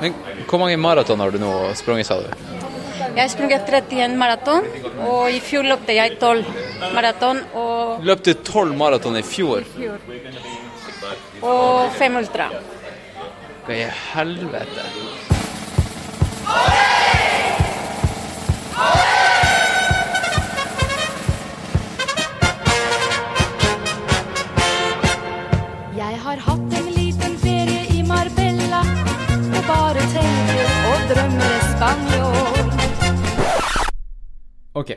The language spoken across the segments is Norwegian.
Men hvor mange maraton har du nå sprunget, sa du? Jeg har sprunget 31 maraton, og i fjor løpte jeg 12 maraton og, Løp du tolv maraton i fjor? og 5 ultra. Hva i helvete? OK,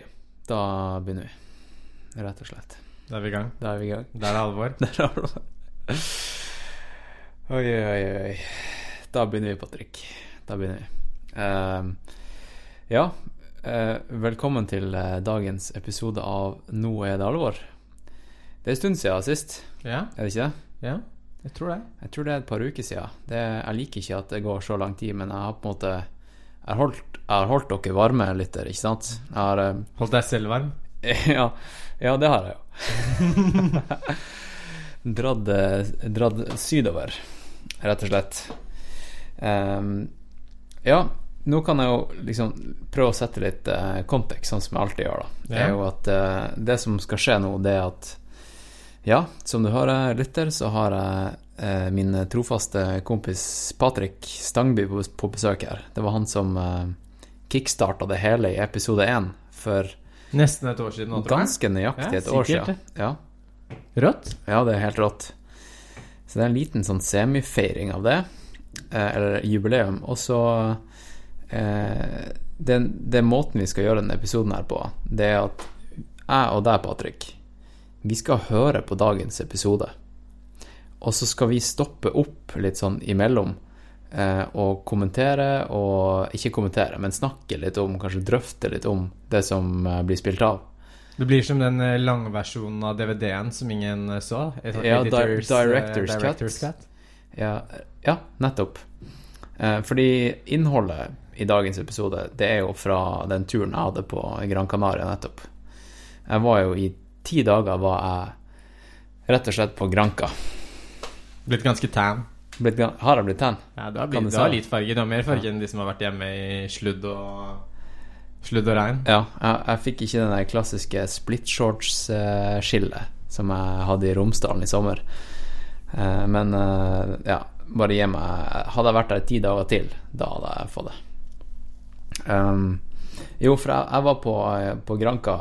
da begynner vi. Rett og slett. Da er vi i gang. Da er vi i gang. Der er alvor. Der er det. Oi, oi, oi. Da begynner vi, Patrick. Da begynner vi. Uh, ja, uh, velkommen til uh, dagens episode av Nå er det alvor. Det er en stund siden sist, Ja, er det ikke det? ja, jeg tror det. Jeg tror det er et par uker siden. Det, jeg liker ikke at det går så lang tid, men jeg har på en måte Jeg har holdt, jeg har holdt dere varme, lytter, ikke sant? Jeg har eh, Hold deg selv varm. ja, ja, det har jeg jo. dratt, eh, dratt sydover, rett og slett. Um, ja, nå kan jeg jo liksom prøve å sette litt uh, kontekst, sånn som jeg alltid gjør. da Det Ja. er jo at uh, Det som skal skje nå, det er at Ja, som du hører, lytter, så har jeg eh, min trofaste kompis Patrick Stangby på, på besøk her. Det var han som eh, kickstarta det hele i episode én for Nesten et år siden nå, tror jeg. Ganske nøyaktig Ja, et år siden. Ja. Rått. ja, det er helt rått. Så det er en liten sånn semifeiring av det, eh, eller jubileum. Og så eh, den, den måten vi skal gjøre denne episoden her på, det er at jeg og deg, Patrick, vi skal høre på dagens episode. Og så skal vi stoppe opp litt sånn imellom og kommentere, og ikke kommentere, men snakke litt om, kanskje drøfte litt om det som eh, blir spilt av. Det blir som den eh, langversjonen av DVD-en som ingen eh, så. Ja, di- editors, eh, director's cut. director's cut. Ja, ja nettopp. Eh, fordi innholdet i dagens episode, det er jo fra den turen jeg hadde på Gran Canaria nettopp. Jeg var jo i ti dager var jeg rett og slett på Granca. Blitt ganske tan. Blitt, har jeg blitt tan? Ja, du har, blitt, du har litt farge. Du har mer farge enn de som har vært hjemme i sludd og Sludd og regn. Ja, jeg, jeg fikk ikke den der klassiske split shorts-skillet som jeg hadde i Romsdalen i sommer. Eh, Men eh, ja, bare gi meg Hadde jeg vært der ti dager til, da hadde jeg fått det. Um, jo, for jeg, jeg var på, eh, på Granka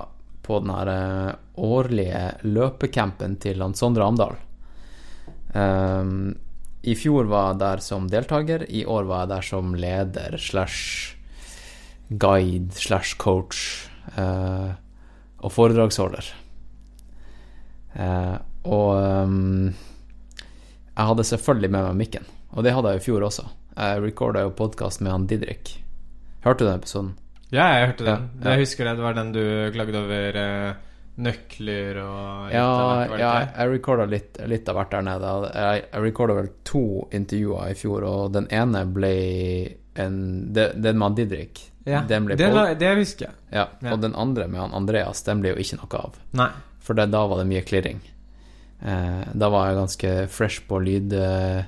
på den her eh, årlige løpecampen til han Sondre Amdal. Um, I fjor var jeg der som deltaker, i år var jeg der som leder slash guide slash coach eh, og foredragsholder. Eh, og um, jeg hadde selvfølgelig med meg mikken, og det hadde jeg i fjor også. Jeg recorda jo podkast med han Didrik. Hørte du den episoden? Ja, jeg hørte den. Ja, ja. Jeg husker det. Det var den du klagde over eh, nøkler og Ja, av ja jeg recorda litt, litt av hvert der nede. Jeg, jeg recorda vel to intervjuer i fjor, og den ene ble en Den med Didrik. Ja, Den ble det, pod- det husker jeg. ja, ja. Og den andre med han Andreas, den ble jo ikke noe av. Nei. For det, da var det mye klirring. Eh, da var jeg ganske fresh på lyd, uh,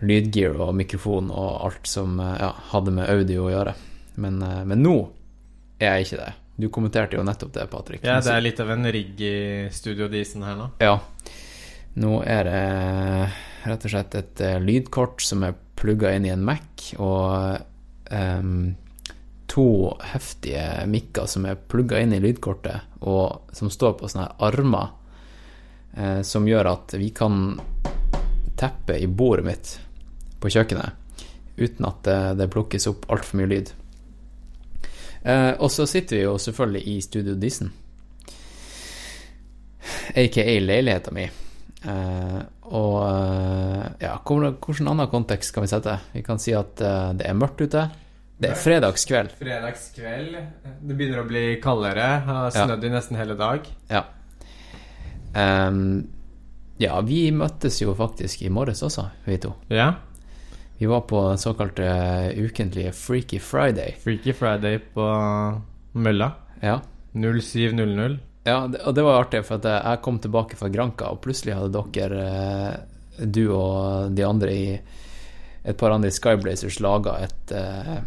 lydgear og mikrofon og alt som uh, ja, hadde med audio å gjøre. Men, uh, men nå er jeg ikke det. Du kommenterte jo nettopp det, Patrick. Ja, det er litt av en rigg i Studio Disen her nå. Ja. Nå er det rett og slett et eh, lydkort som er plugga inn i en Mac, og um, to heftige mikker som er plugga inn i lydkortet, og som står på sånne armer, eh, som gjør at vi kan teppe i bordet mitt på kjøkkenet uten at det, det plukkes opp altfor mye lyd. Eh, og så sitter vi jo selvfølgelig i Studio Dissen, aka leiligheta mi. Eh, og eh, ja, hvordan annen kontekst kan vi sette? Vi kan si at det er mørkt ute. Det er fredagskveld. Fredagskveld. Det begynner å bli kaldere. Har snødd i nesten hele dag. Ja. Um, ja, vi møttes jo faktisk i morges også, vi to. Ja. Vi var på den såkalte ukentlige Freaky Friday. Freaky Friday på mølla. Ja. 07.00. Ja, det, og det var artig, for jeg kom tilbake fra Granka, og plutselig hadde dere, eh, du og de andre i et par andre i Skyblazers laga et, eh,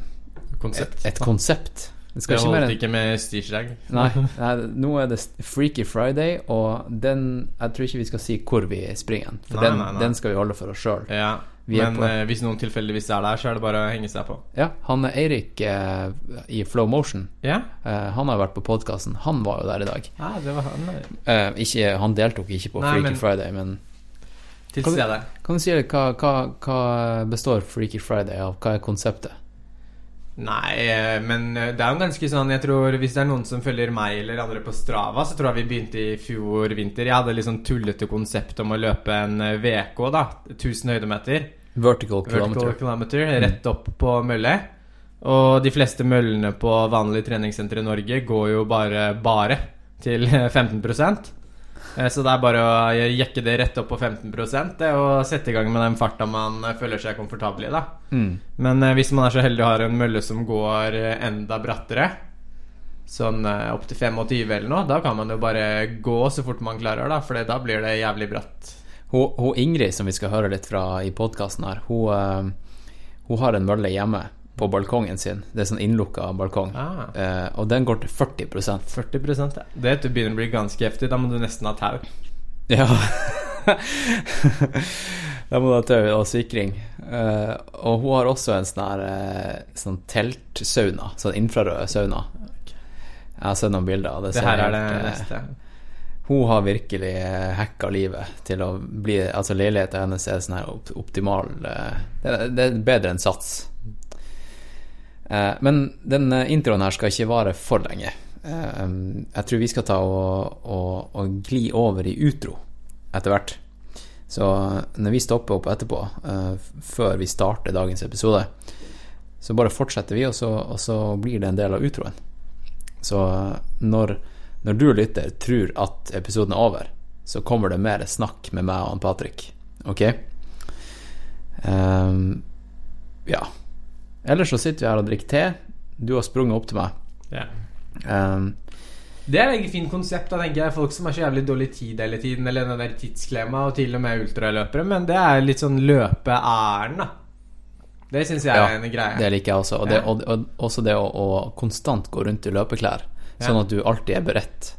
Konsept. et, et konsept. Det Det ikke holdt enn ikke med styrsrag. Nei, nei, nå er det Freaky Friday, og den Jeg tror ikke vi skal si hvor vi springer den, for Nei, den, nei. den skal vi holde for oss sjøl. Ja. Men på- eh, hvis noen tilfeldigvis er der, så er det bare å henge seg på. Ja, han Eirik eh, i Flow Motion. Ja, Eh, han har vært på podkasten. Han var jo der i dag. ah, det var han. Eh, ikke, han deltok ikke på Nei, Freaky men- Friday, men Til Kan stede. kan du si litt hva, hva, hva består Freaky Friday av? Hva er konseptet? Nei, eh, men eh, det er jo ganske sånn Jeg tror Hvis det er noen som følger meg eller andre på Strava, så tror jeg vi begynte i fjor vinter. Jeg hadde litt sånn tullete konsept om å løpe en eh, VK, da. 1000 høydemeter. Vertical Vertical kilometer. kilometer. Rett opp på mølle. Og de fleste møllene på vanlige treningssentre i Norge går jo bare bare til 15 Eh, Så det er bare å jekke det rett opp på 15 det, og sette i gang med den farta man eh, føler seg komfortabel i. da Mm. Men eh, hvis man er så heldig å ha en mølle som går enda brattere, sånn opptil opp til 25 eller noe, da kan man jo bare gå så fort man klarer, da, for da blir det jævlig bratt. Hun, hun Ingrid, som vi skal høre litt fra i podkasten her, hun, eh, hun har en mølle hjemme på balkongen sin. Det er sånn innlukka balkong. Ah. Eh, og den går til 40% 40 ja. Det begynner å bli ganske heftig. Da må du nesten ha tau. Ja. da må du ha tau og sikring. Eh, og hun har også en sånn her eh, sånn teltsauna. Sånn infrarød sauna. Jeg har sett noen bilder. av Det, Det her er det eh, neste. Hun har virkelig hacka livet til å bli Altså, leiligheten hennes er sånn her optimal eh, det, det er bedre enn Sats. Eh, men den eh, introen her skal ikke vare for lenge. Jeg tror vi skal ta og, og, og gli over i utro etter hvert. Så når vi stopper opp etterpå, før vi starter dagens episode, så bare fortsetter vi, og så, og så blir det en del av utroen. Så når, når du lytter tror at episoden er over, så kommer det mer snakk med meg og han Patrick. Ok? Um, ja. Ellers så sitter vi her og drikker te. Du har sprunget opp til meg. Ja. Um, Det er et fint konsept. Da tenker jeg Folk som har så jævlig dårlig tid hele tiden, eller den der tidsklemma, og til og med ultraløpere, men det er litt sånn løpeæren, da. Det syns jeg Ja, er en greie. det liker jeg også. Og, det, og, og også det å, å konstant gå rundt i løpeklær, sånn at du alltid er beredt.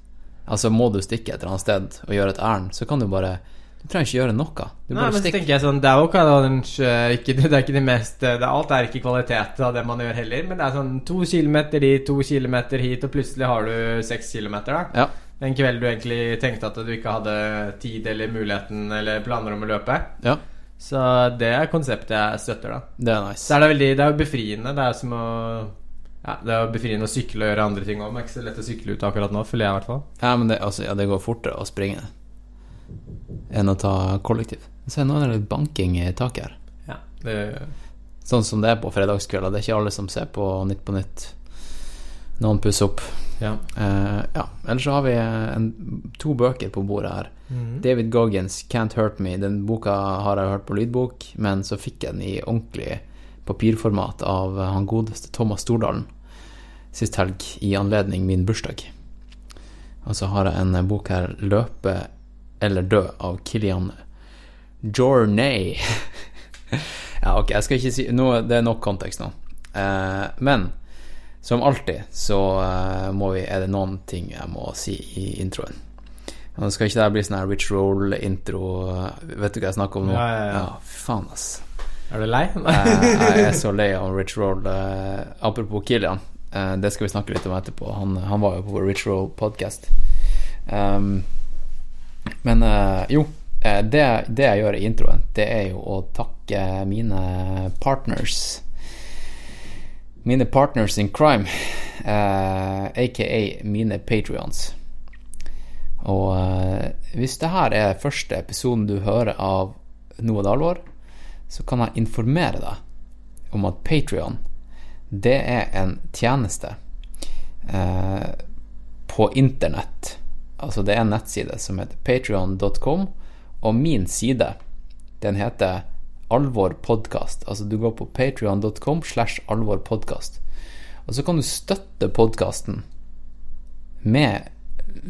Altså Må du stikke et eller annet sted og gjøre et ærend, så kan du bare Du trenger ikke gjøre noe. Du Nei, men så tenker jeg sånn Det er jo ikke Det er ikke det mest det Alt er ikke kvalitet av det man gjør heller, men det er sånn to kilometer dit, to kilometer hit, og plutselig har du seks kilometer, da. Ja. En kveld du egentlig tenkte at du ikke hadde tid eller muligheten eller planer om å løpe. ja, Så det er konseptet jeg støtter, da. det er Så nice. er det veldig Det er jo befriende. Det er som å ja, Det er befriende å sykle og gjøre andre ting òg. Det er ikke så lett å sykle ut akkurat nå, føler jeg i hvert fall. Ja, men det, altså, ja, det går fortere å springe enn å ta kollektiv. Så nå er det litt banking i taket her. Ja, det Sånn som det er på fredagskvelder. Det er ikke alle som ser på Nytt på Nytt. Noen pusser opp. Ja. Eh, ja. Ellers så har vi en, to bøker på bordet her. David Goggins, 'Can't Hurt Me'. Den boka har jeg hørt på lydbok, men så fikk jeg den i ordentlig papirformat av han godeste Thomas Stordalen sist helg i anledning min bursdag. Og så har jeg en bok her, 'Løpe eller dø' av Kilian Jornay. ja, ok, jeg skal ikke si nå, Det er nok kontekst nå. Eh, men som alltid så eh, må vi, er det noen ting jeg må si i introen. Nå skal ikke det bli sånn her Rich Roll-intro. Vet du hva jeg snakker om nå? Ja, ja, ja. faen, ass. Er du lei? Jeg, jeg er så lei av Rich Roll. eh, apropos Kilian, eh, det skal vi snakke litt om etterpå. Han, han var jo på vår Ritual podcast. Um, men eh, jo, eh, det, det jeg gjør i introen, det er jo å takke mine partners. Mine partners in crime, uh, aka mine patrions. Og uh, hvis det her er første episoden du hører av Noe det alvor, så kan jeg informere deg om at Patrion, det er en tjeneste eh, på internett. Altså det er en nettside som heter patrion.com, og min side, den heter Alvor Podcast. Altså du går på patrion.com slash Alvor Podcast. Og så kan du støtte podkasten med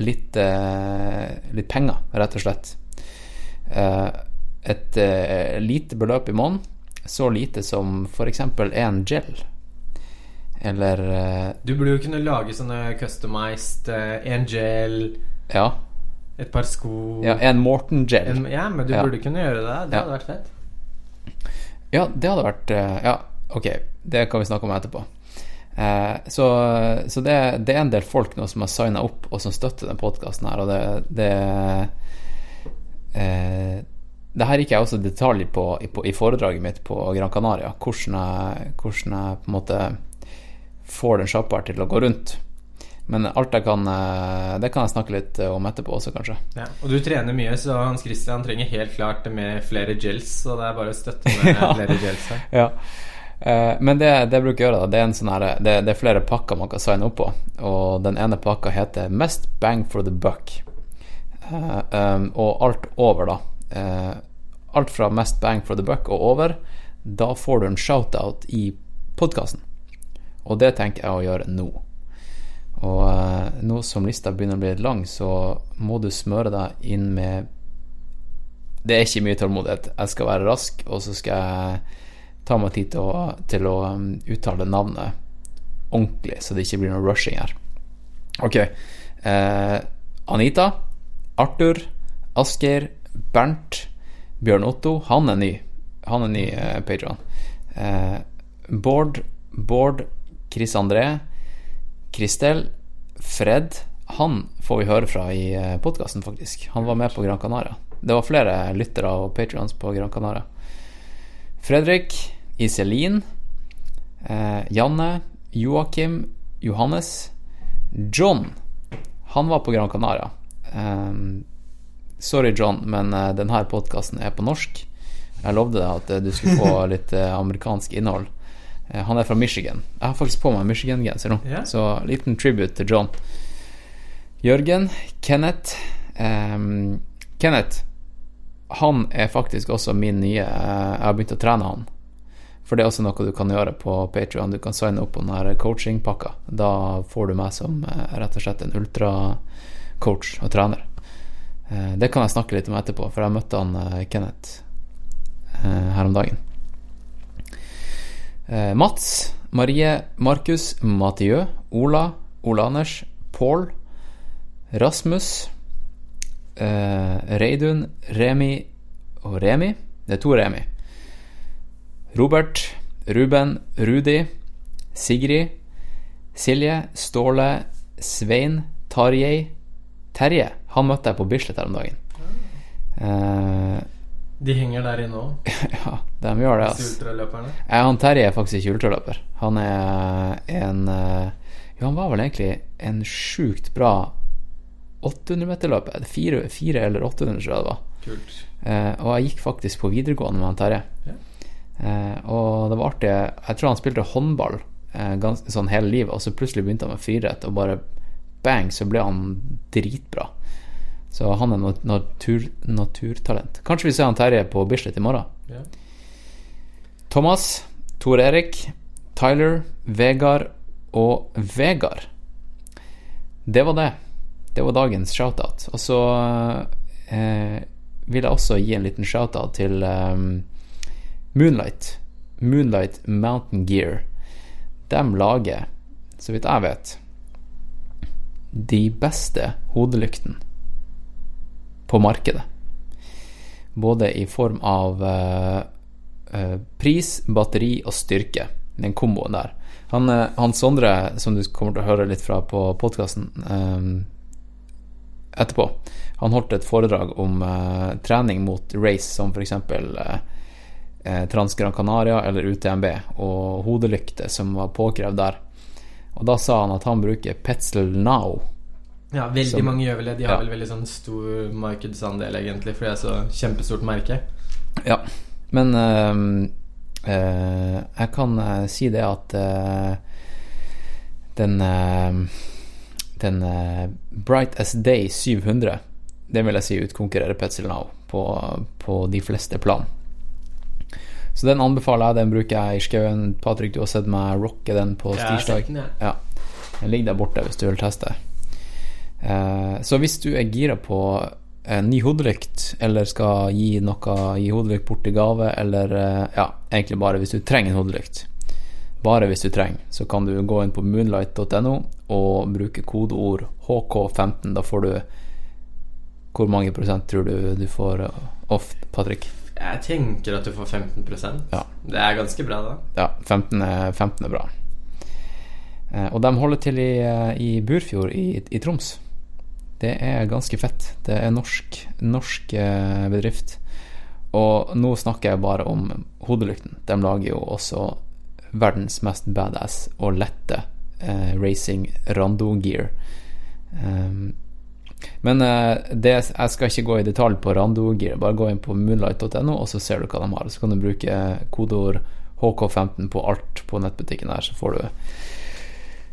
litt, eh, litt penger, rett og slett. Eh, et eh, lite beløp i måneden, så lite som f.eks. en gel. Eller eh, Du burde jo kunne lage sånne customized eh, en gel, Ja, et par sko ja en Morten-gel. en, Ja, men du Ja. burde kunne gjøre det. Det hadde vært fett. Ja, det hadde vært eh, Ja, ok, det kan vi snakke om etterpå. Eh, så så det, det er en del folk nå som har signa opp, og som støtter den podkasten her, og det, det eh, det her gikk jeg også detalj på, i- på i foredraget mitt på Gran Canaria. Hvordan jeg, hvordan jeg på en måte får den sjappa til å gå rundt. Men alt jeg kan eh, Det kan jeg snakke litt om etterpå også, kanskje. Ja. Og du trener mye, så Hans Christian trenger helt klart med flere gels. Så det er bare å støtte med Ja. flere gels her. Ja. Eh, men det, det jeg bruker å gjøre, da, det er, en sånn her, det, det er flere pakker man kan signe opp på. Og den ene pakka heter 'Mest bang for the buck'. Eh, um, og alt over, da. eh, alt fra 'Mest bang for the buck' og over, da får du en shout-out i podkasten. Og det tenker jeg å gjøre nå. Og eh, nå som lista begynner å bli lang, så må du smøre deg inn med Det er ikke mye tålmodighet. Jeg skal være rask, og så skal jeg ta meg tid til å, til å um, uttale navnet ordentlig, så det ikke blir noe rushing her. Ok. Eh, Anita, Arthur, Asgeir, Bernt, Bjørn Otto. Han er ny. Han er ny eh, Patreon. Eh, Bård, Bård, Chris André, Kristel, Fred. Han får vi høre fra i eh, podkasten, faktisk. Han var med på Gran Canaria. Det var flere lyttere og patrions på Gran Canaria. Fredrik, Iselin, eh, Janne, Joakim, Johannes, John. Han var på Gran Canaria. Eh, sorry, John, men eh, denne podkasten er på norsk. Jeg lovde deg at eh, du skulle få litt amerikansk innhold. Eh, han er fra Michigan. Jeg har faktisk på meg Michigan-genser nå, yeah. så liten tribute til John. Jørgen, Kenneth um, Kenneth, han er faktisk også min nye eh, Jeg har begynt å trene han. For det er også noe du kan gjøre på Patreon Du kan signe opp på den coachingpakka. Da får du meg som eh, rett og slett en ultracoach og trener. Det kan jeg snakke litt om etterpå, for jeg møtte han Kenneth her om dagen. Eh, Mats, Marie, Markus, Mathieu, Ola, Ole Anders, Pål, Rasmus, eh, Reidun, Remi og Remi. Det er to Remi. Robert, Ruben, Rudi, Sigrid, Silje, Ståle, Svein, Tarjei, Terje. Han møtte jeg på Bislett her om dagen. Eh, De henger der inne òg, ja, de gjør det, altså. Ja, han Terje er faktisk ikke ultraløper. Han er en eh, Ja, han var vel egentlig en sjukt bra 800-meterløper. Fire, fire eller 800, tror jeg det var. Kult. Eh, og jeg gikk faktisk på videregående med han Terje. Ja. Eh, og det var artig. Jeg tror han spilte håndball eh, gans, sånn hele livet, og så plutselig begynte han med friidrett, og bare bang, så ble han dritbra. Så han er nat natur naturtalent. Kanskje vi ser han Terje på Bislett i morgen. Ja. Thomas, Tor Erik, Tyler, Vegard og Vegard. Det var det. Det var dagens shoutout. Og så eh, vil jeg også gi en liten shoutout til eh, Moonlight. Moonlight Mountain Gear. De lager, så vidt jeg vet, de beste hodelyktene på markedet. Både i form av eh, eh, pris, batteri og styrke. Den komboen der. Han, eh, han Sondre, som du kommer til å høre litt fra på podkasten etterpå, han holdt et foredrag om trening mot race, som f.eks. Eh, eh, Trans Gran Canaria eller UTMB, og hodelykte som var påkrevd der. Og da sa han at han bruker Petzl Now. Ja, veldig Som- mange gjør vel det. De har Ja. vel veldig sånn stor markedsandel, egentlig, fordi det er så kjempestort merke. Ja, men øh, øh, jeg kan øh, si det at den Den Bright as Day 700, det vil jeg si utkonkurrerer Petzl Now på, på de fleste plan. Så den anbefaler jeg. Den bruker jeg i skauen. Patrick, du har sett meg rocke den på tirsdag. den, ja. Ja. Den ligger der borte hvis du vil teste. Eh, så hvis du er gira på en ny hodelykt, eller skal gi noe gi hodelykt bort i gave, eller eh, ja, egentlig bare hvis du trenger en hodelykt. Bare hvis du trenger, så kan du gå inn på moonlight.no og bruke kodeord HK15. Da får du Hvor mange prosent tror du du får eh, off, Patrick? Jeg tenker at du får 15% Ja. Det er ganske bra, da. Ja, 15 er, 15 er bra. Eh, og de holder til i, eh, i Burfjord i, i Troms. Det er ganske fett. Det er norsk, norsk eh, bedrift. Og nå snakker jeg bare om hodelykten. De lager jo også verdens mest badass og lette eh, racing rando-gear. Um, men eh, det, jeg skal ikke gå i detalj på rando-gear. Bare gå inn på moonlight.no, og så ser du hva de har. Så kan du bruke kodeord HK15 på alt på nettbutikken der, så får du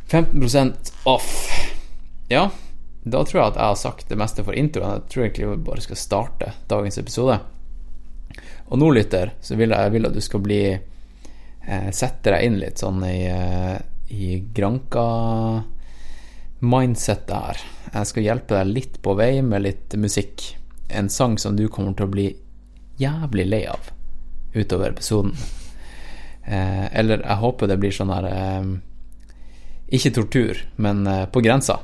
15% off. Ja, da tror jeg at jeg har sagt det meste for introen. Jeg tror egentlig vi bare skal starte dagens episode. Og nå, lytter, så vil jeg, vil at du skal bli eh, Sette deg inn litt sånn i, eh, i Granka-mindsetet her. Jeg skal hjelpe deg litt på vei med litt musikk. En sang som du kommer til å bli jævlig lei av utover episoden. Eh, eller jeg håper det blir sånn her eh, Ikke tortur, men eh, på grensa.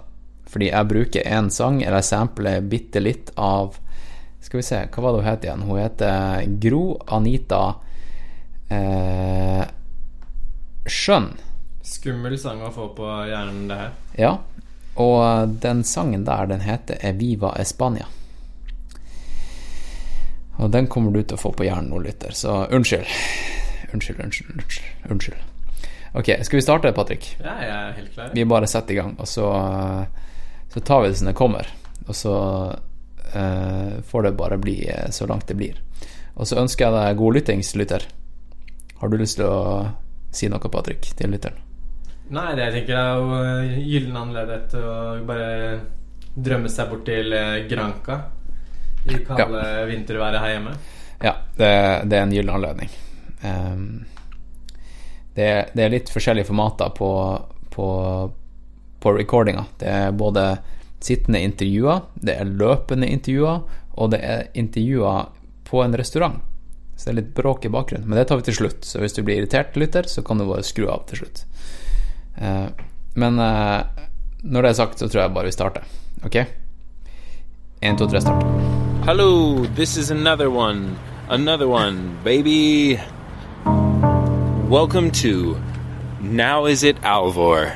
Fordi jeg bruker én sang, eller jeg sampler bitte litt av Skal vi se, hva var det hun het igjen? Hun heter Gro Anita eh, Skjønn. Skummel sang å få på hjernen, det her. Ja. Og den sangen der, den heter Eviva Espania. Og den kommer du til å få på hjernen nå, lytter, så unnskyld. Unnskyld, unnskyld, unnskyld. unnskyld. Ok, skal vi starte, Patrick? Ja, jeg er helt klar. Vi bare setter i gang, og så, så tar vi det som det kommer. Og så eh, får det bare bli eh, så langt det blir. Og så ønsker jeg deg god lyttings, lytter. Har du lyst til å si noe, Patrick, til lytteren? Nei, det jeg tenker er jo eh, gyllen anledning til å bare drømme seg bort til eh, Granca i kalde vinterværet her hjemme. Ja, det, det er en gyllen anledning. Um, det, det er litt forskjellige formater på, på, på recordinga. Det er både sittende intervjuer, det er løpende intervjuer, og det er intervjuer på en restaurant. Så det er litt bråk i bakgrunnen. Men det tar vi til slutt. Så hvis du blir irritert, lytter, så kan du bare skru av til slutt. Eh, men eh, når det er sagt, så tror jeg bare vi starter. Ok? Én, to, tre, start. Hello, this is another one. Another one, baby. Welcome to Now Is It Alvor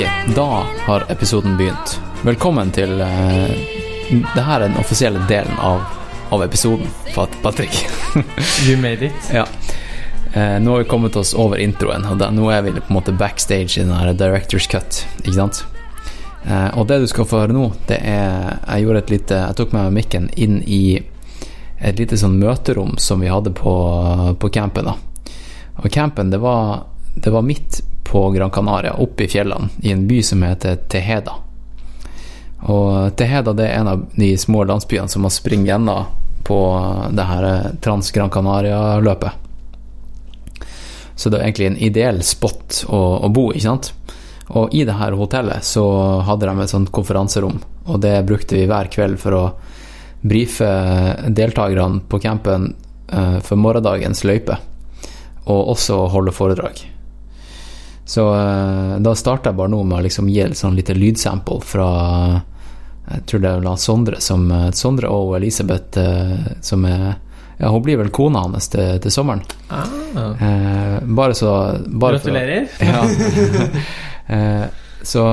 Ok, da har episoden begynt. Velkommen til uh, Det her er den offisielle delen av, av episoden, Pat Patrick. You made it. ja. Uh, nå har vi kommet oss over introen, og da, nå er vi på en måte backstage i den her Directors Cut, ikke sant? Uh, og det du skal få høre nå, det er Jeg gjorde et lite Jeg tok med meg mikken inn i et lite sånn møterom som vi hadde på, på campen, da. Og campen, det var, det var midt på Gran Canaria, oppe i fjellene, i en by som heter Teheda. Og Teheda det er en av de små landsbyene som har springet gjennom på det her Trans Gran Canaria-løpet. Så det er egentlig en ideell spot å, å bo, ikke sant? Og i det her hotellet så hadde de et sånt konferanserom, og det brukte vi hver kveld for å brife deltakerne på campen eh, for morgendagens løype, og også holde foredrag. Så eh, da starta jeg bare nå med å liksom gi et sånn lite lydsample fra Jeg tror det er Sondre som eh, Sondre og Elisabeth eh, som er Ja, hun blir vel kona hans til, til sommeren. Ah. Eh, bare så bare for- Gratulerer. ja. eh, så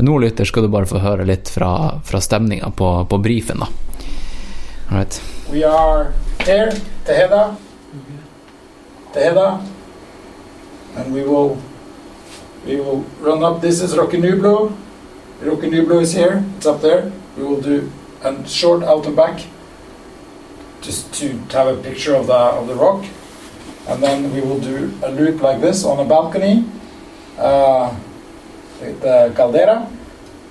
nå, lytter, skal du bare få høre litt fra, fra stemninga på, på brifen, da. All right. We are here, Teheda. Teheda. And we will we will run up. This is Rocky Nublo. Rocky Nublo is here. It's up there. We will do a short out and back just to have a picture of the of the rock, and then we will do a loop like this on a balcony. Uh, with the caldera.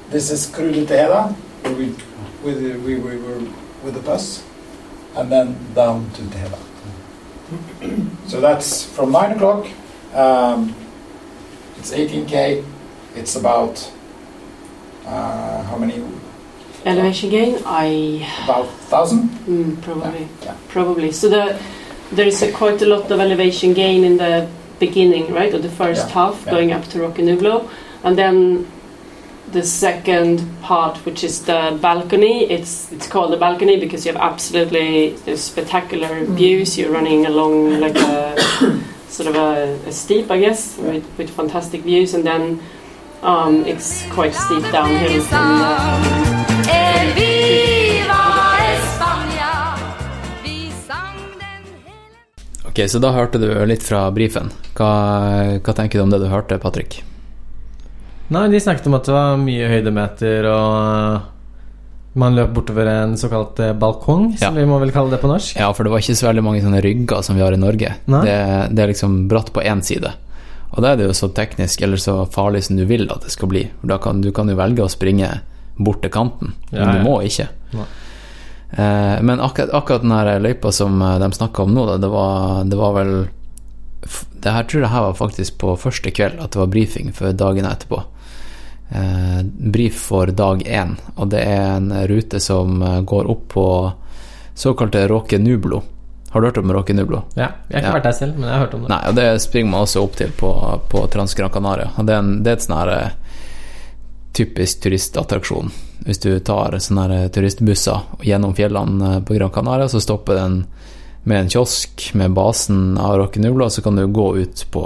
This is Cru de Tejeda, where we with the, we, we were with the bus, and then down to Tejeda. so that's from nine o'clock. Um, it's 18k. It's about uh, how many? Elevation gain, I About thousand. mm, probably Yeah. probably. So the there is a quite a lot of elevation gain in the beginning, right, of the first Yeah, half yeah. going up to Rocky Nublo, and then the second part, which is the balcony. It's it's called the balcony because you have absolutely spectacular Mm. views. You're running along like a sort of a, a steep, I guess, with, with fantastic views, and then um, it's quite steep downhill from Ok, så da hørte du litt fra brifen. Hva, hva tenker du om det du hørte, Patrick? Nei, de snakket om at det var mye høydemeter, og man løp bortover en såkalt eh, balkong, som Ja. vi må vel kalle det på norsk. Ja, for det var ikke så veldig mange sånne rygger som vi har i Norge. Det, det er liksom bratt på én side. Og da er det jo så teknisk eller så farlig som du vil at det skal bli. Da kan, du kan jo velge å springe bort til kanten, men Ja, du må ikke. Nei. Eh, men akkurat, akkurat den løypa som eh, de snakka om nå, da, det var, det var vel Det her tror jeg her var faktisk på første kveld, at det var brifing for dagen etterpå. Eh, brif for dag én, og det er en rute som eh, går opp på såkalte Råke Nublo. Har du hørt om Råke Nublo? Ja, Jeg har ikke Ja. vært der selv, men jeg har hørt om det. Nei, og det springer man også opp til på, på Trans Gran Canaria. Det er, en, det er et sånn her eh, typisk turistattraksjon. Hvis du tar sånne her turistbusser gjennom fjellene eh, på Gran Canaria, så stopper den med en kiosk med basen av Råke Nublo, så kan du gå ut på,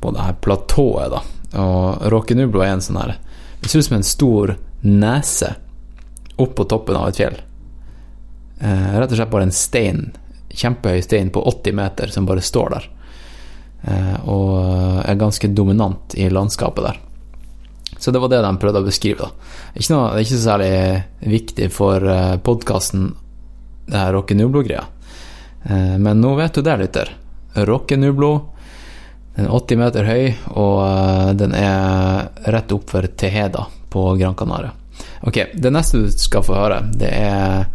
på det her platået, da. Og Råke Nublo er en sånn her Det ser ut som en stor nese opp på toppen av et fjell. Eh, rett og slett bare en stein, kjempehøy stein på 80 meter som bare står der. Eh, og er ganske dominant i landskapet der. Så det var det de prøvde å beskrive. da. Ikke noe, det er ikke så særlig viktig for uh, podkasten, det her Rocke Nublo-greia. Eh, men nå vet du det, lytter. Rocke Nublo. Den er 80 meter høy, og eh, den er rett opp for Teheda på Gran Canaria. Ok, det neste du skal få høre, det er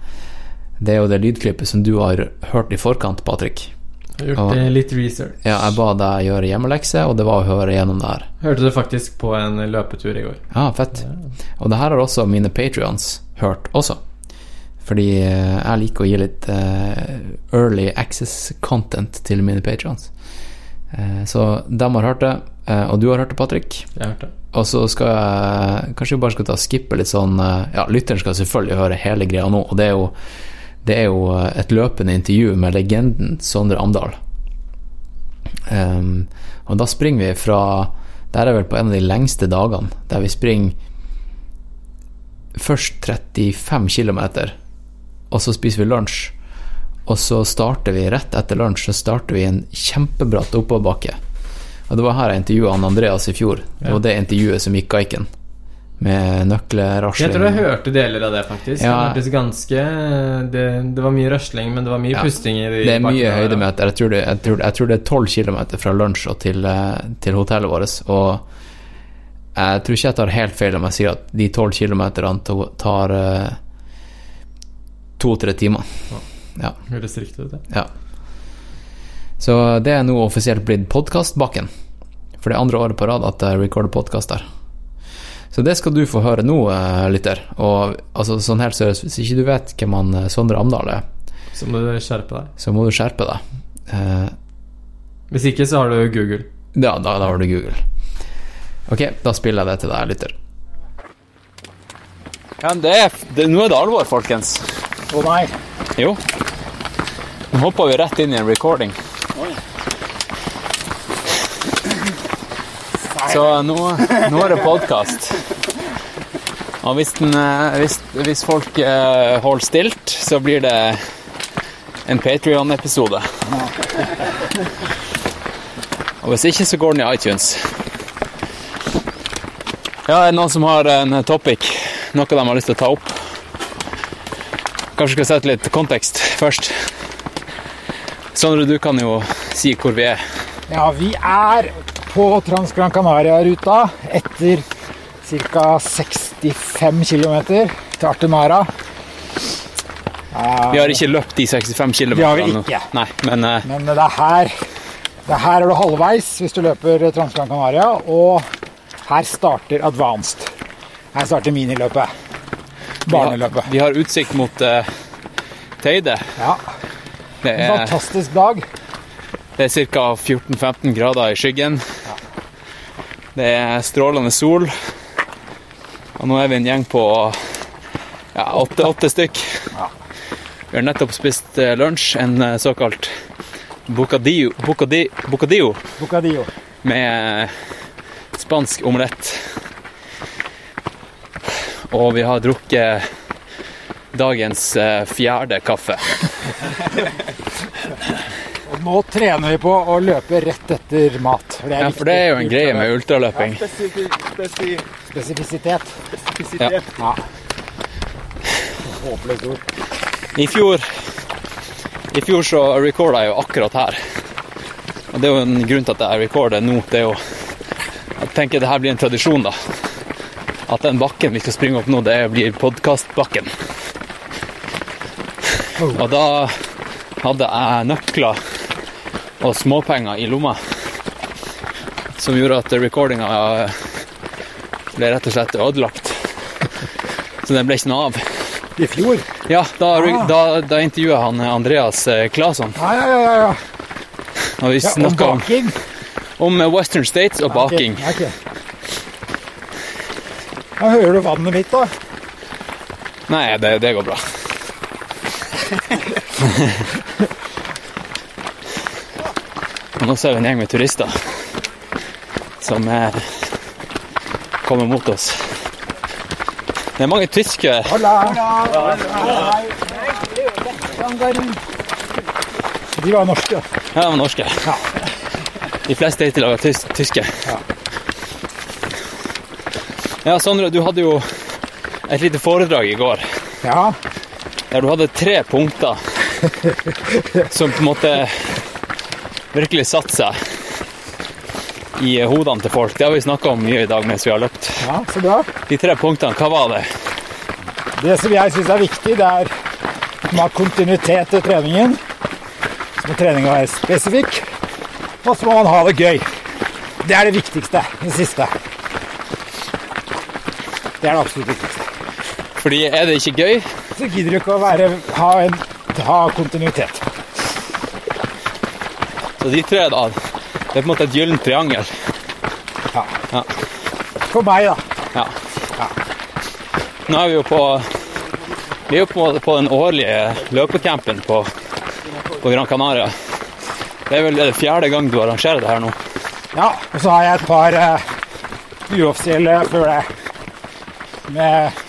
det er jo det lydklippet som du har hørt i forkant, Patrick. Jeg har gjort Ja. eh, litt research. Ja, jeg ba deg gjøre hjemmelekse, og det var å høre gjennom det her. Hørte det faktisk på en løpetur i går. Ja, fett. Og det her har også mine patrions hørt også. Fordi eh, jeg liker å gi litt early access content til mine patrions. Eh, så de har hørt det, eh, og du har hørt det, Patrick. Jeg har hørt det. Og så skal jeg Kanskje bare skal ta skippe litt sånn eh, Ja, lytteren skal selvfølgelig høre hele greia nå, og det er jo det er jo et løpende intervju med legenden Sondre Amdal. Um, og da springer vi fra Der er vel på en av de lengste dagene, der vi springer først 35 km, og så spiser vi lunsj. Og så starter vi rett etter lunsj Så starter vi en kjempebratt oppoverbakke. Og det var her jeg intervjua Andreas i fjor. Det var det intervjuet som gikk gaiken. Med nøkkelrasling. Jeg tror jeg hørte deler av det, faktisk. Ja. Det ganske det, det var mye rasling, men det var mye Ja. pusting i de Det er mye høydemeter. Jeg tror det, jeg tror, jeg tror det er 12 kilometer fra lunsj og til, eh, til hotellet vårt. Og jeg tror ikke jeg tar helt feil om jeg sier at de 12 kilometerne tar eh, to-tre timer. Ja. Høres riktig ut, det. Ja. Så det er nå offisielt blitt podkastbakken. For det er andre året på rad at jeg recorder podkast der. Så det skal du få høre nå, eh, lytter. Og altså, sånn helt seriøst, hvis ikke du vet hvem han eh, Sondre Amdal er, Så må du skjerpe deg. så må du skjerpe deg. Eh, Hvis ikke, så har du Google. ja, da, da har du Google. Ok, da spiller jeg det til deg, lytter. Ja, det er, det, nå er det alvor, folkens. Å nei. Jo. Nå hopper vi rett inn i en recording. Så nå, nå er det podkast. Og hvis, den, eh, hvis, hvis folk eh, holder stilt, så blir det en Patrion-episode. Og hvis ikke, så går den i iTunes. Ja, er det noen som har en topic? Noe de har lyst til å ta opp? Kanskje skal sette litt kontekst først. Sondre, du kan jo si hvor vi er. Ja, vi er på Transgran Canaria-ruta etter ca. 65 km til Artemara. Vi har ikke løpt de 65 km. Det har vi ikke. Nei, men eh, Men det er her det er her er du halvveis hvis du løper Transgran Canaria, og her starter advanced. Her starter miniløpet. Barneløpet. vi har utsikt mot uh, Teide. Ja, Det en er, fantastisk dag. det er ca. 14-15 grader i skyggen. Det er strålende sol. Og nå er vi en gjeng på ja, åtte, åtte stykk. Vi har nettopp spist eh, lunsj, en eh, såkalt bocadillo, bocadillo, bocadillo Bocadillo. med spansk omelett. Og vi har drukket dagens eh, fjerde kaffe. Nå trener vi på å løpe rett etter mat. For det er, Ja, for det er jo en greie med ultraløping. Spesifisitet. Ja. Ja. Håpløst ord. I fjor I fjor så recorda jeg jo akkurat her. Og det er jo en grunn til at jeg recorder nå. Det er jo Jeg tenker det her blir en tradisjon, da. At den bakken vi skal springe opp nå, det blir podkastbakken. Og da hadde jeg nøkler og småpenger i lomma. Som gjorde at recordinga ble rett og slett ødelagt. Så den ble ikke noe av. I fjor? Ja, da, Ah. da, da intervjua han Andreas eh, Claesson. Ja, ja, ja. ja, ja. Og vi ja snakka om, om eh, Western States og baking. Ok, okay. Ja, hører du vannet mitt, da? Nei, det, det går bra. Og nå ser vi en gjeng med turister som er, kommer mot oss. Det er mange tyske De var norske. Ja, de var norske. De fleste er laga tys tyske. Ja, Sondre, du hadde jo et lite foredrag i går Ja, der du hadde tre punkter som på en måte virkelig satte seg i hodene til folk. Det har vi snakka om mye i dag mens vi har løpt. ja, så bra. De tre punktene, hva var det? Det som jeg syns er viktig, det er at man har kontinuitet i treningen. Så må treninga være spesifikk, og så må man ha det gøy. Det er det viktigste. Det siste. Det er det absolutt viktigste. Fordi er det ikke gøy, Så gidder du ikke å være, ha, en, ha kontinuitet. så de tre, da Det er på en måte et gyllent triangel. Ja. For meg, da. Ja. Nå er vi jo på Vi er jo på, på den årlige løpecampen på, på Gran Canaria. Det er vel det fjerde gang du arrangerer det her nå. Ja, og så har jeg et par uh, uoffisielle før det. Med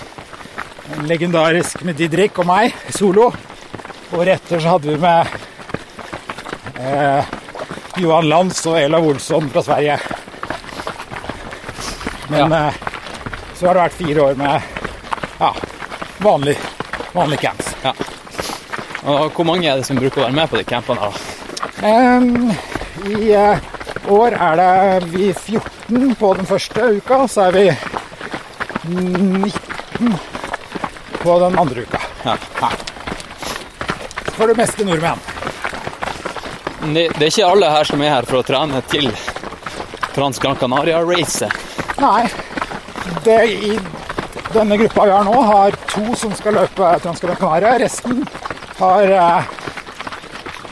en legendarisk med Didrik og meg, solo. Året etter så hadde vi med eh, Johan Lands og Elav Olsson fra Sverige. Men eh, så har det vært fire år med ja, vanlig, vanlig camps. Og hvor mange er det som bruker å være med på de campene? Em, I eh, år er det vi 14 på den første uka, så er vi 19 på den andre uka. For det meste nordmenn. Det, det er ikke alle her som er her for å trene til Trans Gran Canaria-racet. Nei, det i denne gruppa vi har nå, har to som skal løpe Transgran Canaria. Resten har eh,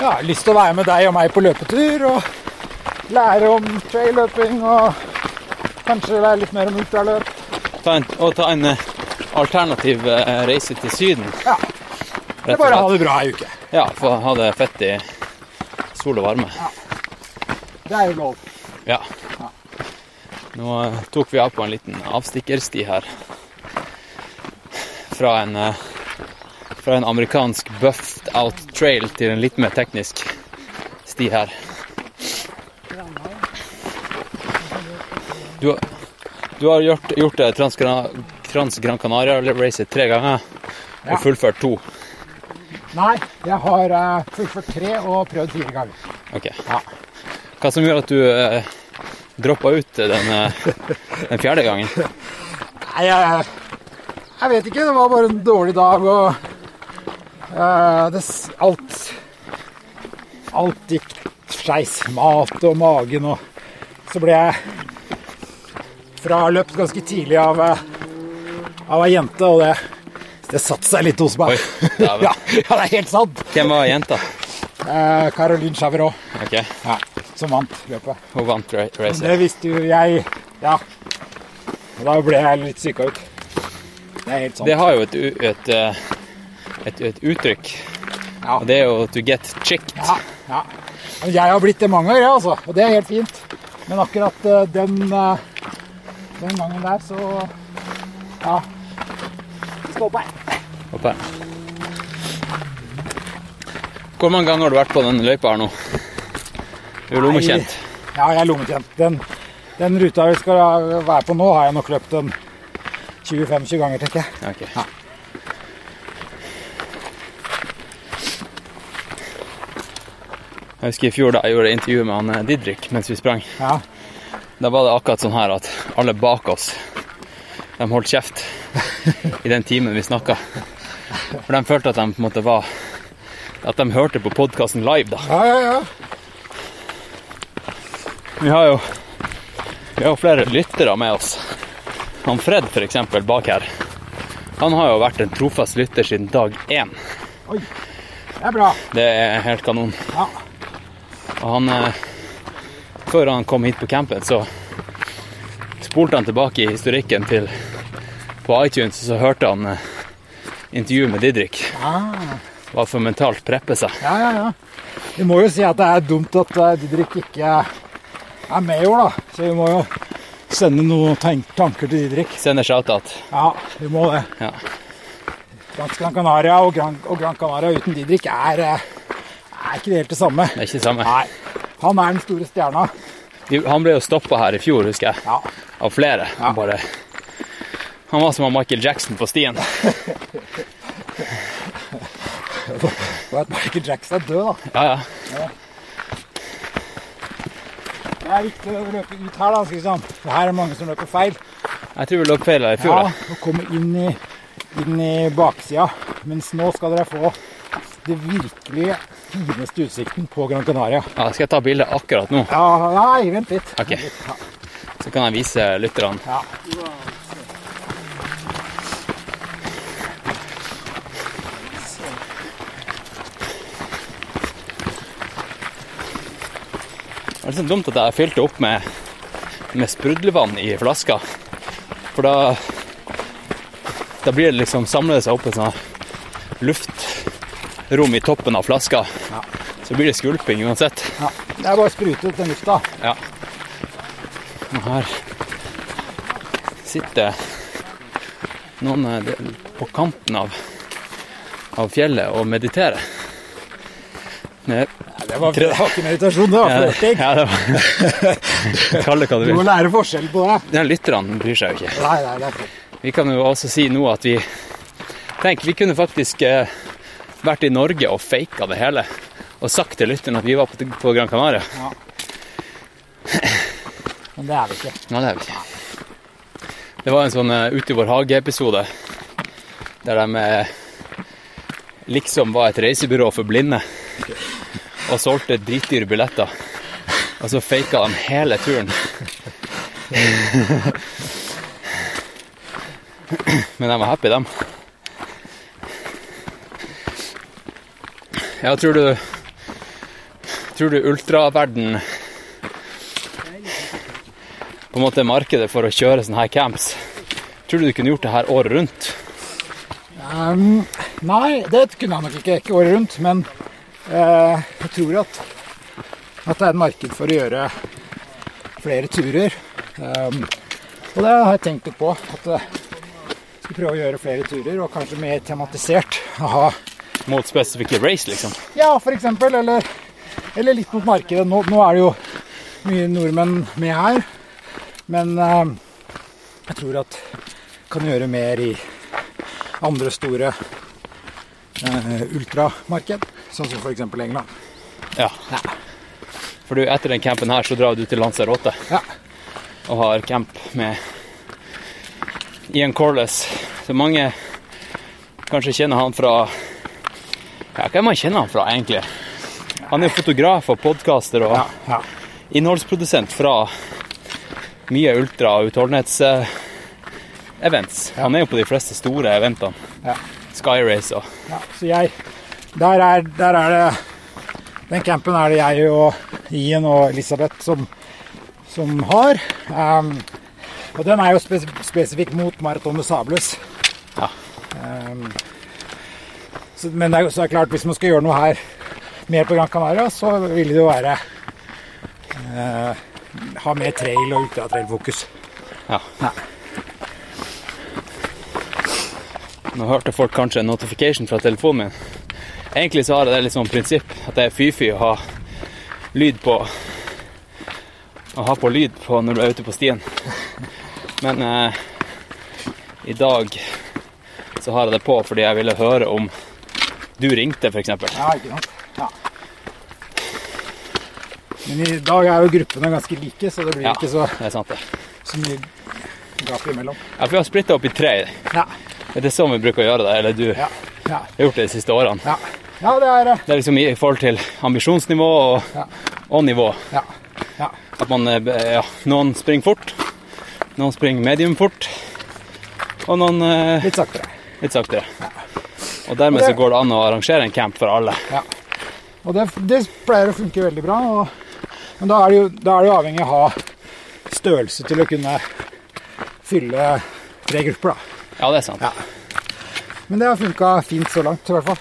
ja, lyst til å være med deg og meg på løpetur og lære om trail-løping og kanskje lære litt mer om ultraløp. Ta en, og ta en eh, alternativ eh, reise til Syden. Ja. Det er bare å ha det bra ei uke. Ja, få ha det fett i sol og varme. Det er jo lov. Ja. Nå eh, tok vi av på en liten avstikkersti her. Fra en, eh, fra en amerikansk buffed out trail til en litt mer teknisk sti her. Du, du har gjort, gjort det Trans, Gran- Canaria-racet tre ganger og fullført to. Nei, jeg har uh, fullført tre og prøvd fire ganger. Ok. Ja. Hva som gjør at du uh, droppa ut den, uh, den fjerde gangen? Nei, jeg, jeg vet ikke. Det var bare en dårlig dag, og uh, det, alt Alt gikk skeis. Mat og magen og Så ble jeg fra løpt ganske tidlig av, eh, ei jente, og det, det satte seg litt hos meg. Oi, ja, ja, det er helt sant. Hvem var jenta? Eh, Caroline Chaverot, Ok, ja, som vant løpet. hun vant ra- racet. Det visste jo jeg. Ja. Og da ble jeg litt syka ut. Det er helt sant. Det har jo et, et, eh, et, et uttrykk, Ja. og det er jo to get chicked. Ja, ja. Men Jeg har blitt det mange ganger, altså. Og det er helt fint. Men akkurat eh, den, eh, den gangen der, så Ja. Stopper jeg. Opp her. Hvor mange ganger har du vært på den løypa her nå? Du er lommekjent. Ja, jeg er lommekjent. Den, den ruta vi skal være på nå, har jeg nok løpt en 20-25 ganger, tenker jeg. Okay. Ja. Jeg husker i fjor da jeg gjorde intervju med han eh, Didrik mens vi sprang. Ja. Da var det akkurat sånn her at alle bak oss, de holdt kjeft i den timen vi snakka. For de følte at de på en måte var At de hørte på podkasten live, da. ja, ja, ja. Vi har jo vi har jo flere lyttere med oss. Han Fred, eksempel, bak her. Han har jo vært en trofast lytter siden dag én. Det er bra. Det er helt kanon. Ja. Og han eh, Før han kom hit på campen, så spolte han tilbake i historikken til på iTunes, så hørte han eh, intervjuet med Didrik. Ah. Var for mentalt preppe seg. Ja, ja, ja. Vi må jo si at det er dumt at eh, Didrik ikke er med i år, da. Så vi må jo sende noen tanker til Didrik. Sender shout-out. Ja, vi må det. Ja. Gran Canaria og Gran, og Gran Canaria uten Didrik er, eh, er ikke det helt det samme. Det er ikke det samme. Nei. Han er den store stjerna. Han ble jo stoppa her i fjor, husker jeg. Ja. Av flere. Han bare Han var som han Michael Jackson på stien. Og at Michael Jackson er død, da. Ja, ja. Det er viktig å løpe ut her, da. Liksom. Her er det mange som løper feil. Jeg tror vi løp feil her i fjor. Ja, og komme inn i, inn i baksida. Mens nå skal dere få det virkelig fineste utsikten på Gran Canaria. Ja, skal jeg ta bilde akkurat nå? Ja, nei, vent litt. Ok. Så kan jeg vise lytterne. Ja. Det er litt sånn dumt at jeg fylte opp med, med sprudlevann i flaska. For da Da blir det liksom samler det seg opp et sånt luftrom i toppen av flaska. Så blir det skvulping uansett. ja. Det er bare å sprute ut den lufta. Ja. Og her sitter noen eh, på kanten av, av fjellet og mediterer. Det, Det var, det var ikke meditasjon, det var flørting. ja, det var du Du må lære forskjell på det. Ja, lytterne bryr seg jo ikke. Nei, nei, det er. Vi kan jo også si nå at vi Tenk, vi kunne faktisk eh, vært i Norge og faka det hele. Og sagt til lytterne at vi var på, på Gran Canaria. Men det er vi ikke. Nei, det er vi ikke. Det var en sånn uh, Ute i vår hage-episode der de eh, liksom var et reisebyrå for blinde og solgte dritdyre billetter. Og så faka de hele turen. Men de var happy, dem. Ja, tror du Tror du ultraverden på en måte markedet for å kjøre sånne her camps. Tror du du kunne gjort det her året rundt? Um, nei, det kunne jeg nok ikke, ikke året rundt. Men jeg tror at, at det er et marked for å gjøre flere turer. Um, og det har jeg tenkt litt på. At jeg skal prøve å gjøre flere turer, og kanskje mer tematisert. Aha. Mot spesifikke race, liksom? Ja, eksempel. Eller, eller litt mot markedet. Nå, nå er det jo mye nordmenn med her. Men eh, jeg tror at kan gjøre mer i andre store eh, ultramarked, sånn som f.eks. England. Ja. For du, etter den campen her så drar du til Lanzarote Ja. og har camp med Ian Corliss. Så mange kanskje kjenner han fra Ja, er man kjenner han fra, egentlig? Han er jo fotograf og podkaster og Ja, ja. innholdsprodusent fra mye ultra- og utholdenhets-events. Han er jo på de fleste store eventene. Ja. Skyrace og Ja, så jeg der er, der er det Den campen er det jeg og Ian og Elisabeth som, som har. Um, og den er jo spes spesifikk mot Marathon de Sables. Ja. Um, så, men det er, så er det klart, hvis man skal gjøre noe her mer på Gran Canaria, så ville det jo være uh, Ha mer trail og ultratrailfokus. Ja. Ja. Nå hørte folk kanskje en notification fra telefonen min. Egentlig så har jeg det litt sånn prinsipp at det er fy-fy å ha lyd på Å ha på lyd på når du er ute på stien. Men eh, i dag så har jeg det på fordi jeg ville høre om du ringte, f.eks. Ja, ikke sant? Ja. Men i dag er jo gruppene ganske like, så det blir Ja. ikke så, Det er sant, det. så mye gap imellom. Ja, for vi har splitta opp i tre. Ja, Det er sånn vi bruker å gjøre det. Eller du ja, ja. har gjort det de siste årene. ja. ja det er eh, Det er liksom i forhold til ambisjonsnivå og, Ja. og nivå. Ja. ja. At man, eh, ja, noen springer fort, noen springer medium fort, og noen eh, Litt saktere. litt saktere. Og dermed Og så går det an å arrangere en camp for alle. Ja. Og det, det pleier å funke veldig bra. Og, men da er, det jo, da er det jo avhengig av å ha størrelse til å kunne fylle tre grupper, da. Ja, det er sant. Ja. Men det har funka fint så langt, i hvert fall.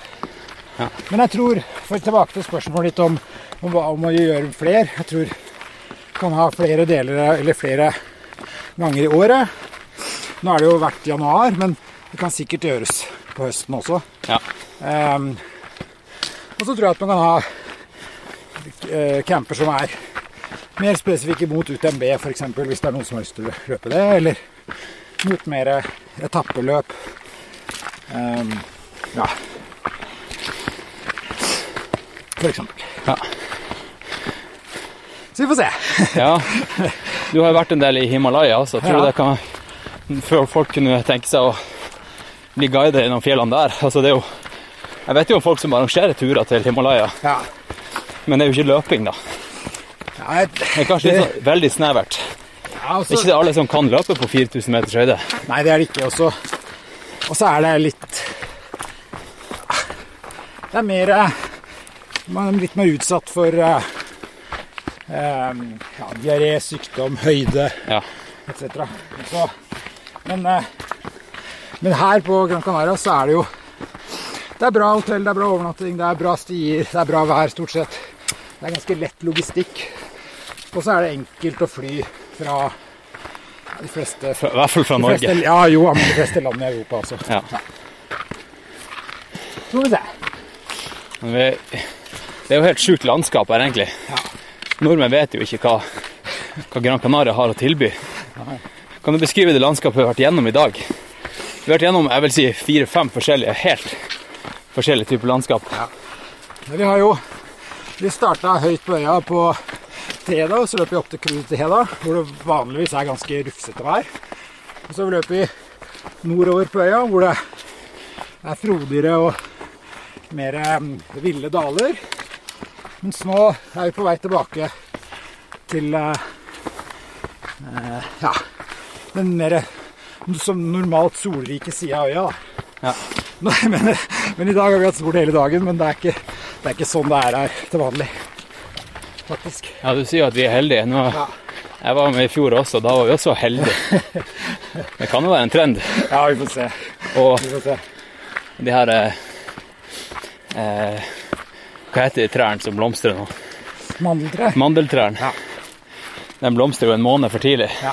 Ja. Men jeg tror, for tilbake til spørsmålet litt om, om om å gjøre flere Jeg tror vi kan ha flere deler, eller flere ganger i året. Nå er det jo vært januar, men det kan sikkert gjøres på høsten også. Ja. Um, og så tror jeg at man kan ha eh, camper som er mer spesifikke mot UTMB, f.eks. hvis det er noen som har lyst til å løpe det. Eller mot mer etappeløp. Ehm, ja. For eksempel. Ja. Så vi får se. Ja. Du har jo vært en del i Himalaya også. Tror du Ja. det kan Før folk kunne tenke seg å bli guider gjennom fjellene der. Altså, det er jo Jeg vet jo om folk som arrangerer turer til Himalaya, Ja. men det er jo ikke løping, da. Ja, jeg- Det er kanskje litt sånn, veldig snevert. ja, Det er ikke alle som kan løpe på 4000 meters høyde. Nei, det er det ikke. Og så- Og så er det litt Det er mer eh, Man er litt mer utsatt for eh, eh, ja, diaré, sykdom, høyde Ja. etc. Men, eh, men her på Gran Canaria så er det jo Det er bra hotell, det er bra overnatting, det er bra stier, det er bra vær stort sett. Det er ganske lett logistikk. Og så er det enkelt å fly fra de fleste Fra, I hvert fall fra Norge. fleste, ja, jo, men de fleste land i Europa også. Ja. Så får vi se. Men vi, det er jo helt sjukt landskap her, egentlig. Ja. Nordmenn vet jo ikke hva, hva Gran Canaria har å tilby. Kan du beskrive det landskapet vi har vært gjennom i dag? Vi har vært gjennom jeg vil si, fire-fem forskjellige, helt forskjellige typer landskap. Men vi har jo Vi starta høyt på øya på Teda, og så løper vi opp til Cruz til Heda, hvor det vanligvis er ganske rufsete vær. Og så løper vi nordover på øya, hvor det er frodigere og mer em, ville daler. Mens nå er vi på vei tilbake til eh, eh, ja, den mer som normalt solrike sida av øya. da. Ja. Nei, men, men i dag har vi hatt sol hele dagen, men det er ikke, det er ikke sånn det er her til vanlig. Faktisk. Ja, du sier at vi er heldige. Nå, Ja. jeg var med i fjor også, da var vi også heldige. Det kan jo være en trend. Ja, vi får se. Og Vi får se. de her eh, eh, Hva heter de trærne som blomstrer nå? Mandeltre. Mandeltrærne. Ja. Den blomstrer jo en måned for tidlig. Ja.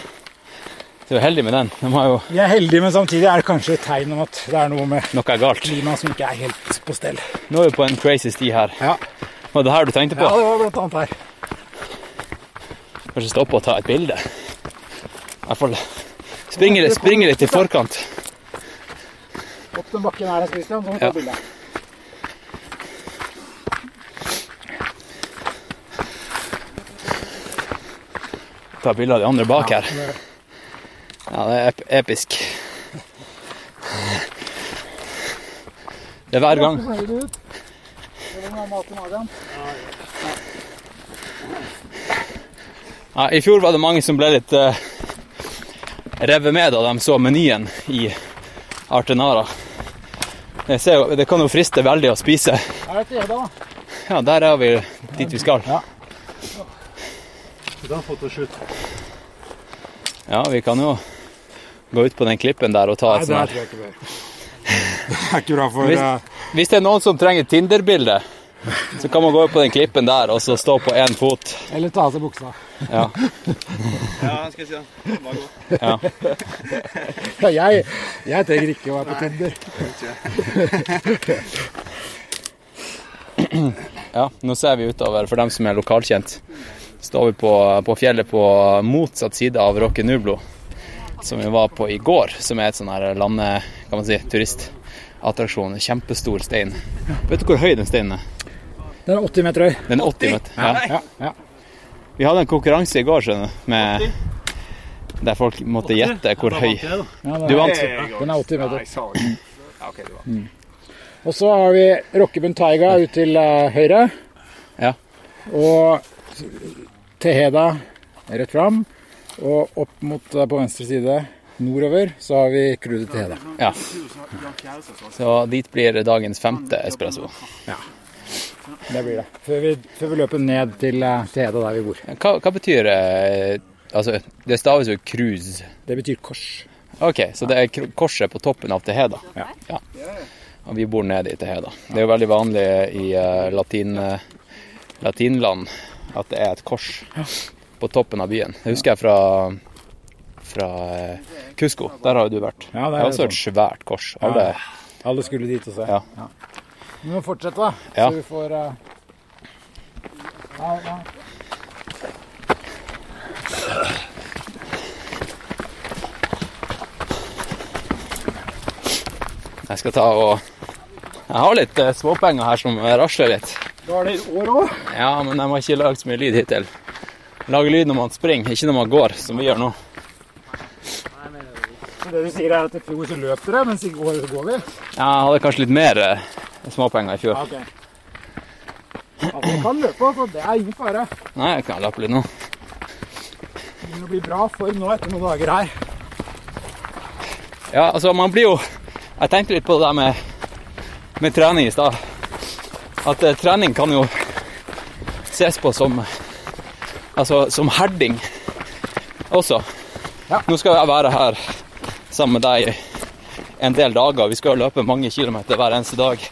Så vi er heldige med den. De har jo Vi er heldige, men samtidig er det kanskje et tegn om at det er noe med noe er galt. klimaet som ikke er helt på stell. Nå er vi på en crazy sti her. Ja, var det her du tenkte på? Ja, det var blant annet her. Kanskje stoppe og ta et bilde? I hvert fall springe litt, springe litt i forkant. Opp den bakken her, Christian, så må vi ta ja. bilde. Ta bilde av de andre bak her. Ja, det er episk. Det er hver gang. Ja, I fjor var det mange som ble litt uh, revet med da de så menyen i Artenara. Jeg ser det kan jo friste veldig å spise. Er det Eda, da? Ja, der er vi dit vi skal. Ja. Da fotoshoot. Ja, vi kan jo gå ut på den klippen der og ta et sånt det tror jeg ikke vi. Det er ikke bra for Hvis, uh... hvis det er noen som trenger Tinder-bilde, så kan man gå opp på den klippen der og så stå på én fot. Eller ta av seg buksa. Ja. Ja, skal jeg si det. Bare gå. Ja. Ja, jeg, jeg trenger ikke å være på Tinder. ja, nå ser vi utover for dem som er lokalkjent. Står vi på, på fjellet på motsatt side av Roque Nublo, som vi var på i går. Som er et sånn her lande... Kan man si turistattraksjon. Kjempestor stein. Vet du hvor høy den steinen er? Den er 80 meter høy. Den er 80 meter. Ja. Ja, ja. Vi hadde en konkurranse i går, skjønner du, med der folk måtte gjette hvor høy ja Du vant. den er 80 meter. var. Og så har vi Rokkebund Taiga ut til eh, høyre. Ja. Og Teheda rett fram. Og opp mot der på venstre side nordover så har vi Crude Teheda. Ja. Så dit blir dagens femte espresso. Ja. Det blir det. Før vi, før vi løper ned til Tede, Teheda der vi bor. Hva, hva betyr eh, Altså, det staves jo cruise. Det betyr kors. Ok, så det er korset på toppen av Teheda. Ja. Og vi bor nede i Teheda. Det er jo veldig vanlig i eh, latin, eh, latinland at det er et kors på toppen av byen. Det husker jeg fra, fra Kusko. Der har jo du vært. Ja, det er også et svært kors. Alle, Alle skulle dit og se. Ja. Vi må fortsette, da. Ja. Så vi får uh... ja, ja. Jeg skal ta og Jeg har litt eh, småpenger her som rasler litt. Du har det i år òg? Ja, men de har ikke lagd så mye lyd hittil. Lager lyd når man springer, ikke når man går, som vi gjør nå. Det du sier er at i fjor så løp dere, mens i år går vi? Ja, Jeg hadde kanskje litt mer eh, småpenger i fjor. Ja, ok. Ja, dere kan løpe, så det er ingen fare. Nei, jeg kan lappe litt nå. Det begynner å bli bra form nå etter noen dager her. Ja, altså, man blir jo Jeg tenkte litt på det der med, med trening i stad. At eh, trening kan jo ses på som Altså som herding også. Ja. Nå skal jeg være her sammen med deg en del dager. Vi skal jo løpe mange kilometer hver eneste dag.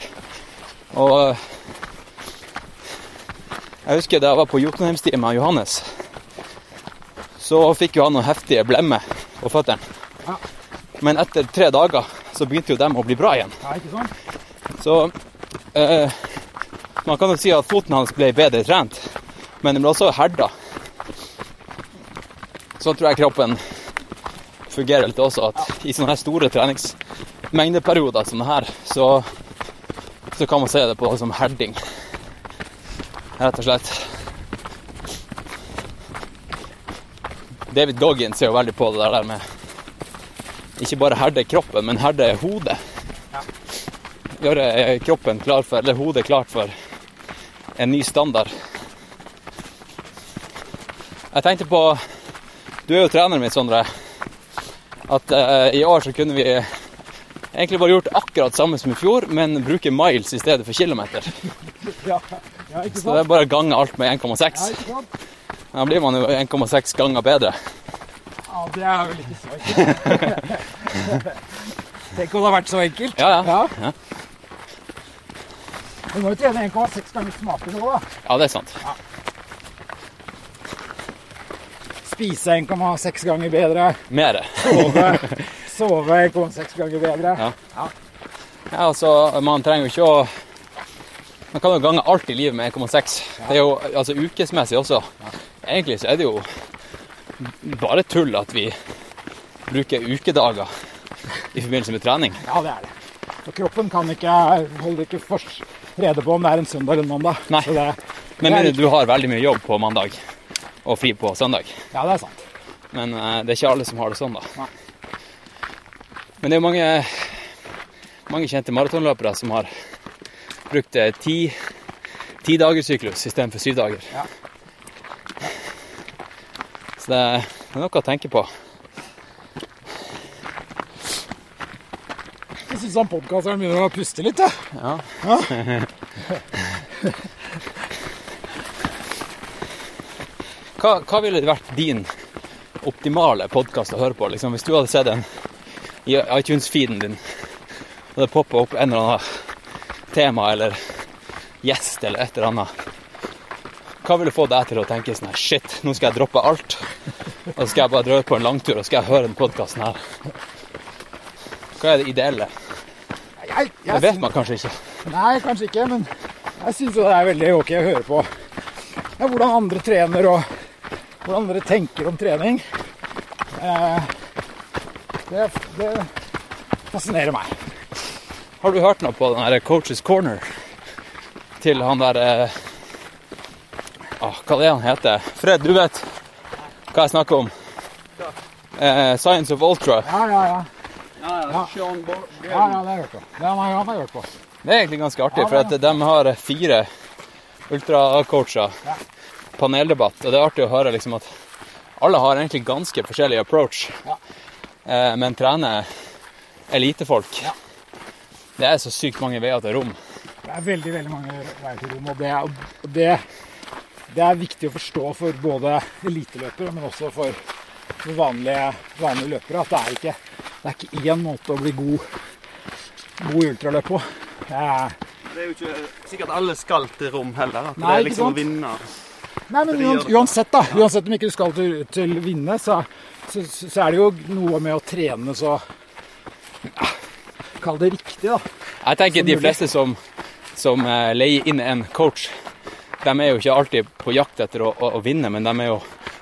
Og eh, jeg husker da jeg var på Jotunheimstien med Johannes, så fikk jo han noen heftige blemmer på føttene. Men etter tre dager så begynte jo dem å bli bra igjen. Ja, ikke sant? Så eh, man kan jo si at foten hans ble bedre trent, men den ble også herda. Så tror jeg kroppen fungerer litt også, at i sånne her store treningsmengdeperioder som det her, så, så kan man se det på som herding. Rett og slett. David Goggins ser jo veldig på det der med ikke bare herde kroppen, men herde hodet. Gjøre eh, kroppen klar for, eller hodet klart for en ny standard. Jeg tenkte på Du er jo treneren min, Sondre. At uh, i år så kunne vi egentlig bare gjort akkurat samme som i fjor, men bruke miles i stedet for kilometer. Ja, ja Så det er bare å gange alt med 1,6. Ja? Da blir man jo 1,6 ganger bedre. Ja, det er vel ikke så enkelt. Tenk om det har vært så enkelt. Ja, ja. Ja. Du må jo trene 1,6 ganger smartere nå, da. Ja, det er sant. Spise 1,6 ganger bedre. Mere. Sove, sove 1,6 ganger bedre. Ja. Ja, altså, man trenger jo ikke å Man kan jo gange alt i livet med 1,6. Det er jo altså ukesmessig også. Egentlig så er det jo bare tull at vi bruker ukedager i forbindelse med trening. Ja, det er det. Og kroppen kan ikke, holder ikke for rede på om det er en søndag eller en mandag. Nei. Så det, mindre du har veldig mye jobb på mandag. Og fri på søndag. Ja, det er sant. Men eh, det er ikke alle som har det sånn, da. Nei. Men det er mange, mange kjente maratonløpere som har brukt eh, ti, ti dagers syklus istedenfor syv dager. Ja. Så det, det er noe å tenke på. Jeg syns han podkasteren begynner å puste litt, jeg. Ja. hva, hva ville det vært din optimale podkast å høre på? Liksom, hvis du hadde sett den i iTunes-feeden din, og det poppa opp en eller annen tema eller gjest eller et eller annet. Hva ville få deg til å tenke sånn her Shit, nå skal jeg droppe alt. Og så skal jeg bare dra ut på en langtur og skal jeg høre den podkasten her. Hva er det ideelle? Jeg, Det vet man kanskje ikke. Nei, kanskje ikke, men jeg syns det er veldig ok å høre på ja, hvordan andre trener og hvordan dere tenker om trening. Eh, det, det fascinerer meg. Har du hørt noe på den her Coaches Corner til han der eh, ah, Hva er det han heter? Fred, du vet hva jeg snakker om? Eh, Science of Ultra. Ja, ja, ja. Ja, Sean ja, ja det har jeg hørt på. Det har jeg, hørt på. Det er egentlig ganske artig, Ja, for at de har fire ultracoacher. Ja. Paneldebatt. Og det er artig å høre liksom at alle har egentlig ganske forskjellig approach, Ja. eh, men trener elitefolk. Ja. Det er så sykt mange veier til rom. Det er veldig veldig mange veier til rom, og det, og det, det er viktig å forstå for både eliteløpere, men også for, for vanlige, vanlige løpere. At det er ikke det er ikke én måte å bli god, god i ultraløp på. Det er, Det er jo ikke sikkert alle skal til rom heller. At Nei, det er liksom å vinne. Nei, men uansett, da. Uansett om ikke du skal til, til vinne, så, så, så er det jo noe med å trene så ja, Kall det riktig, da. Jeg tenker Som de mulig. fleste som, som eh, leier inn en coach, de er jo ikke alltid på jakt etter å, å, å vinne, men de er jo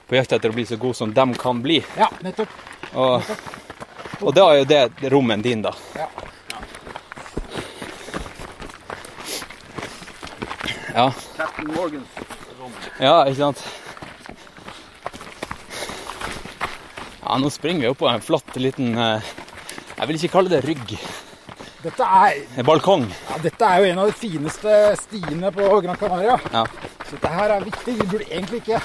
på jakt etter å bli så god som de kan bli. Ja, nettopp. Og, og da er jo det rommen din, da. Ja. Ja. Captain Morgans. Ja, ikke sant? Ja, nå springer vi opp på en flott liten eh, Jeg vil ikke kalle det rygg. Dette er, balkong. ja, dette er jo en av de fineste stiene på Gran Canaria. Ja. Så dette her er viktig. Vi burde egentlig ikke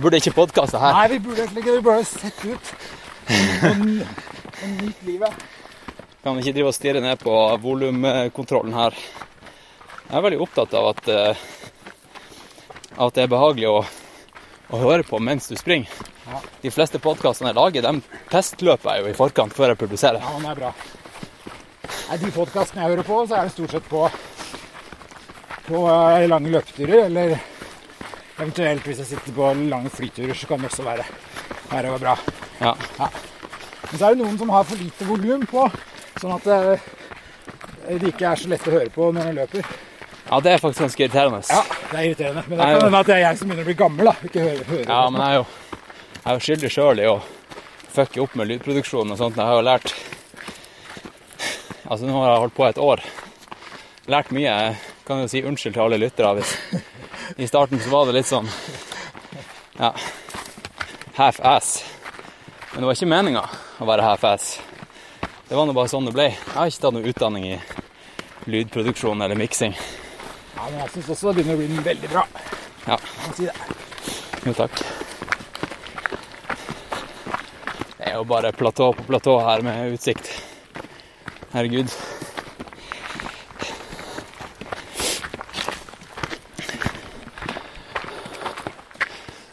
Burde ikke podkaste her. Nei, vi burde egentlig ikke. Vi burde sett ut og, nytt liv, nyt livet. Kan ikke drive og stirre ned på volumkontrollen her. Jeg er veldig opptatt av at, eh, at det er behagelig å, å høre på mens du springer. Ja. De fleste podkastene jeg lager, de testløper jeg jo i forkant før jeg publiserer. Ja, den er bra. Nei, De podkastene jeg hører på, så er det stort sett på, på eh, lange løpeturer. Eller eventuelt hvis jeg sitter på lange flyturer, så kan det også være, være bra. Ja. Men så er det noen som har for lite volum på, sånn at eh, det ikke er så lett å høre på når en løper. Ja, det er faktisk ganske irriterende. Ja, det er irriterende. Men det kan hende at det er jeg som begynner å bli gammel, da. Ikke høre, høre Ja, men jeg er jo, jeg er jo skyldig sjøl i å fucke opp med lydproduksjonen og sånt. Jeg har jo lært Altså, nå har jeg holdt på et år. Lært mye. Jeg kan jo si unnskyld til alle lyttere hvis I starten så var det litt sånn Ja, half ass. Men det var ikke meninga å være half ass. Det var nå bare sånn det ble. Jeg har ikke tatt noe utdanning i lydproduksjon eller miksing. Men jeg syns også det begynner å bli veldig bra. Ja. Jeg må si det. Jo, takk. Det er jo bare platå på platå her med utsikt. Herregud.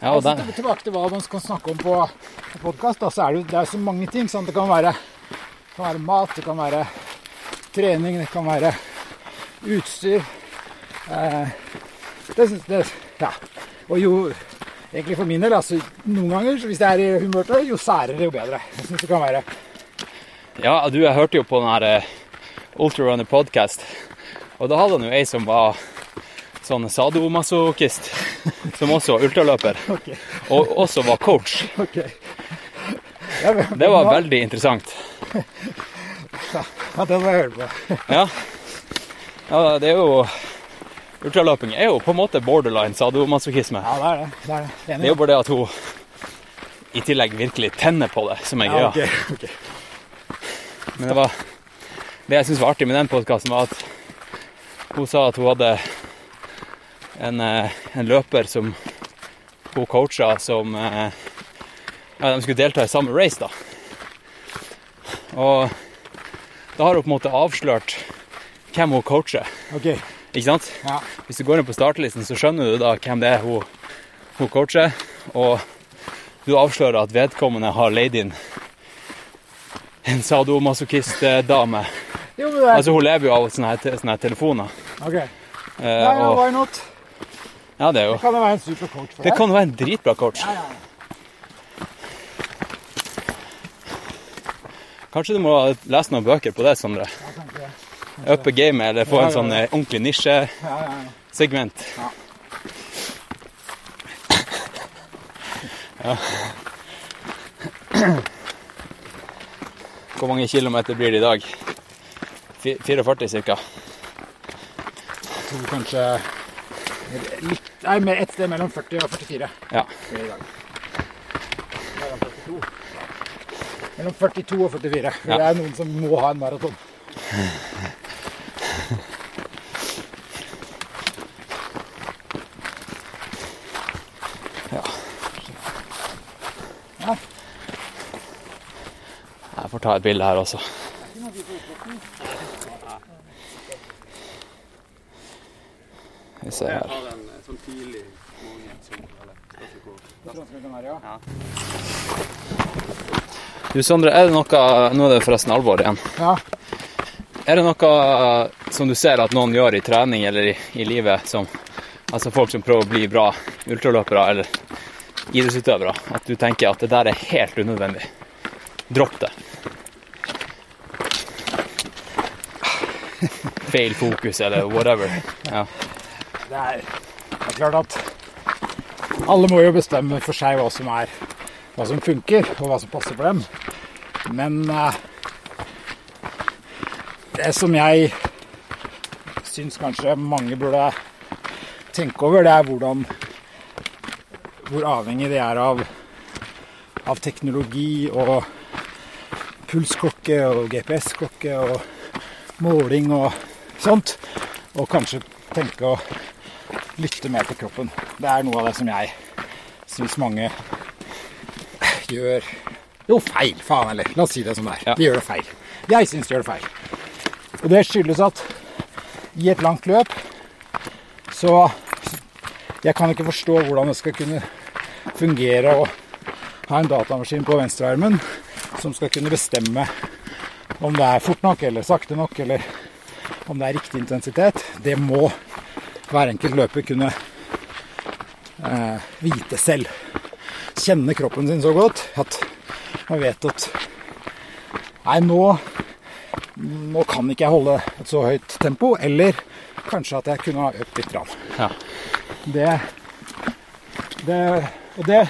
Ja, og Altså, der, tilbake til hva man skal snakke om på, podkast, Det, er det, jo- det er så mange ting. Sant? Det kan være, det kan være mat, det kan være trening, det kan være utstyr. Eh, det, syns- det, ja. Og jo egentlig for min del, altså noen ganger, hvis jeg er i humør til det, jo særere, jo bedre. Jeg synes det kan være ja, du, jeg hørte jo på den her Ultrarunner podcast, og da hadde han jo ei som var sånn sadomasochist, som også var ultraløper, okay. og også var coach. Okay. Ja, men- Det var veldig interessant. Ja, det må jeg høre på. Ja. ja, det er jo ultraløping er jo på en måte borderline sadomasochisme. Ja, det er det. Det er det. Det Enig. er jo bare det at hun i tillegg virkelig tenner på det, som er greia. ja, ok, okay. Men det var Det jeg syns var artig med den podkasten, var at hun sa at hun hadde en, eh, en løper som hun coacha, som eh, Ja, de skulle delta i samme race, da. Og da har hun på en måte avslørt hvem hun coacher, Ok, ikke sant? ja. Hvis du går inn på startlisten, så skjønner du da hvem det er hun, hun coacher, og du avslører at vedkommende har leid inn en sadomasochist-dame. Jo, det Altså, hun lever jo av sånne, her, sånne her telefoner. Ok. Eh, Ja, ja, why not? ja, det er jo Kan det være en super coach for Det kan jo være en dritbra coach. Ja, ja, ja. Kanskje du må lese noen bøker på det, Sondre? Ja, det. Uppe gamet, eller få en sånn eh, ordentlig nisjesegment. Ja. Hvor mange kilometer blir det i dag? 44 ca. Jeg tror kanskje litt, Nei, et sted mellom 40 og 44 Ja. Mellom 42. Mellom 42 og 44. For Ja. Det er noen som må ha en maraton. Ja. Ja. Jeg får ta et bilde her også. Vi ser her. har en sånn. Du Sondre, er det noe Nå er det forresten alvor igjen. ja. Er det noe som du ser at noen gjør i trening eller i, i livet, som altså folk som prøver å bli bra ultraløpere eller idrettsutøvere, at du tenker at det der er helt unødvendig? Dropp det. Feil fokus eller whatever. Ja. Det er, det er klart at alle må jo bestemme for seg hva som er hva som funker, og hva som passer for dem. Men eh, det som jeg syns kanskje mange burde tenke over, det er hvordan hvor avhengig de er av, av teknologi og pulsklokke og GPS-klokke og måling og sånt. Og kanskje tenke å lytte mer til kroppen. Det er noe av det som jeg syns mange gjør Jo, feil, faen heller. La oss si det som det er. Ja. De gjør det feil. Jeg syns de gjør det feil. Og det skyldes at i et langt løp så Jeg kan ikke forstå hvordan det skal kunne fungere å ha en datamaskin på venstrearmen som skal kunne bestemme om det er fort nok eller sakte nok, eller om det er riktig intensitet. Det må hver enkelt løper kunne eh, vite selv. Kjenne kroppen sin så godt at man vet at Nei, nå, nå kan ikke jeg holde et så høyt tempo. Eller kanskje at jeg kunne ha økt litt. Rann. Ja. Det, det, og det,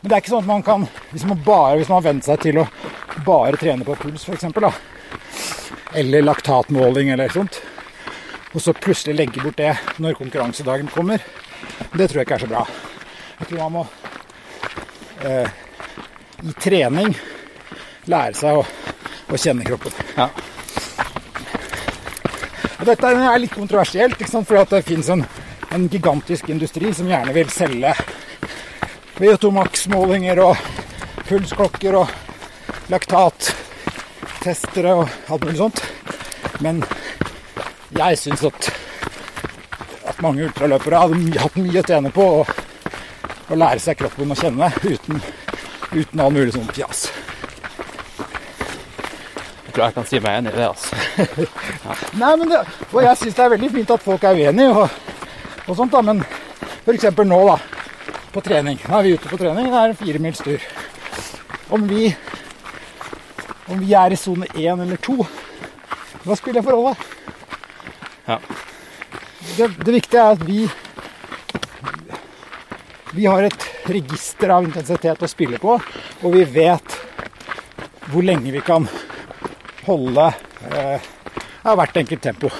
men det er ikke sånn at man kan Hvis man bare, hvis man har vent seg til å bare trene på puls, f.eks., eller laktatmåling eller sånt, og så plutselig legge bort det når konkurransedagen kommer, det tror jeg ikke er så bra. Jeg tror man må eh, i trening lære seg å, å kjenne kroppen. Ja. Og dette er litt kontroversielt, at det finnes en, en gigantisk industri som gjerne vil selge VO2 Max-målinger og pulsklokker og laktattestere og alt mulig sånt. Men jeg syns at, at mange ultraløpere hadde hatt mye å tjene på å, å lære seg kroppen å kjenne uten, uten all mulig sånn fjas. Jeg tror jeg kan si meg enig i det. altså. Nei, men det, og jeg syns det er veldig fint at folk er uenige og, og sånt, da, men f.eks. nå, da. På trening. Nå er vi ute på trening. Det er en firemils tur. Om vi om vi er i sone én eller to, hva spiller for rolle? Ja. Det, det viktige er at vi vi har et register av intensitet å spille på, og vi vet hvor lenge vi kan holde eh, ja, hvert enkelt tempo.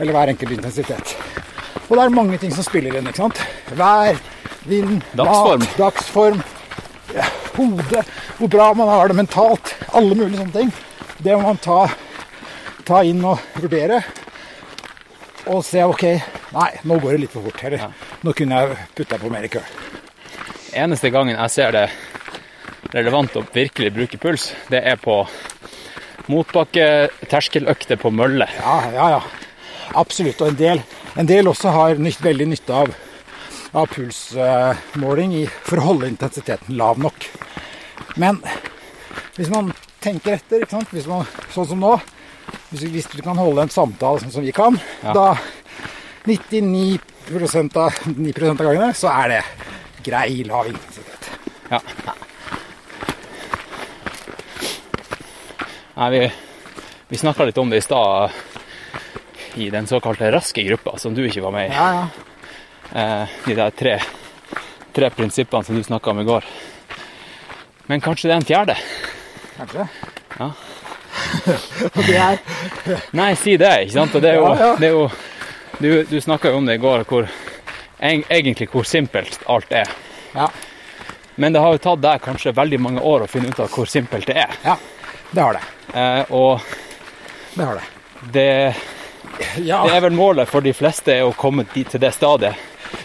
Eller hver enkelt intensitet. Og det er mange ting som spiller inn. ikke sant? Vær, vind, Dagsform. mat, dagsform, ja, hode, hvor bra man har det mentalt. Alle mulige sånne ting. Det må man ta, ta inn og vurdere. Og se OK, nei, nå går det litt for fort. Eller nå kunne jeg putta på mer kø. Eneste gangen jeg ser det relevant å virkelig bruke puls, det er på motbakke, terskeløkter på mølle. Ja, ja, ja. Absolutt. Og en del, en del også har nytt, veldig nytte av, av pulsmåling i, for å holde intensiteten lav nok. Men hvis man tenker etter? Hvis man, sånn som nå hvis, hvis du kan holde en samtale sånn som vi kan, Ja. da 99 av, 9 av gangene så er det grei lav intensitet. Ja. Nei, vi, vi snakka litt om det i stad i den såkalte raske gruppa, som du ikke var med i. Ja, ja. Eh, de der tre, tre prinsippene som du snakka om i går. Men kanskje det er en fjerde? Kanskje. Ja. Og det er Nei, si det, ikke sant? Og det er jo, Ja. Det er jo Du, du snakka jo om det i går, hvor egentlig hvor simpelt alt er. Ja. Men det har jo tatt deg kanskje veldig mange år å finne ut av hvor simpelt det er. Ja, det har det. Eh, og Det har det. det, Ja, det er vel målet for de fleste å komme dit til det stadiet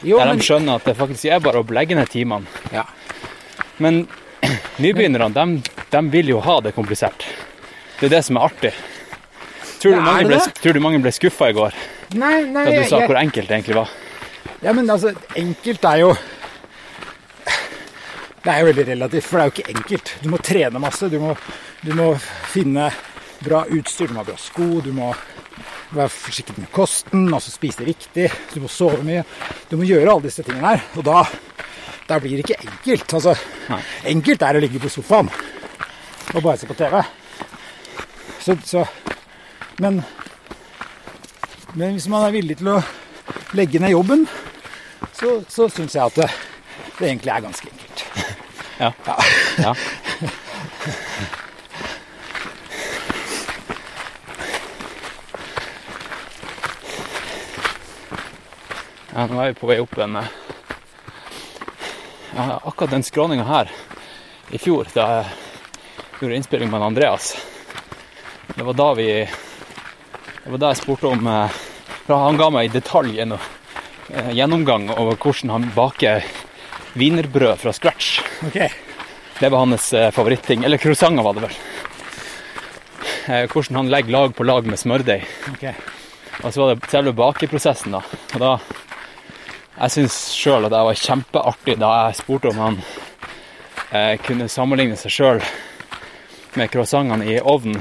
jo, der men, de skjønner at det faktisk er bare å legge ned timene. ja. Men nybegynnerne, de, de vil jo ha det komplisert. Det er det som er artig. Tror du Ja, mange ble, tror du mange ble skuffa i går Nei, nei, da du sa jeg- hvor enkelt det egentlig var? Ja, men altså, enkelt er jo Det er jo veldig relativt, for det er jo ikke enkelt. Du må trene masse. Du må, du må finne bra utstyr, du må ha bra sko, du må være forsiktig med kosten, altså spise riktig, du må sove mye. Du må gjøre alle disse tingene her. Og da, da blir det ikke enkelt. Altså, enkelt er å ligge på sofaen og bare se på TV. Så, så Men men hvis man er villig til å legge ned jobben, så, så syns jeg at det, det egentlig er ganske enkelt. Ja. ja. Ja, nå er vi på vei opp en eh, ja, Akkurat den skråninga her i fjor, da jeg gjorde innspilling med Andreas Det var da vi Det var da jeg spurte om eh, for Han ga meg i detalj en eh, gjennomgang over hvordan han baker wienerbrød fra scratch. Ok, Det var hans favoritting. Eller croissanter, var det vel. Hvordan han legger lag på lag med smørdeig. ok. Og så var det selve bakeprosessen, da. Og da Jeg syns sjøl at det var kjempeartig da jeg spurte om han eh, kunne sammenligne seg sjøl med croissantene i ovnen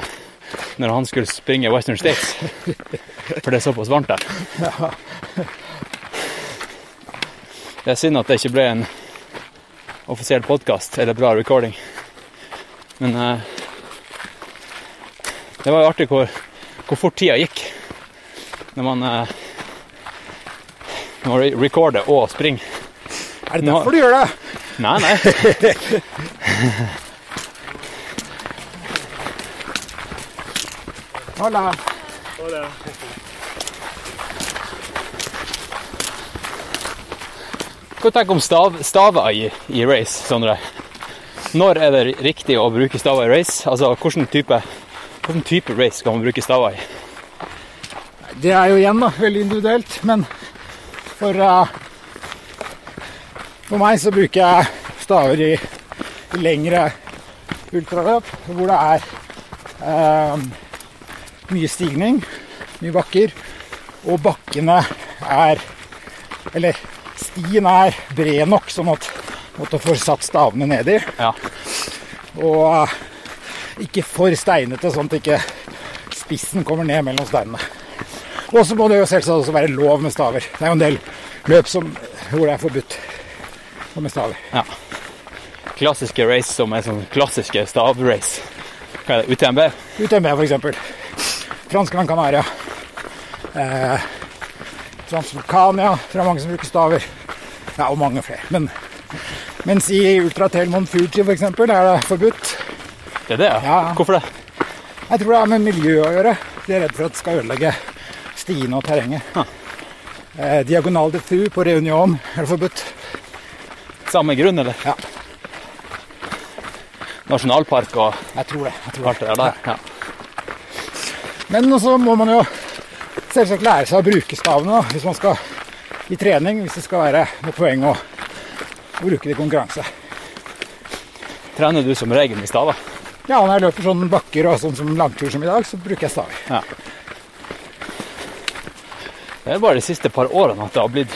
når han skulle springe Western States. For det er såpass varmt der. Det er synd at det ikke ble en offisiell podkast eller bra recording. Men eh, det var jo artig hvor, hvor fort tida gikk når man eh, re- recorde og springe. Er det Nå- derfor du gjør det? Nei, nei. Hola. Hva tenker du om stav, staver i, i race, Sondre? Når er det riktig å bruke staver i race? Altså, hvilken type, hvilken type race skal man bruke staver i? Det er jo igjen da, veldig individuelt, men for, eh, for meg så bruker jeg staver i, i lengre ultraløp, hvor det er eh, mye stigning, mye bakker, og bakkene er Eller stien er bred nok, sånn at måtte får satt stavene nedi. Ja. Og eh, ikke for steinete, sånn at ikke spissen kommer ned mellom steinene. Og så må det jo selvsagt også være lov med staver. Det er jo en del løp som, hvor det er forbudt med staver. Ja. Klassiske race som er sånn klassiske stavrace. Hva er det? UTMB? UTMB for eksempel. Fransk Gran Canaria. Eh, Transvulkania. Er mange som bruker staver. Ja, og mange flere. Men mens i Ultra Telmon Fuji eksempel er det forbudt. Det er det, ja? Ja. Hvorfor det? Jeg tror det har med miljø å gjøre. De er redd for at det skal ødelegge stiene og terrenget. Eh, diagonal de Fu på Reunion er forbudt. Samme grunn, eller? Ja. Nasjonalpark og Jeg tror det. Jeg tror alt det der? Ja. Men så må man jo selvsagt lære seg å bruke stavene da, hvis man skal i trening, hvis det skal være noe poeng å, bruke det i konkurranse. Trener du som regel med staver? Ja, når jeg løper sånn bakker og sånn som langtur som i dag, så bruker jeg staver. Ja. Det er bare de siste par årene at det har blitt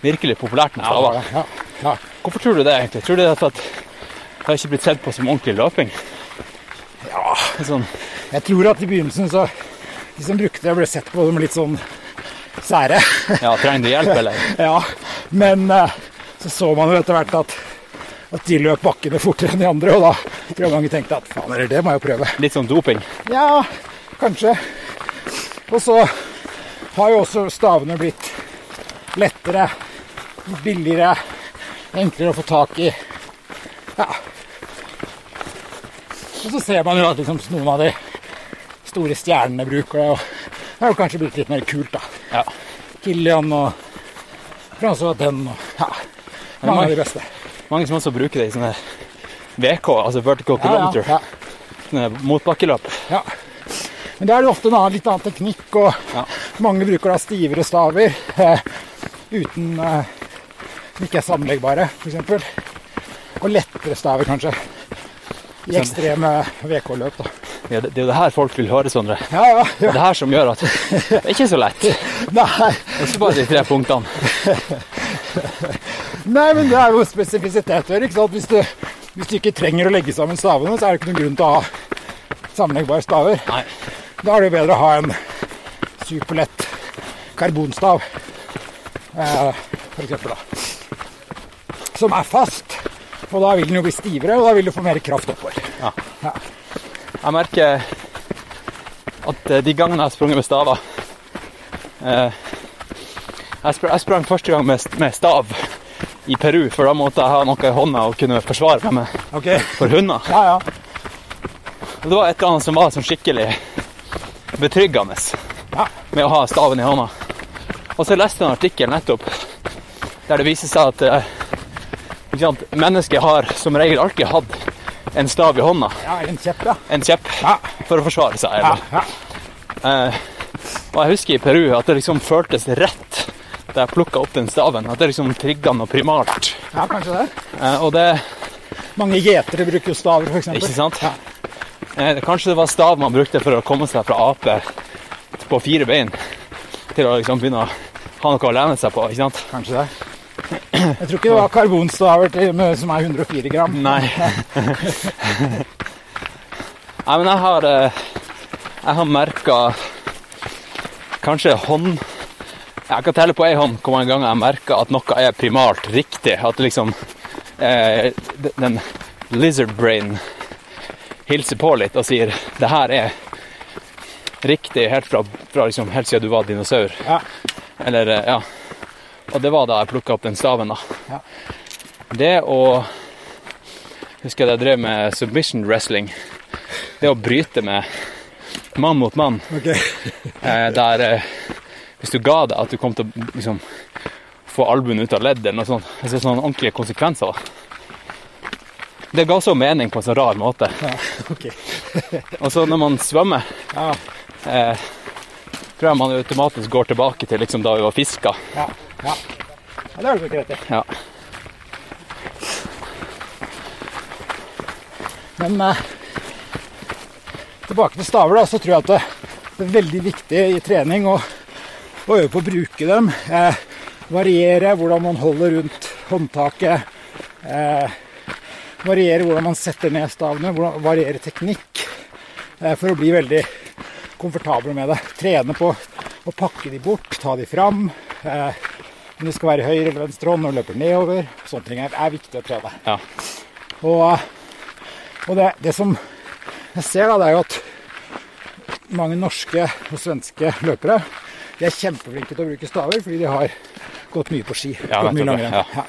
virkelig populært med staver. Ja, ja. Hvorfor tror du det, egentlig? Tror du det er for at det har ikke blitt sett på som ordentlig løping? Ja, Sånn, jeg tror at i begynnelsen så De som brukte det, ble sett på som litt sånn sære. ja, trenger du hjelp, eller? Ja, men eh, så så man jo etter hvert at, at de løp bakkene fortere enn de andre, og da tror jeg mange tenkte at faen, eller det må jeg jo prøve. Litt sånn doping? Ja, kanskje. Og så har jo også stavene blitt lettere, billigere, enklere å få tak i. Ja. Og så ser man jo at liksom noen av de store stjernene bruker det, og det har jo kanskje blitt litt mer kult, da. Ja. Kilian og Francois Den og ja, mange mange- av de beste. Mange som også bruker det i sånne VK, altså vertical kilometer. Ja, ja, ja. motbakkeløp. ja. Men da er det ofte en annen, litt annen teknikk, og Ja. Mange bruker da stivere staver eh, uten eh, som ikke er sammenleggbare, f.eks. Og lettere staver, kanskje. I Sånn. ekstreme VK-løp, da. Ja, det, det er jo det her folk vil høre, Sondre. Ja, ja, Det er det her som gjør at det er ikke så lett. Nei, ikke bare de tre punktene. nei, men det er jo spesifisiteter, ikke sant. Hvis du, hvis du ikke trenger å legge sammen stavene, så er det ikke noen grunn til å ha sammenleggbare staver. Nei. Da er det jo bedre å ha en superlett karbonstav, eh, for eksempel da. Som er fast, og da vil den jo bli stivere, og da vil du få mer kraft oppover. Jeg merker at eh, de gangene jeg har sprunget med staver eh, jeg, spr jeg sprang første gang med, med stav i Peru, for da måtte jeg ha noe i hånda og kunne forsvare meg med okay. for hunder. Ja, ja. Det var et eller annet som var sånn skikkelig betryggende Ja. Med å ha staven i hånda. Og så leste jeg en artikkel nettopp der det viser seg at eh, sant, mennesket har som regel alltid hatt en stav i hånda, Ja, en kjepp, ja. en kjepp, Ja. for å forsvare seg. Ja, Eller. ja. Eh, og jeg husker i Peru at det liksom føltes rett da jeg plukka opp den staven. At det liksom trigga noe primalt. ja kanskje det. Eh, og det Mange gjetere bruker jo staver, eksempel. Ikke sant? Eh, Kanskje det var stav man brukte for å komme seg fra ape på fire bein til å liksom begynne å ha noe å lene seg på. ikke sant? Kanskje det. Jeg tror ikke det var karbonstaver som er 104 gram. Nei. Nei, men jeg har eh, Jeg har merka kanskje hånd Jeg kan telle på ei hånd hvor mange ganger jeg merker at noe er primalt riktig. At liksom eh, den lizard brain hilser på litt og sier det her er riktig helt fra, fra liksom, helt siden du var dinosaur. Ja. Eller, eh, ja. Og det var da jeg plukka opp den staven, da. Ja. Det å Husker jeg at jeg drev med submission wrestling. Det å bryte med mann mot mann, Okay. eh, der eh, Hvis du ga deg at du kom til å liksom, få albuen ut av leddet eller noe sånt. Altså sånne ordentlige konsekvenser. da. Det ga så mening på en sånn rar måte. ok. Og så når man svømmer, Ja, eh, tror jeg man automatisk går tilbake til liksom da vi var fiska. ja, ja. ja det har du rett i. Ja. Men eh, tilbake til staver, da, så tror jeg at det, det er veldig viktig i trening å, å øve på å bruke dem. Eh, variere hvordan man holder rundt håndtaket. Eh, variere hvordan man setter ned stavene. Variere teknikk eh, for å bli veldig komfortabel med det. Trene på å pakke de bort, ta de fram. Eh, om det skal være høyre eller venstre hånd når du løper nedover. Sånne ting er, er viktig å trene. Ja. Og, og det, det som jeg ser, da, det er jo at mange norske og svenske løpere de er kjempeflinke til å bruke staver fordi de har gått mye på ski. Ja, gått mye langrenn. ja.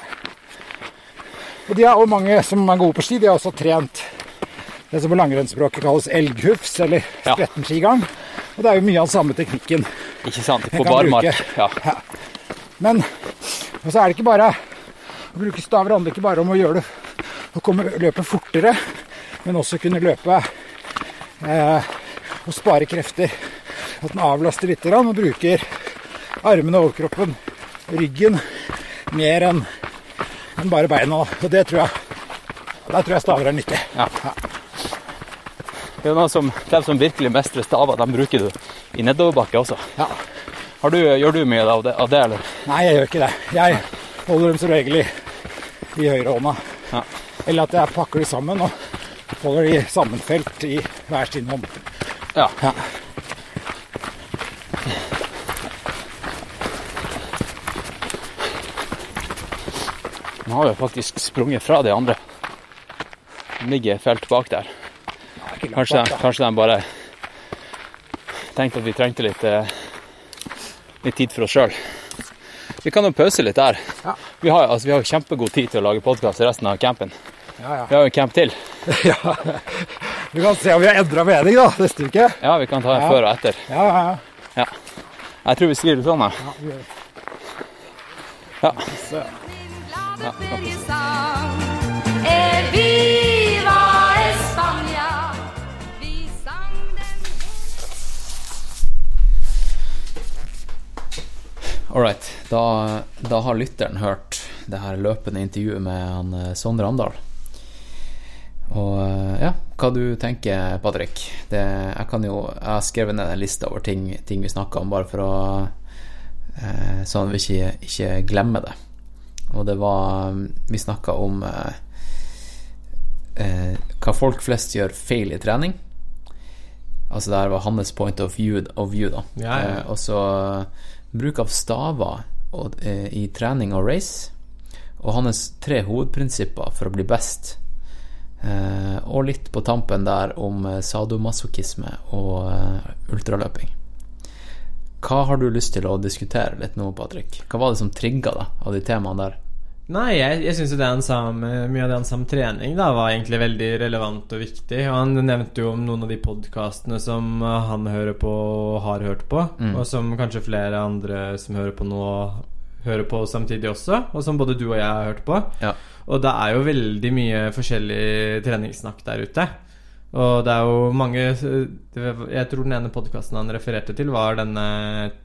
Og, de har, og mange som er gode på ski, de har også trent det som på langrennsspråket kalles elghufs, eller spretten skigang. Og det er jo mye av den samme teknikken. Ikke sant? På barmark. Ja. Ja. Men og så er det ikke bare å bruke staver handler ikke bare om å gjøre det å komme, løpe fortere, men også kunne løpe eh, og spare krefter. At den avlaster litt og bruker armene, overkroppen, ryggen mer enn enn bare beina. Og det tror jeg Der tror jeg staver er nyttig. Ja. Det er noe som, De som virkelig mestrer staver, de bruker du i nedoverbakke også. Ja. Har du, gjør du mye av det, av det, eller? Nei, jeg gjør ikke det. Jeg holder dem som regel i, i høyrehånda. Ja. Eller at jeg pakker de sammen og holder de sammenfelt i hver sin hånd. Ja. Ja. Nå har jeg faktisk sprunget fra de andre. De ligger felt bak der. Kanskje, bak, da. kanskje de bare tenkte at vi trengte litt, eh, litt tid for oss sjøl. Vi kan jo pause litt der. Ja. Vi har, altså, vi har jo kjempegod tid til å lage podkast resten av campen. Ja, Vi har jo en camp til. ja. ja. Vi kan se om vi har endra mening da, neste uke. Ja, vi kan ta en Ja. før og etter. Ja, ja, ja. Jeg tror vi skriver det sånn her. ja vi gjør. Ja. Ja, All right. Da, da har lytteren hørt det her løpende intervjuet med han eh, Sondre Andal. Og eh, ja, hva du tenker, Patrick? Det, jeg kan jo Jeg har skrevet ned en liste over ting, ting vi snakka om, bare for å eh, Sånn at vi ikke, ikke glemmer det. Og det var Vi snakka om eh, eh, hva folk flest gjør feil i trening. Altså det her var hans point of view, of view da. Ja, ja. Eh, og så bruk av staver eh, i trening og race. Og hans tre hovedprinsipper for å bli best. Eh, og litt på tampen der om eh, sadomasochisme og ultraløping. Hva har du lyst til å diskutere litt nå, Patrick? Hva var det som trigga deg av de temaene der? Nei, jeg, jeg syns det han sa om eh, mye av det han sa om trening, da, var egentlig veldig relevant og viktig. Og han nevnte jo om noen av de podkastene som eh, han hører på og har hørt på, Mm. og som kanskje flere andre som hører på nå, hører på samtidig også, og som både du og jeg har hørt på. Ja. Og det er jo veldig mye forskjellig treningssnakk der ute. Og det er jo mange Jeg tror den ene podkasten han refererte til, var denne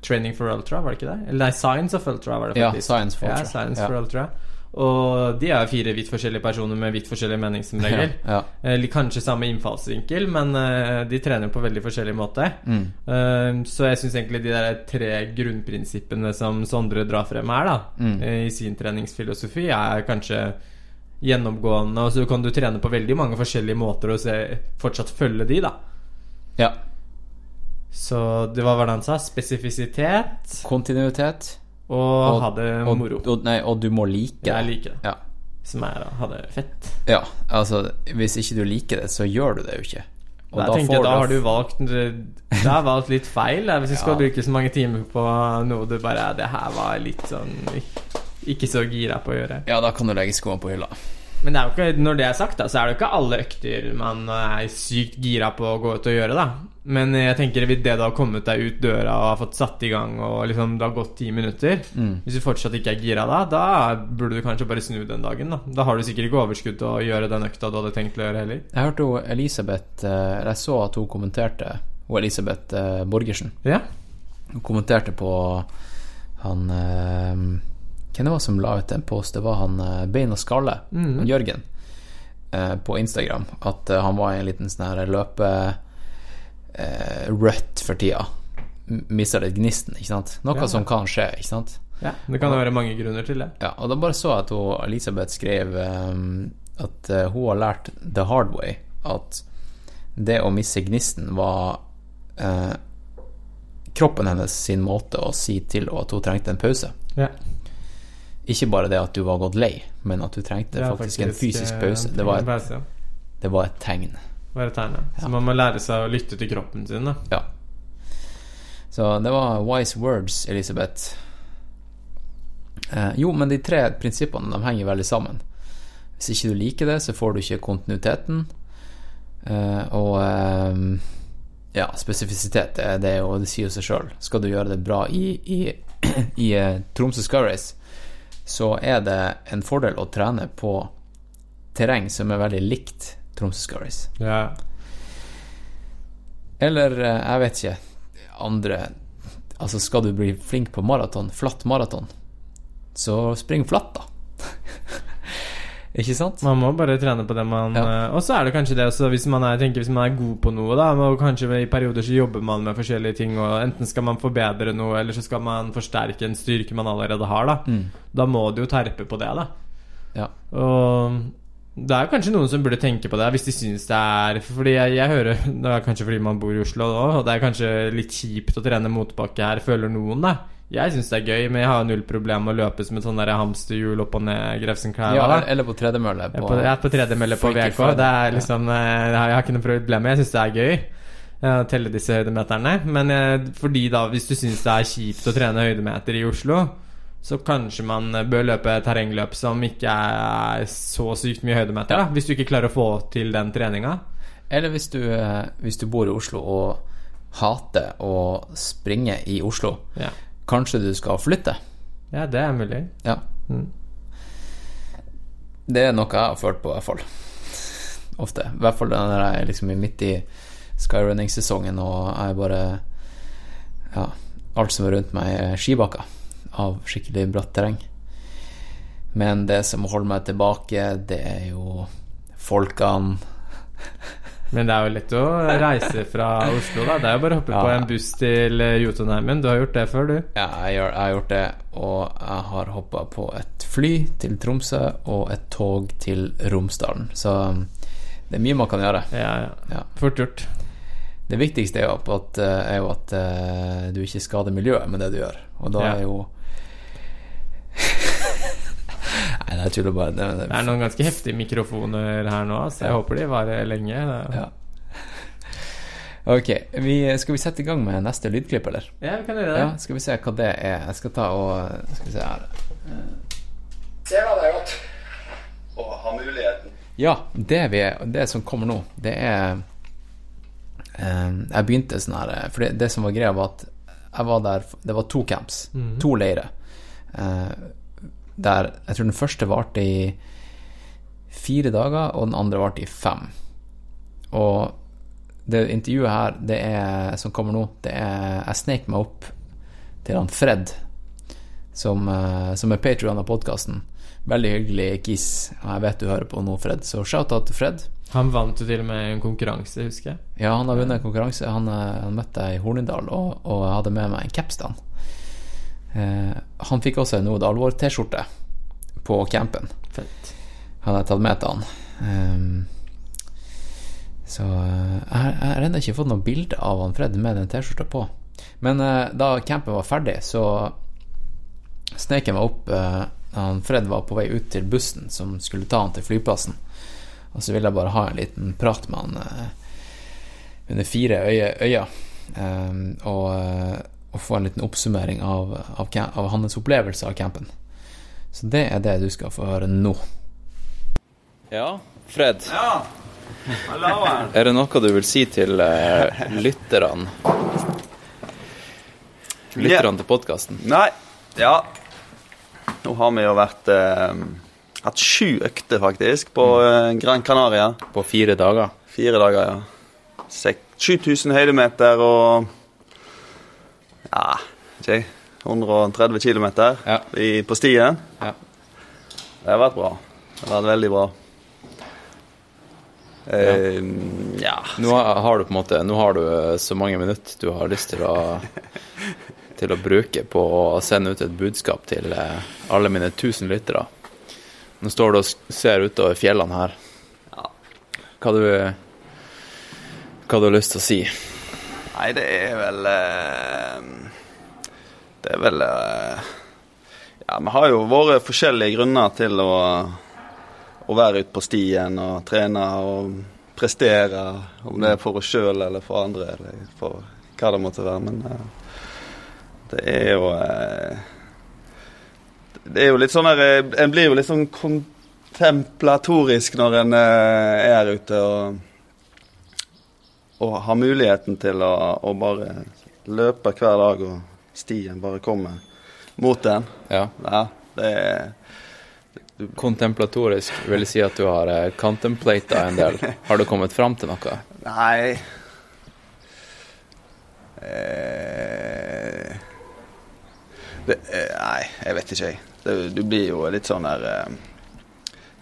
Training for Ultra, var det ikke det? Eller nei, Science of Ultra, var det Ja. Science for Ja, Science for Ja. for Ultra. Og de er fire vidt forskjellige personer med vidt forskjellige mening som regel. Ja, Eller kanskje samme innfallsvinkel, men eh, de trener på veldig forskjellig måte. Mm. Eh, så jeg syns egentlig de der tre grunnprinsippene som Sondre drar frem her, da, Mm. eh, i sin treningsfilosofi, er kanskje gjennomgående. Og så kan du trene på veldig mange forskjellige måter og se, fortsatt følge de, da. ja. Så det var hva han sa? Spesifisitet Kontinuitet. Og, ha det moro. Og, nei, og du må like Jeg liker det. Ja. Som er å ha det fett. ja, altså Hvis ikke du liker det, så gjør du det jo ikke. Og Da, da tenker jeg, da har du valgt Du har valgt litt feil. Hvis du skal bruke så mange timer på noe du bare Det her var litt sånn ikke så gira på å gjøre. Ja, da kan du legge skoene på hylla. Men det er jo ikke, når det er sagt, da, så er det jo ikke alle økter man er sykt gira på å gå ut og gjøre, da. Men jeg tenker hvis det du har kommet deg ut døra og har fått satt i gang, og liksom det har gått ti minutter Mm. Hvis du fortsatt ikke er gira da, da burde du kanskje bare snu den dagen, da. Da har du sikkert ikke overskudd til å gjøre den økta du hadde tenkt å gjøre heller. Jeg hørte jo Elisabeth eh, Jeg så at hun kommenterte Hun Elisabeth eh, Borgersen. Ja. Hun kommenterte på han eh, Hvem det var som la ut den post? Det var han Bein og skalle, mm. han Jørgen, på Instagram. At han var i en liten sånn her løpe eh, Rødt for tida. mister litt gnisten, ikke sant. Noe Ja. som kan skje, ikke sant. ja. Det kan jo være mange grunner til det. Ja, og da bare så jeg at hun, Elisabeth skrev um, at eh, hun har lært the hard way at det å miste gnisten var eh, kroppen hennes sin måte å si til henne at hun trengte en pause. Ja. Ikke bare det at du var gått lei, men at du trengte ja, faktisk, faktisk, en fysisk eh, pause. Det var et, det var et tegn. Bare tegnet. Så man må lære seg å lytte til kroppen sin, da. Ja. Så det var wise words, Elisabeth. Eh, jo, men de tre prinsippene de henger veldig sammen. Hvis ikke du liker det, så får du ikke kontinuiteten. Eh, og eh, ja, spesifisitet, det, det, er jo, det sier jo seg sjøl. Skal du gjøre det bra i, i i eh, Tromsø Sky Race, så er det en fordel å trene på terreng som er veldig likt Tromsø Sky Ja. Eller eh, jeg vet ikke andre Altså, skal du bli flink på maraton, flatt maraton, så spring flatt, da. ikke sant? Man må bare trene på det man Ja. eh, Og så er det kanskje det også, hvis man er, tenker, hvis man er god på noe, da og kanskje i perioder så jobber man med forskjellige ting, og enten skal man forbedre noe, eller så skal man forsterke en styrke man allerede har, da. Mm. Da må du jo terpe på det, da. Ja. Og det er kanskje noen som burde tenke på det, hvis de syns det er Fordi jeg, jeg hører Det er kanskje fordi man bor i Oslo da, og det er kanskje litt kjipt å trene motbakke her, føler noen, da. Jeg syns det er gøy, men jeg har null problem med å løpe som et sånn hamsterhjul opp og ned Grefsenkleiva. Ja, eller på tredemølle. På, jeg er på tredemølle på VK. Det er liksom eh, Jeg har ikke noe problem med Jeg syns det er gøy eh, å telle disse høydemeterne. Men eh, fordi da, hvis du syns det er kjipt å trene høydemeter i Oslo, så kanskje man eh, bør løpe terrengløp som ikke er så sykt mye høydemeter. Da, hvis du ikke klarer å få til den treninga. Eller hvis du, eh, hvis du bor i Oslo og hater å springe i Oslo, Ja. kanskje du skal flytte? ja, det er mulig. Ja. Mm. Det er noe jeg har følt på, i hvert fall. Ofte. I hvert fall når jeg er liksom midt i skyrunning-sesongen og jeg bare Ja, alt som er rundt meg, er skibakker av skikkelig bratt terreng. Men det som holder meg tilbake, det er jo folkene. Men det er jo lett å reise fra Oslo, da. Det er jo bare å hoppe Ja. på en buss til eh, Jotunheimen. Du har gjort det før, du. Ja, jeg, gjør, jeg har gjort det, og jeg har hoppa på et fly til Tromsø og et tog til Romsdalen. Så um, det er mye man kan gjøre. Ja, ja. Ja. Fort gjort. Det viktigste er jo at, eh, er jo at eh, du ikke skader miljøet med det du gjør. Og da er jo Nei, jeg tuller bare. Det, det, Det er noen ganske heftige mikrofoner her nå, så jeg Ja. håper de varer lenge. Det- Ja. Ok, vi, skal vi sette i gang med neste lydklipp, eller? Ja, vi kan gjøre det. Ja, skal vi se hva det er. Jeg skal ta og Skal vi se her. Ser da det er godt? Å ha muligheten. Ja, det, vi, det som kommer nå, det er eh, Jeg begynte sånn her For det, det som var greia, var at jeg var der Det var to camps, Mhm. to leirer. Eh, der Jeg tror den første varte i fire dager, og den andre varte i fem. Og det intervjuet her, det er, som kommer nå, det er Jeg snek meg opp til han Fred, som, eh, som er patrion av podkasten. Veldig hyggelig kiss. Jeg vet du hører på nå, Fred, så shout-out til Fred. Han vant jo til og med en konkurranse, husker jeg. Ja, han har vunnet en konkurranse. Han, eh, han møtte jeg i Hornindal, og, og jeg hadde med meg en caps til han. Eh, fikk også en Noe Alvor-T-skjorte på campen. Fett. Hadde jeg tatt med til han. Um, så eh, jeg har ennå ikke fått noe bilde av han Fred med den T-skjorta på. Men uh, da campen var ferdig, så snek jeg meg opp uh, han Fred var på vei ut til bussen som skulle ta han til flyplassen. Og så ville jeg bare ha en liten prat med han uh, under fire øye, øyne. Um, og, og få en liten oppsummering av, av, av hans opplevelse av campen. Så det er det du skal få høre nå. Ja, Fred. Ja. Halloen. Er det noe du vil si til uh, lytterne? Lytterne til podkasten? Nei, ja. Nå har vi jo vært uh, hatt sju økter, faktisk, på uh, Gran Canaria. På fire dager? Fire dager, ja. Sek 7000 høydemeter og Ja, jeg, 130 km Ja. på stien. Ja. Det har vært bra. Det har vært veldig bra. Eh, ja. Nå har du på en måte Nå har du eh, så mange minutter du har lyst til å Til å bruke på å sende ut et budskap til eh, alle mine tusen lyttere. Nå står du og ser utover fjellene her. Hva du Hva du har lyst til å si? Nei, det er vel eh, Det er vel eh, Ja, vi har jo våre forskjellige grunner til å, å være ute på stien og trene og prestere. Om det er for oss sjøl eller for andre, eller for hva det måtte være. Men eh, det er jo eh, Det er jo litt sånn eh, En blir jo litt sånn kontemplatorisk når en er her ute. og og har muligheten til å, å bare løpe hver dag, og stien bare kommer mot den. Ja. Ja, det er Kontemplatorisk vil si at du har eh, contemplata en del. Har du kommet fram til noe? Nei eh, det, eh, Nei, jeg vet ikke, jeg. Det, du blir jo litt sånn der eh,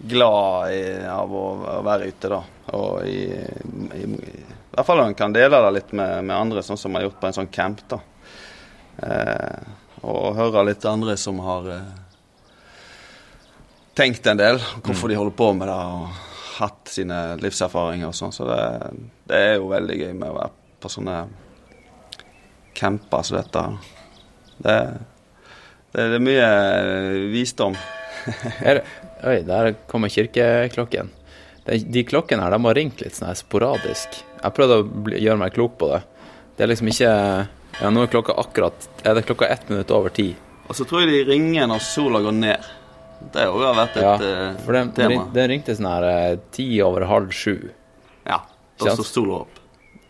glad i, av å, å være ute, da. Og i, i, i hvert fall en kan dele det litt med, med andre, sånn som man har gjort på en sånn camp. da. Eh, og høre litt andre som har eh, tenkt en del, hvorfor de holder på med det. og hatt sine livserfaringer og sånn. Så det, det er jo veldig gøy med å være på sånne camper som dette. Det, det, det er mye visdom. Her, oi, der kommer kirkeklokken. De, de klokkene her de har ringt litt sånn sporadisk. Jeg prøvde å bli, gjøre meg klok på det. Det er liksom ikke Ja, nå er klokka akkurat Er det klokka ett minutt over ti? Og så tror jeg de ringer når sola går ned. Det har jo vært et Ja, eh, for den, tema. den ringte sånn her eh, ti over halv sju. Ja, da står sola opp.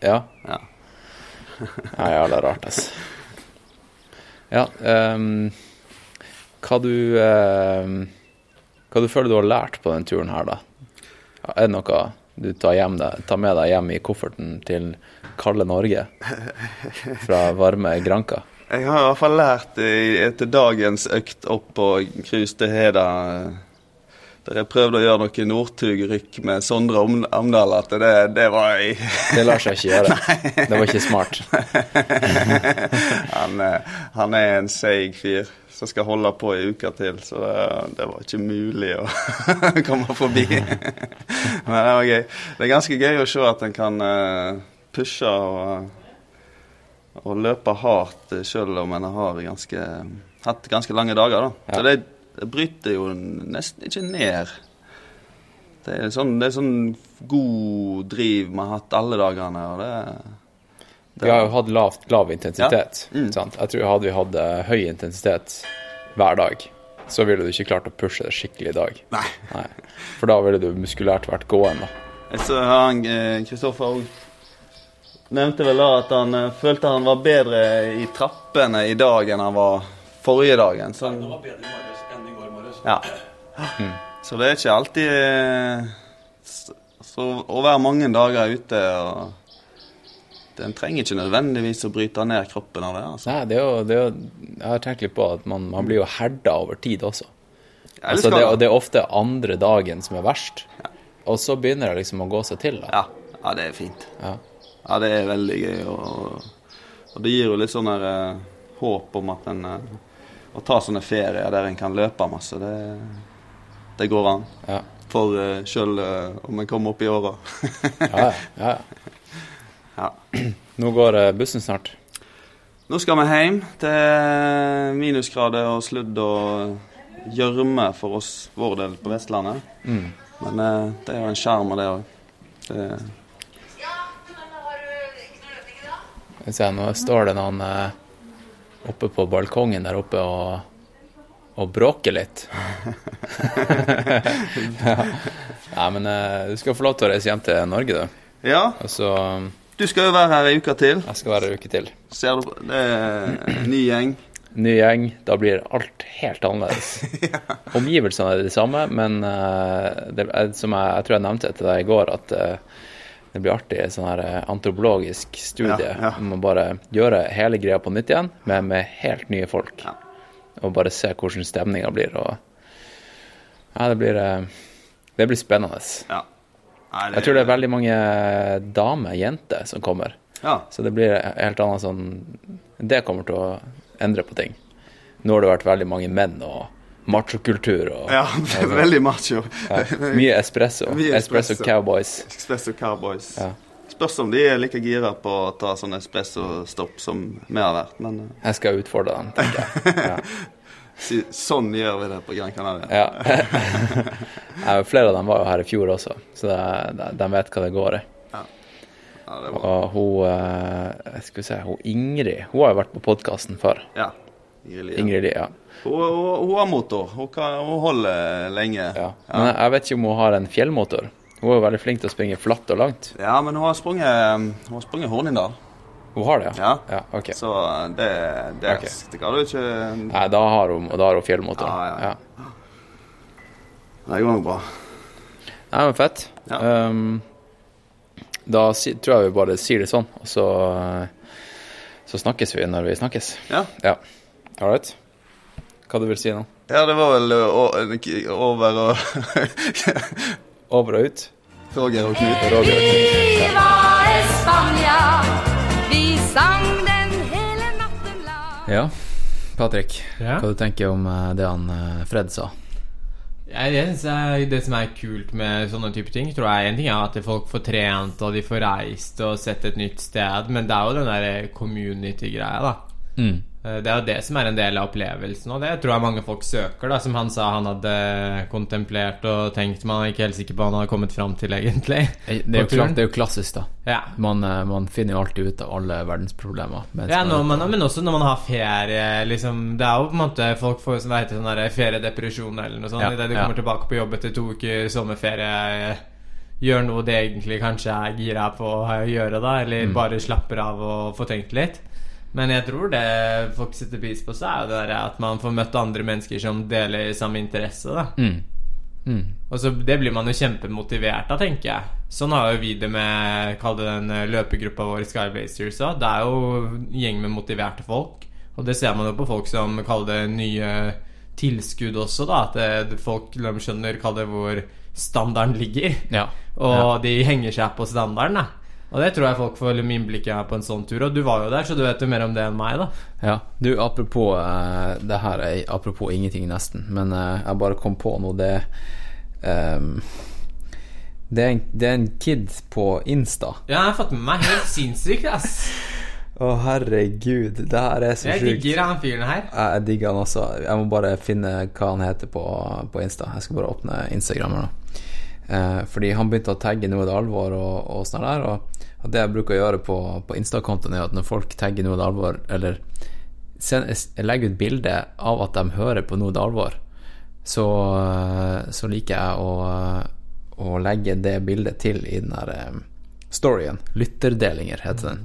Ja. Ja. ja, ja, det er rart, altså. Ja, um, hva du um, Hva du føler du har lært på den turen her, da? Er det noe du tar, hjem tar med deg hjem i kofferten til kalde Norge? Fra varme Granka? Jeg har i hvert fall lært etter dagens økt opp på cruise til Heda Der jeg prøvde å gjøre noe Northug-rykk med Sondre Am- Amdal, at det, det var jeg. Det lar seg ikke gjøre. Det var ikke smart. han, eh, han er en seig fyr som skal holde på i uka til, så det, det var ikke mulig å komme forbi. Men det var gøy. Det er ganske gøy å se at en kan eh, pushe og, og løpe hardt eh, selv om en har ganske, hatt ganske lange dager. Da. Så det, det bryter jo nesten ikke ned. Det er sånn, det er sånn god driv vi har hatt alle dagene. og det Vi har jo hatt lavt, lav intensitet. Ja. Mm. Sant? Jeg tror hadde vi hatt eh, høy intensitet hver dag, så ville du ikke klart å pushe det skikkelig i dag. Nei. For da ville du muskulært vært gående. Så har han, eh, Kristoffer òg nevnte vel da at han eh, følte han var bedre i trappene i dag enn han var forrige dagen. Så, ja. så det er ikke alltid eh, Så å være mange dager ute og Den trenger ikke nødvendigvis å bryte ned kroppen av det. altså. Nei, det er jo, det er jo Jeg har tenkt litt på at man, man blir jo herda over tid også. Ja, altså, det, det. og det er ofte andre dagen som er verst. Og så begynner det liksom å gå seg til. Ja, ja det er fint. Ja. Ja, det er veldig gøy. Og, og det gir jo litt sånn der, eh, håp om at en eh, Å ta sånne ferier der en kan løpe masse, det, det går an. Ja. For uh, sjøl om en kommer opp i åra. Ja, ja, Ja. Nå går eh, bussen snart. Nå skal vi hjem til minusgrader og sludd og gjørme for oss, vår del, på Vestlandet. Mm. Men eh, det er jo en sjarm av det òg. Nå står det noen eh, oppe på balkongen der oppe og, og bråker litt. ja. Nei, men du skal få lov til å reise hjem til Norge, du. Ja. Og så Du skal jo være her ei uke til. Jeg skal være en uke til. Ser du Det er ny gjeng. Ny gjeng. Da blir alt helt annerledes. ja. Omgivelsene er de samme, men eh, det, er- som jeg, jeg tror jeg nevnte til deg i går, at eh, det blir artig en sånn her eh, antropologisk studie Ja, ja. om å bare gjøre hele greia på nytt igjen, men med helt nye folk. Ja. Og bare se hvordan stemninga blir. Og ja, det blir, eh, det blir spennende. Ja. Det- Jeg tror det er veldig mange damer, jenter, som kommer. Ja. Så det blir helt annet sånn Det kommer til å endre på ting. Nå har det vært veldig mange menn og machokultur og Ja, det er veldig macho. Ja. Mye espresso. Mye espresso. cowboys. Espresso Cowboys. Ja. Spørs om de er like gira på å ta sånn espresso-stopp som vi har vært, men eh, Jeg skal utfordre dem, tenker jeg. Ja. Si, sånn gjør vi det på Gran Canaria. Ja. Ja, Flere av dem var jo her i fjor også, så de, vet hva det går i. Ja, det Og hun jeg Skal vi se, hun Ingrid Hun har jo vært på podkasten før. Ja. Ingrid. Ingrid ja. Hun, hun, hun har motor. Hun, kan, hun holder lenge. Ja. Men jeg- jeg vet ikke om hun har en fjellmotor. Hun er jo veldig flink til å springe flatt og langt. Ja, men hun har sprunget, hun har sprunget Hornindal. Hun har det, ja. ja ok. Så det, det, okay. det kan du ikke Nei, da har hun, da har hun fjellmotor. Ja, ja. Ja. Det går nok bra. Nei, men fett. Um, da si, tror jeg vi bare sier det sånn, og så, eh, så snakkes vi når vi snakkes. Ja. ja. All right. Hva du vil si nå? Ja, det var vel uh, over og Over og ut? Roger og Knut. Roger og Knut. Ja. Ja, Patrick. Ja? Hva du tenker om eh, det han eh, Fred sa? Jeg, jeg synes Det som er kult med sånne type ting, tror jeg en ting er at folk får trent og de får reist og sett et nytt sted, men det er jo den der community-greia, da. Mm. Eh, Det er jo det som er en del av opplevelsen, og det tror jeg mange folk søker. da Som han sa han hadde kontemplert og tenkt, man er ikke helt sikker på hva han hadde kommet fram til, egentlig. Eh, Det er, jo klart, det er jo klassisk, da. Ja. Man, eh, man finner jo alltid ut av alle verdensproblemer. Ja, man men også når man har ferie. Liksom, det er jo på en måte folk får sånn, hva heter sånn feriedepresjon eller noe sånt. Ja, Idet du ja. kommer tilbake på jobb etter to uker sommerferie, gjør noe det egentlig kanskje er gira på å gjøre, da. Eller Mm. bare slapper av og får tenkt litt. Men jeg tror det folk setter pris på, så er jo det der at man får møtt andre mennesker som deler samme interesse. da Mm. Mm. og så Det blir man jo kjempemotivert av, tenker jeg. Sånn har jo vi det med Kall det den eh, løpegruppa vår Skyblazers òg. Det er jo en gjeng med motiverte folk. Og det ser man jo på folk som kaller det nye tilskudd også, da. At det, folk de skjønner kall det hvor standarden ligger. Ja. Og Ja. de henger seg på standarden, da. Og det tror jeg folk får litt innblikk i på en sånn tur. Og du var jo der, så du vet jo mer om det enn meg, da. Ja, du, apropos uh, Det her er apropos ingenting, nesten, men uh, jeg bare kom på noe. Det um, det, er en, det er en kid på Insta. Ja, jeg har fått med meg helt sinnssykt, ass. Å, herregud, det her er så Jeg sjukt. digger han fyren her. Jeg, jeg digger han også. Jeg må bare finne hva han heter på, på Insta. Jeg skal bare åpne Instagram her nå. Eh, fordi han begynte å tagge noe er det alvor og, og sånn der. Og det jeg bruker å gjøre på, på Insta-kontoen, er at når folk tagger noe det alvor, eller send, jeg legger ut bilde av at de hører på noe det alvor, så, så liker jeg å, å legge det bildet til i den der eh, storyen. Lytterdelinger heter den.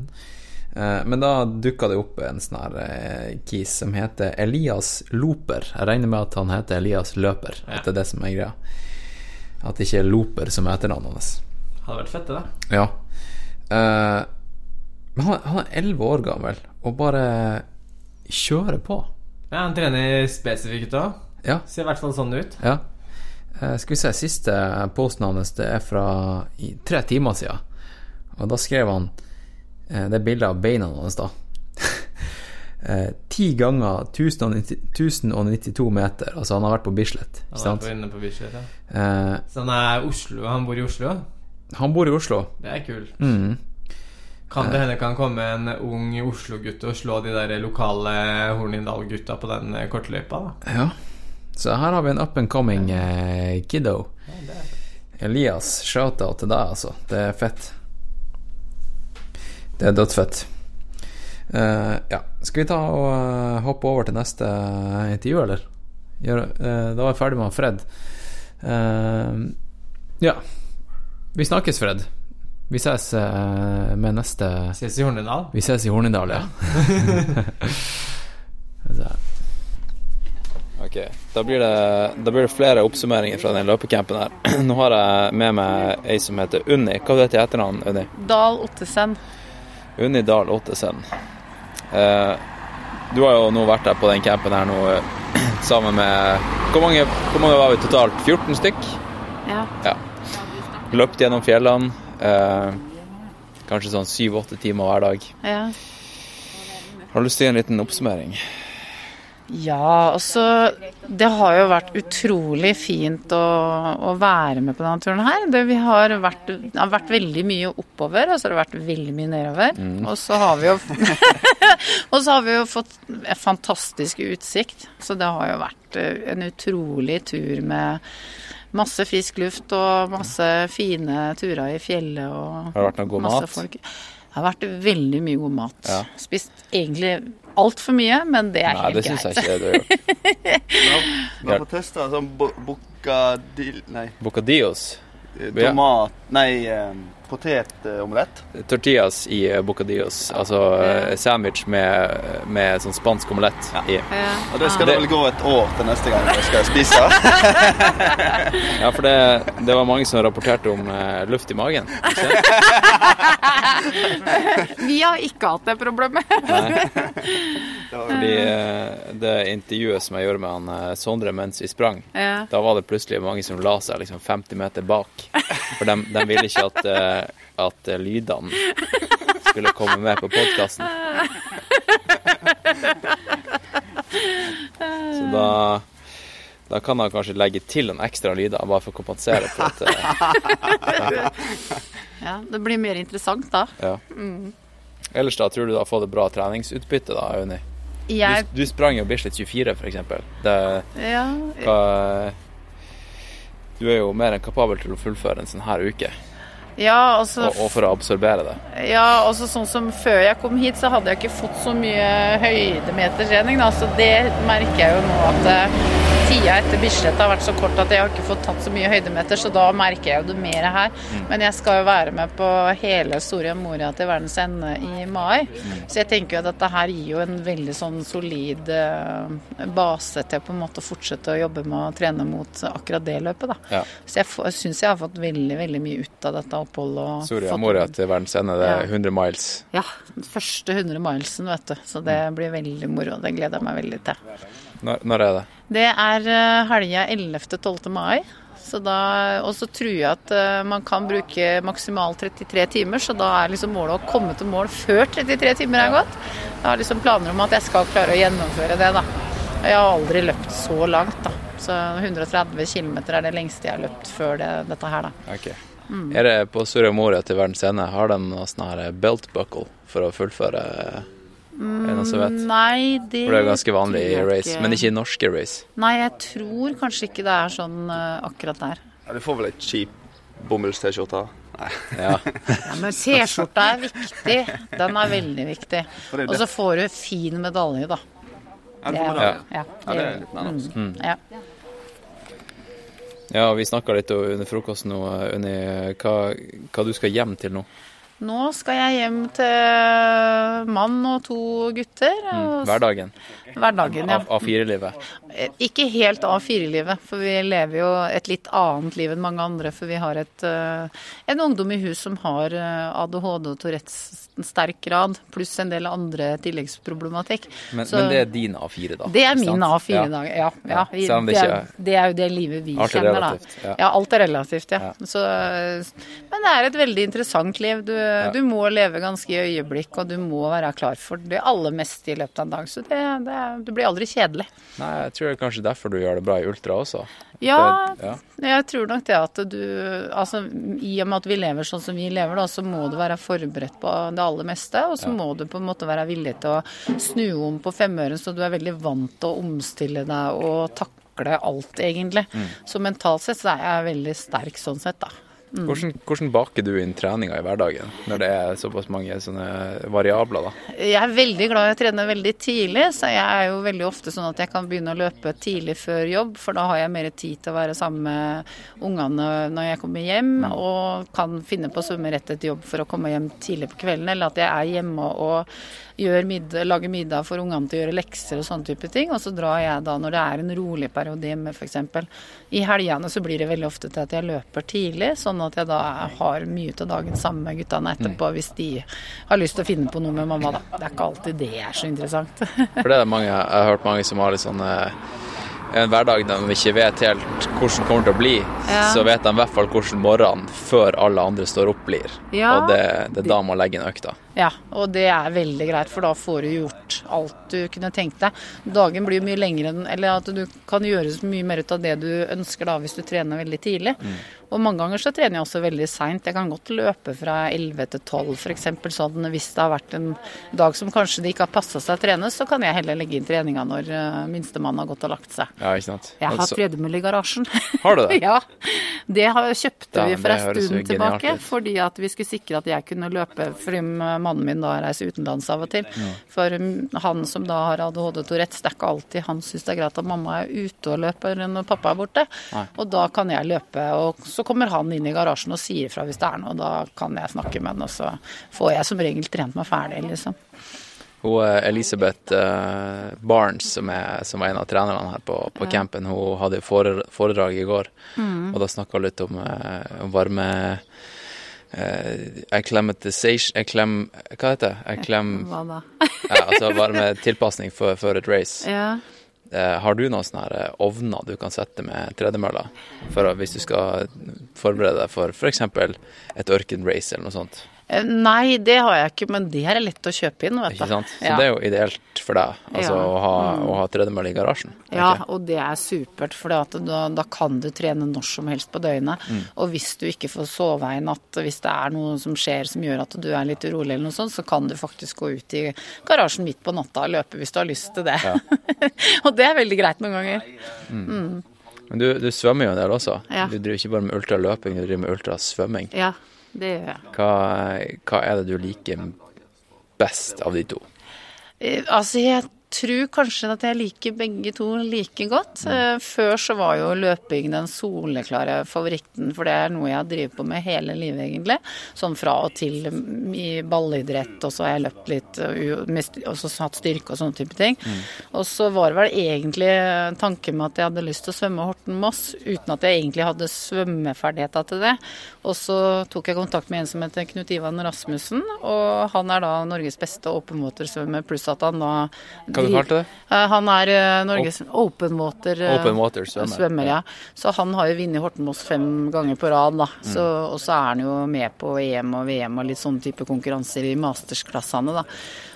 Eh, Men da dukka det opp en sånn her eh, kis som heter Elias Loper. Jeg regner med at han heter Elias Løper. At det er det som er greia. At det ikke er Loper som er etternavnet hans. Hadde vært fett, det, da. Ja. Eh, men han, han er elleve år gammel og bare kjører på. Ja, Han trener spesifikt òg. Ja. Ser i hvert fall sånn ut. Ja. Uh, skal vi se, siste posten hans det er fra i, tre timer siden. Og da skrev han uh, Det bildet av beina hans, da. Ti ganger 1092 meter. Altså, han har vært på Bislett, Han er på inne på Bislett, ja. Så han er Oslo Han bor i Oslo? Han bor i Oslo. Det er kult. Mm. Kan det hende kan komme en ung Oslo-gutt og slå de der lokale Hornindal-gutta på den eh, kortløypa, da? Ja. Så her har vi en up and coming eh, kiddo. Elias, shout-out til deg, altså. Det er fett. Det er dødsfett. Uh, ja, skal vi ta og uh, hoppe over til neste intervju, eller? Gjør, uh, da er jeg ferdig med Fred. Ja. Vi snakkes, Fred. Vi ses eh, med neste Ses i Hornindal. Vi ses i Hornindal, ja. Ok, da blir, det, da blir det flere oppsummeringer fra den løpecampen her. Nå har jeg med meg ei som heter Unni. Hva heter du etternavn, Unni? Dahl Ottesen. Unni Dahl Ottesen. Eh, du har jo nå vært der på den campen her nå eh, sammen med Hvor mange, hvor mange var vi totalt? 14 stykk? Ja. Ja. Løpt gjennom fjellene. Eh, kanskje sånn syv-åtte timer hver dag. Ja. Har du lyst til å gi en liten oppsummering? Ja, altså Det har jo vært utrolig fint å, å være med på denne turen her. Det, vi har vært, har vært veldig mye oppover, og så har det vært veldig mye nedover. Mm. Og så har vi jo Og så har vi jo fått fantastisk utsikt. Så det har jo vært eh, en utrolig tur med masse frisk luft og masse fine turer i fjellet og Har det vært noe god mat? folk. Det har vært veldig mye god mat. Ja. Spist egentlig altfor mye, men det er Nei, helt det syns greit. jeg ikke du har gjort. Vi har fått testa sånn bo- Nei. Bocadillos? Eh, Tomat Nei, eh, potetomelett. Tortillas i bocadillos, altså eh, sandwich med, med sånn spansk omelett i. Og det skal det vel gå et år til neste gang jeg skal spise. Ja, for det, det var mange som rapporterte om eh, luft i magen. Vi har ikke hatt det problemet. Fordi eh, det intervjuet som jeg gjorde med han Sondre mens vi sprang, Ja. da var det plutselig mange som la seg liksom 50 meter bak. For de, de ville ikke at, at eh, lydene skulle komme med på podkasten. Så da da kan han kanskje legge til noen ekstra lyder, bare for å kompensere for at eh, Ja, det blir mer interessant da. Ja. Mm. Ellers da, tror du du har fått et bra treningsutbytte da, Auni? Jeg- Du, du sprang jo Bislett 24, for eksempel. Ja, hva, du er jo mer enn kapabel til å fullføre en sånn her uke. Ja altså Og, og for å absorbere det. Ja, altså sånn som før jeg kom hit, så hadde jeg ikke fått så mye høydemetertrening, da. Så det merker jeg jo nå at eh, tida etter Bislett har vært så kort at jeg har ikke fått tatt så mye høydemeter, så da merker jeg jo det mer her. Men jeg skal jo være med på hele Soria Moria til verdens ende i mai. Så jeg tenker jo at dette her gir jo en veldig sånn solid eh, base til på en måte å fortsette å jobbe med å trene mot akkurat det løpet, da. Ja. Så jeg syns jeg har fått veldig, veldig mye ut av dette oppholdet. Soria Moria til verdens ende, det er Ja. 100 miles. ja, den første 100 milesen, vet du. Så det blir veldig moro. Det gleder jeg meg veldig til. Når, når er det? Det er eh, helga 11.-12. mai. Så da, og så tror jeg at eh, man kan bruke maksimalt 33 timer, så da er liksom målet å komme til mål før 33 timer er gått. Jeg har liksom planer om at jeg skal klare å gjennomføre det, da. Jeg har aldri løpt så langt, da. Så 130 km er det lengste jeg har løpt før det, dette her, da. Okay. Mm. Er det på Soria Moria til verdens ende, har de noe sånn her belt buckle for å fullføre? Er det noen som vet? Mm, Nei, det For det er ganske vanlig i race, ikke. men ikke i norske race. Nei, jeg tror kanskje ikke det er sånn uh, akkurat der. Ja, du får vel ei kjip bomulls-T-skjorte? Nei. Ja. Ja, men T-skjorta er viktig. Den er veldig viktig. Og så får du fin medalje, da. Ja, det er litt annet. mm, ja. Ja, vi snakka litt under frokosten nå, Unni, hva, hva du skal hjem til nå. Nå skal jeg hjem til mann og to gutter. Mm. og- Hverdagen. Hverdagen, ja. Av, av firelivet. Eh, Ikke helt A4-livet, for vi lever jo et litt annet liv enn mange andre. For vi har et, eh, en ungdom i hus som har eh, ADHD og Tourettes sterk grad, pluss en del andre tilleggsproblematikk. Men, Så- men det er din A4, da? Det er min? A4-dag, ja. ja. Selv det er, det er jo det livet vi Alt er kjenner, da. relativt, ja. Ja, alt er relativt, ja. Så, men det er et veldig interessant liv. Du, du må leve ganske i øyeblikk, og du må være klar for det aller meste i løpet av en dag. Så det, det, du blir aldri kjedelig. Nei, jeg tror det er kanskje derfor du gjør det bra i ultra også. Ja, Det- ja. jeg tror nok det at du Altså, i og med at vi lever sånn som vi lever, da, så må du være forberedt på det aller meste. Og så må du på en måte være villig til å snu om på femøren, så du er veldig vant til å omstille deg og takle alt, egentlig. Mm. Så mentalt sett så er jeg veldig sterk sånn sett, da. Mm. Hvordan, hvordan baker du inn treninga i hverdagen, når det er såpass mange sånne variabler, da? Jeg er veldig glad i å trene veldig tidlig, så jeg er jo veldig ofte sånn at jeg kan begynne å løpe tidlig før jobb, for da har jeg mer tid til å være sammen med ungene når jeg kommer hjem, og kan finne på å svømme rett etter jobb for å komme hjem tidlig på kvelden, eller at jeg er hjemme og middag, lager middag for ungene til å gjøre lekser og sånne type ting, og så drar jeg da når det er en rolig periode hjemme, f.eks. I helgene så blir det veldig ofte til at jeg løper tidlig, sånn at jeg da har mye av dagen sammen med guttene etterpå, hvis de har lyst til å finne på noe med mamma, da. Det er ikke alltid det er så interessant. For det er mange, jeg har hørt mange som har litt sånn eh, en hverdag de ikke vet helt hvordan kommer til å bli, Ja. så vet de i hvert fall hvordan morgenen før alle andre står opp blir. Ja. Og det, det er da man legger inn økta. Ja, og det er veldig greit, for da får du gjort alt du kunne tenkt deg. Dagen blir mye lengre, eller at du kan gjøre mye mer ut av det du ønsker da, hvis du trener veldig tidlig. Og mange ganger så trener jeg også veldig seint. Jeg kan godt løpe fra 11 til 12 f.eks. Sånn hvis det har vært en dag som kanskje det ikke har passa seg å trene, så kan jeg heller legge inn treninga når uh, minstemann har gått og lagt seg. Ja, ikke sant? Jeg har så- tredemølle i garasjen. Har du det? ja. Det har, kjøpte Ja, vi for en stund tilbake, fordi at vi skulle sikre at jeg kunne løpe, fordi mannen min da reiser utenlands av og til. Ja. For mm, han som da har ADHD Tourettes, det er ikke alltid han syns det er greit at mamma er ute og løper når pappa er borte. Nei. Og da kan jeg løpe og så kommer han inn i garasjen og sier fra hvis det er noe. Da kan jeg snakke med han, og så får jeg som regel trent meg ferdig, liksom. Hun eh, Elisabeth eh, Barnes, som, er, som var en av trenerne her på, på Ja. campen, hun hadde foredrag i går. Mm. Og da snakka hun litt om, eh, om varme Uh, Acclimatization Acclim... Hva heter det? Acclim... Hva da? ja, altså varmetilpasning for et race. Ja. Eh, har du noen sånne eh, ovner du kan sette med tredemølla hvis du skal forberede deg for f.eks. et ørkenrace eller noe sånt? Eh, Nei, det har jeg ikke, men det er lett å kjøpe inn, vet du. Ikke sant? Så Ja. det er jo ideelt for deg, altså Ja. å ha, Mm. å ha tredemølle i garasjen. Ja, og det er supert, for da, da kan du trene når som helst på døgnet. Mm. Og hvis du ikke får sove i natt, hvis det er noe som skjer som gjør at du er litt urolig eller noe sånt, så kan du faktisk gå ut i garasjen midt på natta og løpe hvis du har lyst til det. og det er veldig greit noen ganger. Mm. Men du, du svømmer jo en del også. Ja. Du driver ikke bare med ultraløping, du driver med ultrasvømming. Ja, det gjør jeg. Hva, hva er det du liker best av de to? Eh, Altså, jeg tror kanskje at jeg liker begge to like godt. Mm. Eh, Før så var jo løping den soleklare favoritten, for det er noe jeg har drevet på med hele livet, egentlig. Sånn fra og til mm, i ballidrett, og så har jeg løpt litt, og med st- så hatt styrke og sånne type ting. Mm. Og så var det vel egentlig tanken med at jeg hadde lyst til å svømme Horten-Moss, uten at jeg egentlig hadde svømmeferdigheter til det. Og så tok jeg kontakt med en som heter Knut Ivan Rasmussen, og han er da Norges beste openwater-svømmer, pluss at han da Hva du kalte det? Eh, Han er eh, Norges open water, Open water svømmer, ja. Så han har jo vunnet Horten-Moss fem ganger på rad, da. Så, Mm. Og så er han jo med på EM og VM og litt sånne type konkurranser i mastersklassene, da.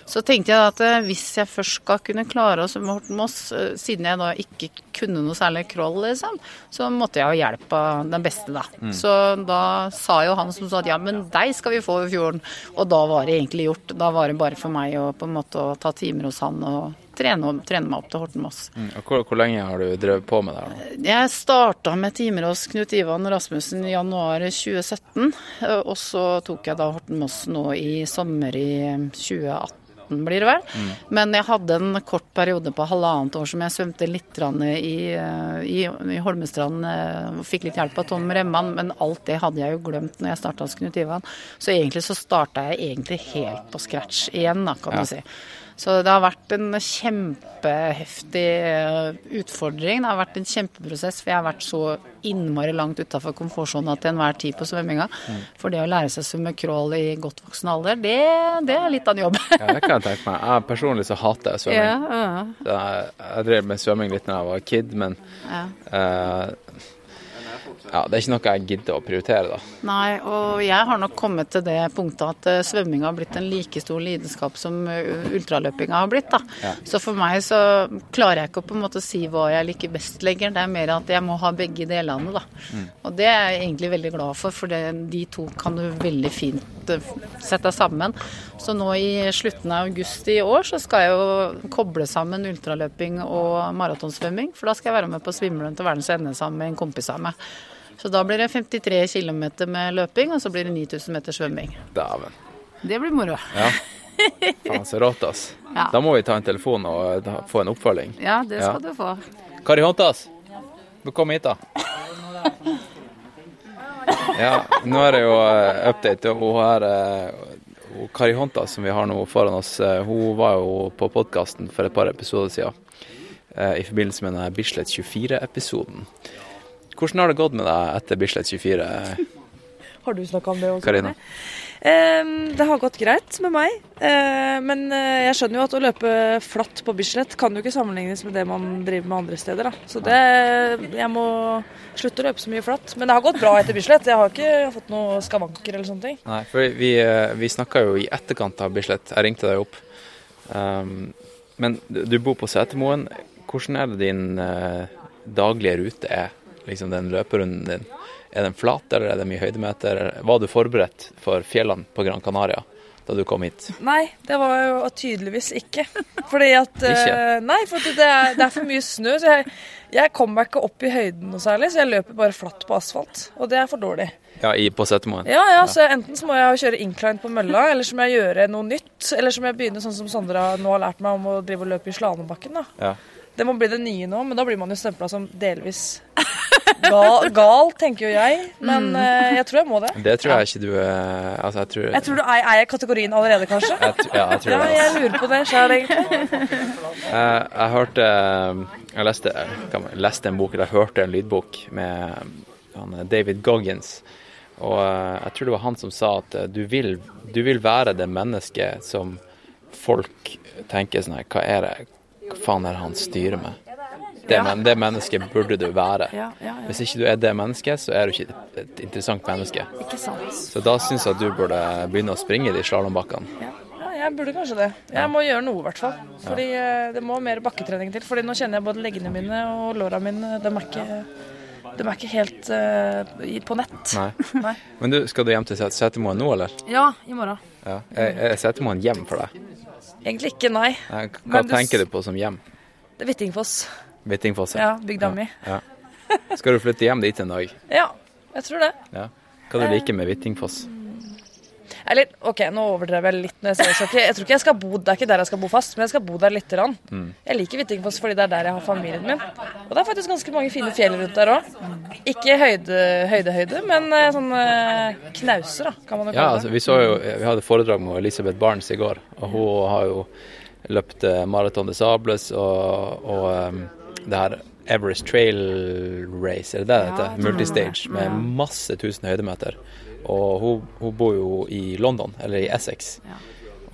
Så tenkte jeg at eh, hvis jeg først skal kunne klare å svømme Horten-Moss, eh, siden jeg da ikke kunne noe særlig crawl, liksom, så måtte jeg ha hjelp av den beste, da. Mm. Så da sa jo han som sa at ja, men deg skal vi få over fjorden. Og da var det egentlig gjort. Da var det bare for meg å på en måte ta timer hos han og trene, trene meg opp til Horten-Moss. Mm. Og hvor, hvor lenge har du drevet på med det nå? Jeg starta med timer hos Knut Ivan Rasmussen i januar 2017. eh, Og så tok jeg da Horten-Moss nå i sommer i 2018, blir det vel. Mm. Men jeg hadde en kort periode på halvannet år som jeg svømte litt i, eh, i, i Holmestrand eh, og fikk litt hjelp av Tom Remman, men alt det hadde jeg jo glemt når jeg starta hos Knut Ivan. Så egentlig så starta jeg egentlig helt på scratch igjen, da, kan Ja. du si. Så det har vært en kjempeheftig eh, utfordring. Det har vært en kjempeprosess, for jeg har vært så innmari langt utafor komfortsona til enhver tid på svømminga. Mm. For det å lære seg å svømme crawl i godt voksen alder, det, det er litt av en jobb. Ja, det kan jeg tenke meg. Jeg personlig så hater jeg svømming. Ja, ja. Jeg, jeg drev med svømming litt da jeg var kid, men Ja. eh, ja, det er ikke noe jeg gidder å prioritere, da. Nei, og jeg har nok kommet til det punktet at uh, svømming har blitt en like stor lidenskap som uh, ultraløpinga har blitt. da. Ja. Så for meg så klarer jeg ikke å på en måte si hva jeg liker best lenger. Det er mer at jeg må ha begge delene, da. Mm. Og det er jeg egentlig veldig glad for, for det, de to kan du veldig fint uh, sette sammen. Så nå i slutten av august i år så skal jeg jo koble sammen ultraløping og maratonsvømming. For da skal jeg være med på svimmelen til verdens ende sammen med en kompis av meg. Så da blir det 53 km med løping, og så blir det 9000 meter svømming. Dæven. Det blir moro. Ja. Faen, så rått, ass. Ja. Da må vi ta en telefon og eh, få en oppfølging. Ja, det skal du få. Kari Hontas, kom hit, da. Ja, nå er det jo eh, update. Hun her, eh, Kari Hontas som vi har nå foran oss, hun var jo på podkasten for et par episoder siden. eh, I forbindelse med denne Bislett 24-episoden. Hvordan har det gått med deg etter Bislett 24? Har du snakka om det også? Karina? Um, det har gått greit med meg, uh, men uh, jeg skjønner jo at å løpe flatt på Bislett kan jo ikke sammenlignes med det man driver med andre steder. Da. Så det, jeg må slutte å løpe så mye flatt. Men det har gått bra etter Bislett. Jeg har ikke fått noen skavanker eller sånne ting. Nei, for vi, eh, vi snakka jo i etterkant av Bislett. Jeg ringte deg opp. Um, men du du bor på Setermoen. Hvordan er det din uh, daglige rute er? Liksom den løperunden din. Er den flat, eller er det mye høydemeter? Var du forberedt for fjellene på Gran Canaria da du kom hit? Nei, det var jo tydeligvis ikke. Fordi at Ikke? eh, Nei, for det er, det er for mye snø. Så jeg, jeg kommer meg ikke opp i høyden noe særlig, så jeg løper bare flatt på asfalt. Og det er for dårlig. Ja, i, på Setermoen? Ja, ja, så enten så må jeg kjøre incline på mølla, eller så må jeg gjøre noe nytt. Eller så må jeg begynne sånn som Sondra nå har lært meg om å drive og løpe i slalåmbakken. da. Ja. Det må bli det nye nå, men da blir man jo stempla som delvis Gal, gal, tenker jo jeg, men eh, jeg tror jeg må det. Det tror jeg ikke du er Altså, jeg tror Jeg tror du er, er jeg i kategorien allerede, kanskje? Jeg ja, jeg tror ja, jeg lurer på det sjøl, egentlig. Jeg, jeg hørte Jeg leste, man- leste en bok, eller jeg hørte en lydbok med han, David Goggins. Og eh, jeg tror det var han som sa at eh, du vil, du vil være det mennesket som folk tenker sånn her Hva er det Hva faen er det han styrer med? Det, Ja. men, det mennesket burde du være. Ja, ja. Hvis ikke du er det mennesket, så er du ikke et, interessant menneske. Ikke sant. Så da syns jeg at du burde begynne å springe de slalåmbakkene. Ja, jeg burde kanskje det. Jeg må gjøre noe, i hvert fall. Fordi eh, det må mer bakketrening til. Fordi nå kjenner jeg både leggene mine og låra mine. De er ikke, de er ikke helt uh, på nett. Nei. Nei. Men du, skal du hjem til Set- Setermoen nå, eller? Ja, i morgen. Ja. Er, er Setermoen hjem for deg? Egentlig ikke, nei. Hva Men du tenker du på som hjem? Det er Hvittingfoss. Hvittingfoss? Ja, bygda mi. Ja. Skal du flytte hjem dit en dag? Ja, jeg tror det. Ja. Hva du liker med Hvittingfoss? Eller OK, nå overdrev jeg litt. når Jeg jeg, tror ikke jeg skal bo Det er ikke der jeg skal bo fast, men jeg skal bo der lite grann. Mm. Jeg liker Hvittingfoss fordi det er der jeg har familien min. Og det er faktisk ganske mange fine fjell rundt der òg. Ikke høyde, høyde, høyde, men eh, sånne knauser, da, kan man jo Ja, kalle altså, det. vi, så jo, vi hadde foredrag med Elisabeth Barnes i går, og hun har jo løpt Maraton Marathon des Sables og, og det her Everest Trail Race, er det det det Ja, heter? Multistage, med Ja. masse tusen høydemeter. Og hun, hun bor jo i London, eller i Essex.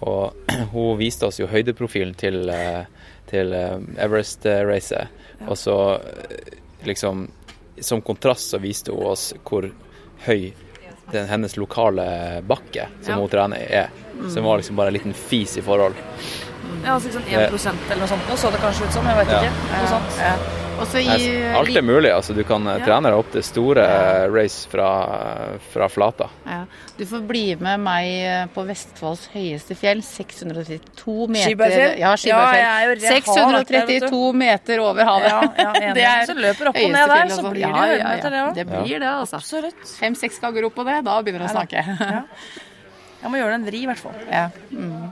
Og hun viste oss jo høydeprofilen til, eh, til eh, Everest-racet. Og så eh, liksom Som kontrast så viste hun oss hvor høy den, hennes lokale bakke som Ja. hun trener er. Mm. Som var liksom bare en liten fis i forhold. Ja, altså sånn 1% eller noe sånt. Nå så det kanskje ut som, jeg vet Ja. ikke. Noe sånt. Også i Alt er mulig. altså Du kan eh, Ja. trene deg opp til store ja. race fra, fra flata. Ja. Du får bli med meg eh, på Vestfolds høyeste fjell, 632 meter Skibergfjell? Ja, Ja, Skibergfjell. jeg er jo- jeg har vært der, 632 meter over havet. Ja, ja, det er Så løper opp og ned der, så altså. blir det Ja, ja, høydemeter, det òg. Det blir det, altså. Absolutt. Fem-seks ganger opp på det, da begynner du å Ja snakke. Jeg må gjøre det en vri, i hvert fall. Ja. Mm.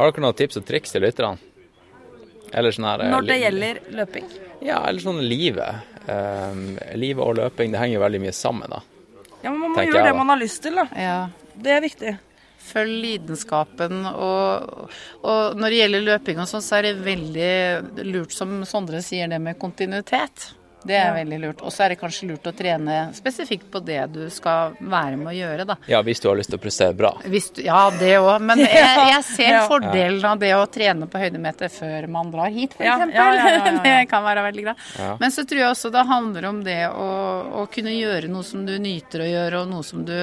Har dere noen tips og triks til lytterne? Eller sånn her eh, Når det gjelder løping. Ja, eller sånn livet. Um, livet og løping, det henger jo veldig mye sammen, da. Ja, men man må gjøre det man har lyst til, da. Det er viktig. Følg lidenskapen. Og, og når det gjelder løping og sånn, så er det veldig lurt, som Sondre sier, det med kontinuitet. Det er Ja. veldig lurt. Og så er det kanskje lurt å trene spesifikt på det du skal være med å gjøre, da. Ja, hvis du har lyst til å prestere bra. Hvis du, ja, det òg. Men jeg, jeg ser Ja. fordelen av det å trene på høydemeter før man drar hit, f.eks. Ja, ja, ja, ja, ja, ja. Det kan være veldig bra. Ja. Men så tror jeg også det handler om det å, å kunne gjøre noe som du nyter å gjøre, og noe som du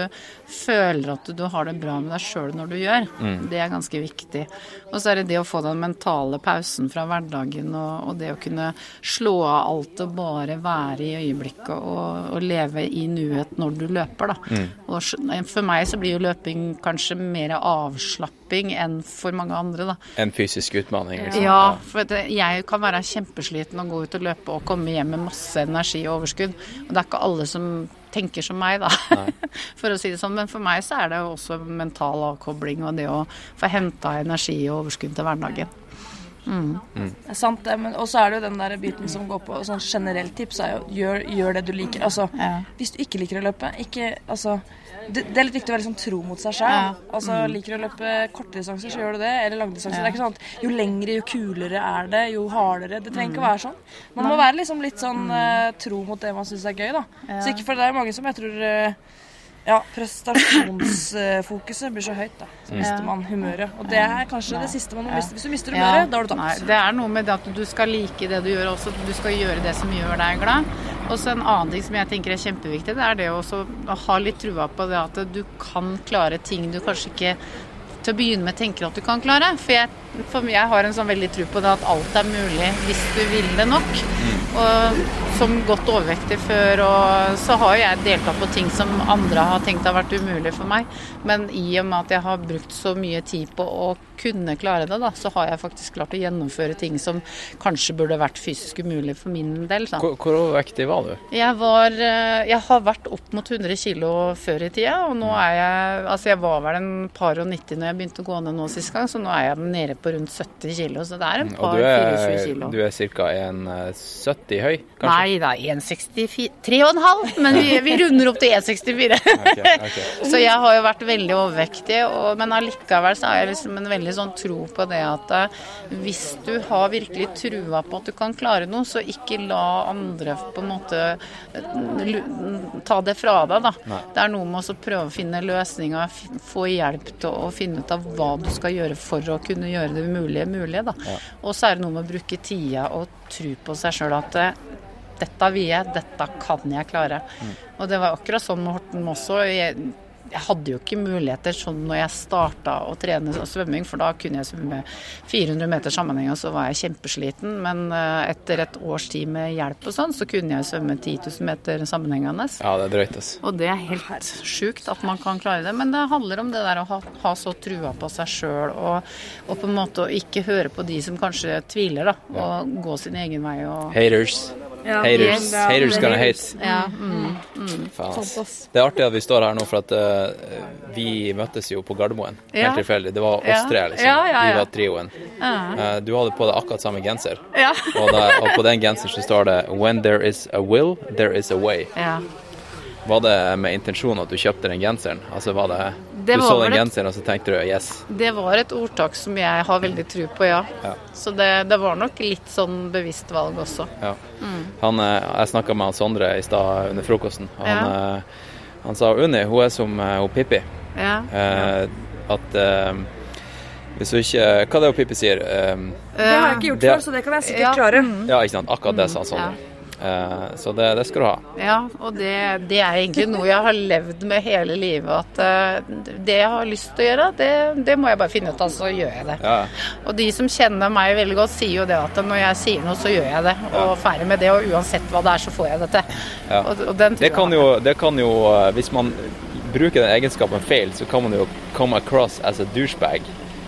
føler at du har det bra med deg sjøl når du gjør. Mm. Det er ganske viktig. Og så er det det å få den mentale pausen fra hverdagen, og, og det å kunne slå av alt og bare være i øyeblikket og, og leve i nuet når du løper, da. Mm. Og for meg så blir jo løping kanskje mer avslapping enn for mange andre, da. En fysisk utfordring. Liksom. Ja, for det, jeg kan være kjempesliten og gå ut og løpe og komme hjem med masse energi og overskudd. Og det er ikke alle som tenker som meg, da, for å si det sånn. Men for meg så er det også mental avkobling og det å få henta energi og overskudd til hverdagen. Mm. Det er sant, det. Og så er det jo den der biten som går på sånn generelt tips, er jo gjør, gjør det du liker. Altså, hvis du ikke liker å løpe, ikke Altså, det, det er litt viktig å være liksom tro mot seg sjøl. Ja. Altså, Mm. liker du å løpe korte distanser, så gjør du det. Eller langdistanser. Ja. Det er ikke sånn at jo lengre, jo kulere er det, jo hardere. Det trenger ikke å Mm. være sånn. Man må være liksom litt sånn uh, tro mot det man syns er gøy, da. Ja. Så ikke for det er mange som jeg tror eh, ja, prestasjonsfokuset blir så høyt, da. Så Mm. mister man humøret. Og det er kanskje det siste man må miste. Hvis du mister Ja. humøret, da har du Nei, tapt. det er noe med det at du skal like det du gjør også. Du skal gjøre det som gjør deg glad. Og så en annen ting som jeg tenker er kjempeviktig, det er det å ha litt trua på det at du kan klare ting du kanskje ikke til å begynne med tenker at du kan klare. For jeg, for jeg har en sånn veldig tro på det at alt er mulig hvis du vil det nok. Og som godt overvektig før, og så har jeg deltatt på ting som andre har tenkt har vært umulig for meg. Men i og med at jeg har brukt så mye tid på å kunne klare det, da, så har jeg faktisk klart å gjennomføre ting som kanskje burde vært fysisk umulig for min del. Da. Hvor, hvor overvektig var du? Jeg var eh, Jeg har vært opp mot 100 kg før i tida, og nå er jeg Altså, jeg var vel en par og 90 når jeg begynte å gå ned nå sist gang, så nå er jeg nede på rundt 70 kg, så det er en par 24 er, kg. du er ca. 1,70? høy, kanskje? Nei da, 1,64 3,5, men vi, vi runder opp til 1,64. okay, okay. Så jeg har jo vært veldig overvektig, og, men allikevel så har jeg liksom en veldig sånn tro på det at eh, hvis du har virkelig trua på at du kan klare noe, så ikke la andre på en måte eh, ta det fra deg, da. Nei. Det er noe med å prøve å finne løsninger, få hjelp til å finne ut av hva du skal gjøre for å kunne gjøre det mulige mulig, da. Ja. Og så er det noe med å bruke tida og tro på seg sjøl at eh, dette vil jeg, dette kan jeg klare. Mm. Og det var akkurat sånn med Horten også. Jeg, jeg hadde jo ikke muligheter sånn når jeg starta å trene svømming, for da kunne jeg svømme 400 meter sammenheng, og så var jeg kjempesliten. Men eh, etter et års tid med hjelp og sånn, så kunne jeg svømme 10 000 meter sammenhengende. Ja, det er drøyt, ass. Og det er helt sjukt at man kan klare det, men det handler om det der å ha, ha så trua på seg sjøl og, og på en måte å ikke høre på de som kanskje tviler, da. Og gå sin egen vei og Haters. Ja. Haters. Haters gonna hate. Ja. Mm, mm. Faen, ass. Det er artig at vi står her nå, for at eh, vi møttes jo på Gardermoen. Ja. Helt tilfeldig. Det var oss tre, liksom. Ja, Vi var trioen. Eh, du hadde på deg akkurat samme genser. Ja. og, da, og på den genseren så står det 'When there is a will, there is a way'. Ja. Var det med intensjon at du kjøpte den genseren? Altså var det, Det Du var så den genseren, og så tenkte du 'yes'? Det var et ordtak som jeg har veldig tro på, ja. Ja. Så det, det var nok litt sånn bevisst valg også. Ja. Mm. Han, eh, jeg snakka med han Sondre i stad under frokosten. og Han, Ja. Han sa Unni, hun er som eh, hun Pippi. Ja. Eh, at eh, hvis hun ikke Hva er det hun Pippi sier? Eh, Det har jeg ikke gjort det- før, så det kan jeg sikkert klare. Ja, ikke sant. Akkurat det sa Sondre. Eh, så det, det skal du ha. Ja, og det, det er egentlig noe jeg har levd med hele livet. At eh, det jeg har lyst til å gjøre, det, det må jeg bare finne ut av, så gjør jeg det. Ja. Og de som kjenner meg veldig godt, sier jo det at når jeg sier noe, så gjør jeg det. Og ferdig med det, og uansett hva det er, så får jeg det til. Ja. Og, og den Det kan jo, det kan jo eh, Hvis man bruker den egenskapen feil, så kan man jo come across as a douchebag.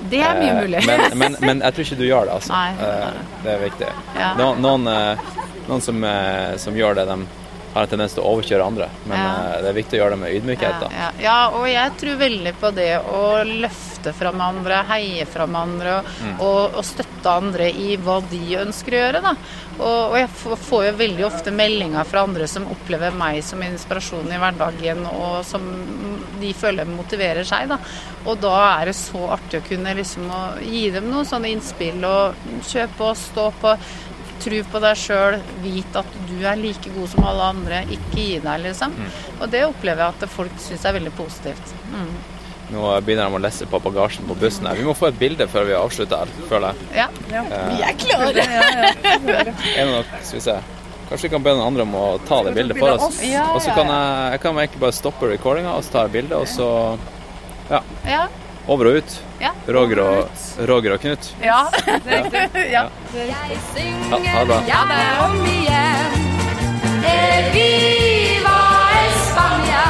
Det er mye Eh, mulig. Men, men, men jeg tror ikke du gjør det, altså. Nei, Eh, Det er viktig. Ja. No, noen eh, noen som, eh, som gjør det, de har en tendens til å overkjøre andre. Men Ja. eh, det er viktig å gjøre det med ydmykhet. da. Ja, ja, og jeg tror veldig på det å løfte fram andre, heie fram andre og, Mm. og, og støtte andre i hva de ønsker å gjøre. Da. Og, jeg får, jo veldig ofte meldinger fra andre som opplever meg som inspirasjon i hverdagen, og som de føler motiverer seg. Da. Og da er det så artig å kunne liksom å gi dem noen sånne innspill og kjøpe og stå på. Tro på deg sjøl, vit at du er like god som alle andre, ikke gi deg, liksom. Mm. Og det opplever jeg at folk syns er veldig positivt. Mm. Nå begynner de å lesse på bagasjen på bussen. her. Vi må få et bilde før vi avslutter her, føler jeg. Ja. ja. Vi er klare! Er det nok, skal vi se. Kanskje vi kan be noen andre om å ta det bildet for oss. Ja, Og så kan jeg, jeg kan egentlig bare stoppe recordinga og så tar jeg bilde, og så ja, Ja. Over og ut. Ja. Roger og, Roger og Knut. Ja, det er riktig. Ja. Ja, ha det. Ja, om igjen. Viva España.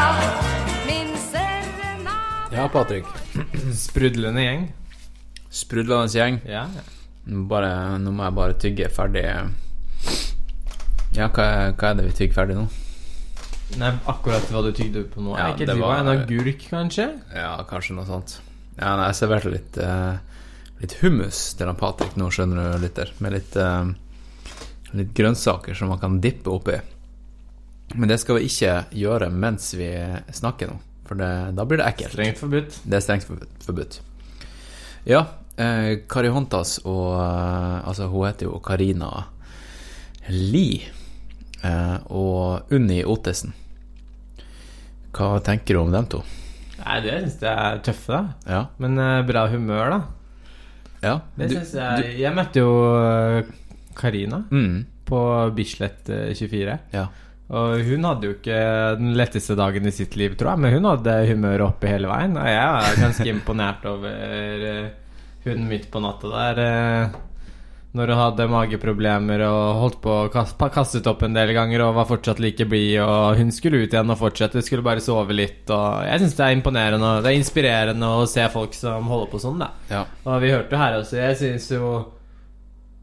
Min serenade Ja, Patrick. Sprudlende gjeng. Sprudlende gjeng. Ja. Bare, nå må jeg bare tygge ferdig Ja, hva er, hva er det vi tygger ferdig nå? Nei, akkurat hva du tygde på nå. Ja, er ikke det det var- En agurk, kanskje? Ja, kanskje noe sånt. Ja, nei, jeg serverte litt, eh, litt hummus til han Patrick nå, skjønner du, lytter. Med litt, eh, litt grønnsaker som man kan dippe oppi. Men det skal vi ikke gjøre mens vi snakker nå, for det, da blir det ekkelt. Strengt forbudt. Det er strengt forbudt. forbudt. Ja, eh, Kari Hontas og eh, Altså, hun heter jo Karina Lie. Eh, og Unni Ottesen. Hva tenker du om dem to? Nei, det syns jeg er tøffe, da. Ja. Men uh, bra humør, da. Ja, Det du- synes jeg Jeg møtte jo eh, Karina Mm. på Bislett eh, 24. Ja. Og hun hadde jo ikke den letteste dagen i sitt liv, tror jeg, men hun hadde humøret oppe hele veien. Og jeg er ganske imponert over eh, hun midt på natta der. Når hun hadde mageproblemer og holdt på å kaste, kastet opp en del ganger og var fortsatt like blid, og hun skulle ut igjen og fortsette, skulle bare sove litt. Og jeg syns det er imponerende og det er inspirerende å se folk som holder på sånn, da. Ja. Og vi hørte jo her også, jeg syns jo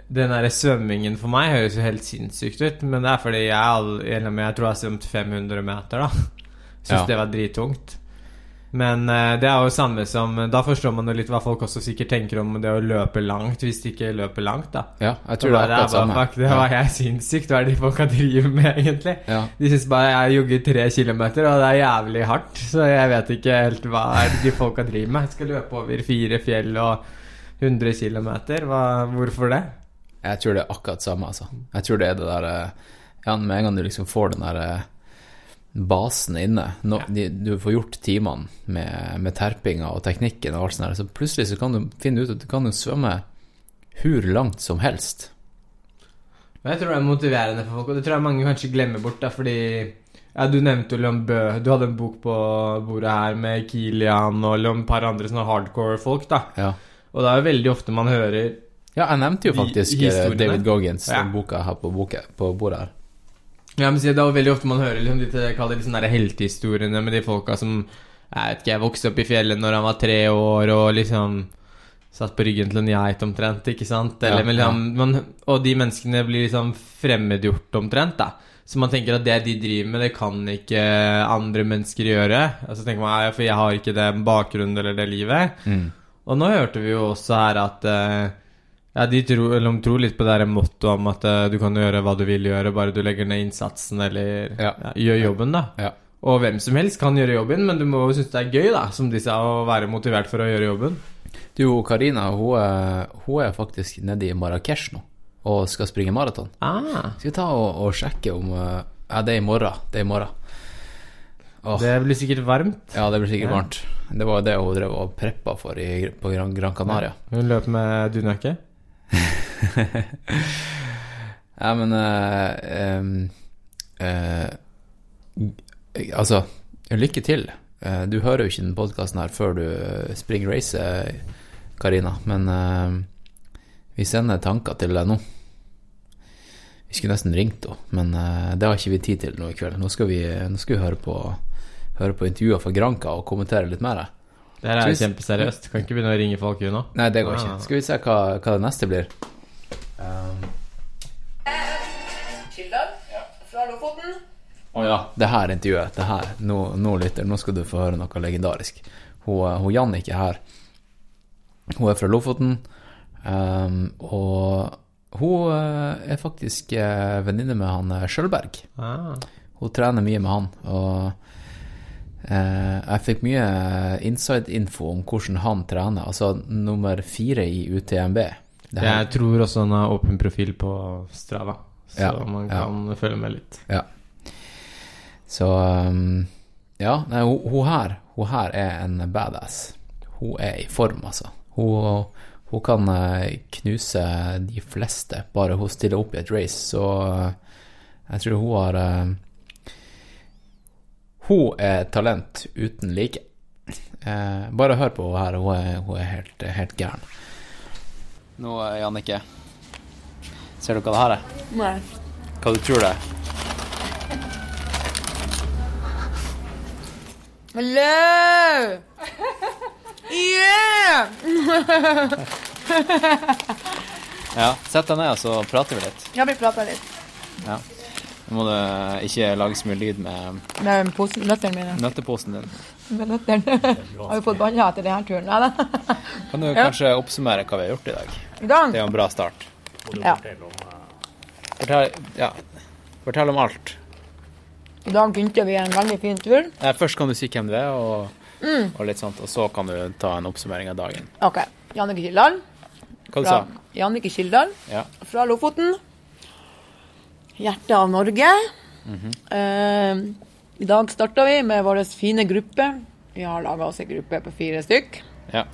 den der svømmingen for meg høres jo helt sinnssykt ut, men det er fordi jeg, jeg tror jeg har svømt 500 meter, da. Syns Ja. det var drittungt. Men eh, det er jo samme som Da forstår man jo litt hva folk også sikkert tenker om det å løpe langt, hvis de ikke løper langt, da. Ja, jeg tror det er akkurat samme. Fuck, det var jeg sinnssykt. Hva er det de folka driver med, egentlig? Ja. De syns bare jeg jogger tre kilometer, og det er jævlig hardt. Så jeg vet ikke helt hva er det de folka driver med. Jeg skal løpe over fire fjell og 100 km. Hvorfor det? Jeg tror det er akkurat samme, altså. Jeg tror det er det der eh, Ja, med en gang du liksom får den der eh, basen inne, nå- de, du får gjort timene med, med terpinga og teknikken og alt sånt der, så plutselig så kan du finne ut at du kan svømme hvor langt som helst. Men jeg tror det er motiverende for folk, og det tror jeg mange kanskje glemmer bort. Da, fordi ja, Du nevnte jo Lombø. Bø. Du hadde en bok på bordet her med Kilian og et par andre sånne hardcore-folk. da Ja. Og det er jo veldig ofte man hører Ja, jeg nevnte jo faktisk eh. David Goggins, Ja. den boka her på, boka, på bordet her. Ja, men Det er veldig ofte man hører liksom, de, kaller liksom heltehistoriene med de folka som Jeg vet ikke, jeg vokste opp i fjellet når han var tre år og liksom satt på ryggen til en geit omtrent, ikke sant? Eller, Ja, men liksom, man, og de menneskene blir liksom fremmedgjort omtrent, da. Så man tenker at det de driver med, det kan ikke andre mennesker gjøre. Og så tenker man ja, for jeg har ikke den bakgrunnen eller det livet. Mm. Og nå hørte vi jo også her at eh, ja, de tror, eller de tror litt på det mottoet om at uh, du kan gjøre hva du vil gjøre, bare du legger ned innsatsen eller ja. gjør jobben, da. Ja. Og hvem som helst kan gjøre jobben, men du må jo synes det er gøy, da, som de sa, å være motivert for å gjøre jobben. Du, Karina, hun er, hun er faktisk nede i Marrakech nå og skal springe maraton. Ah. Skal vi ta og, og sjekke om uh, Ja, det er i morgen. Det er i morgen. Oh. Det blir sikkert varmt. Ja, det blir sikkert Ja. varmt. Det var det hun drev og preppa for i, på Gran, Gran Canaria. Hun løp med dunjakke. Ja, men uh, um, uh, Altså, lykke til. Uh, du hører jo ikke den podkasten her før du springer racet, Karina, men vi sender tanker til deg nå. Vi skulle nesten ringt henne, men det har ikke vi tid til nå i kveld. Nå skal vi, nå skal vi høre, på, på intervjuer fra Granka og kommentere litt mer. Det her er s- kjempeseriøst. Kan ikke begynne å ringe folk nå. Nei, det går Ah. ikke. Skal vi se hva, hva det neste blir. Um, fra Lofoten. Å ja. Det her intervjuet, det her, nå, nå lytter, nå skal du få høre noe legendarisk. Hun, hun Jannicke her, hun er fra Lofoten, um, og hun eh, er faktisk uh, venninne med han Sjølberg. Ah. Hun trener mye med han, og eh, jeg fikk mye inside-info om hvordan han trener, altså nummer fire i UTMB. Det Jeg tror også han har åpen profil på Strava, så Ja, man ja. kan følge med litt. Ja. Så um, Ja, nei, hun, hun her Hun her er en badass. Hun er i form, altså. Hun, hun kan eh, knuse de fleste, bare hun stiller opp i et race, så eh, jeg tror hun har eh, Hun er talent uten like. Eh, bare hør på henne her, hun er, hun er helt, helt gæren. Nå, eh, Jannicke, ser du hva det her er? Nei. Hva du tror det er? Hello! Yeah! Ja, sett deg ned, så prater vi litt. Ja, vi prater litt Ja. Nå må du ikke lage så mye lyd med med posen, nøttene mine. nøtteposen din. Med nøttene. Har jo fått banna etter denne turen? Nei da. Kan du Ja. kanskje oppsummere hva vi har gjort i dag? I dag? Det er jo en bra start. Ja. Fortell, ja. Fortell om alt. I dag begynte vi en veldig fin tur. Eh, Først kan du si hvem du er, og, Mm. og litt sånt, og så kan du ta en oppsummering av dagen. OK. Jannike Kildahl. Hva du sa sa Jannike Kildahl Ja. fra Lofoten. Hjertet av Norge. Mhm. Eh, I dag starta vi med vår fine gruppe. Vi har laga oss en gruppe på fire stykk. Ja.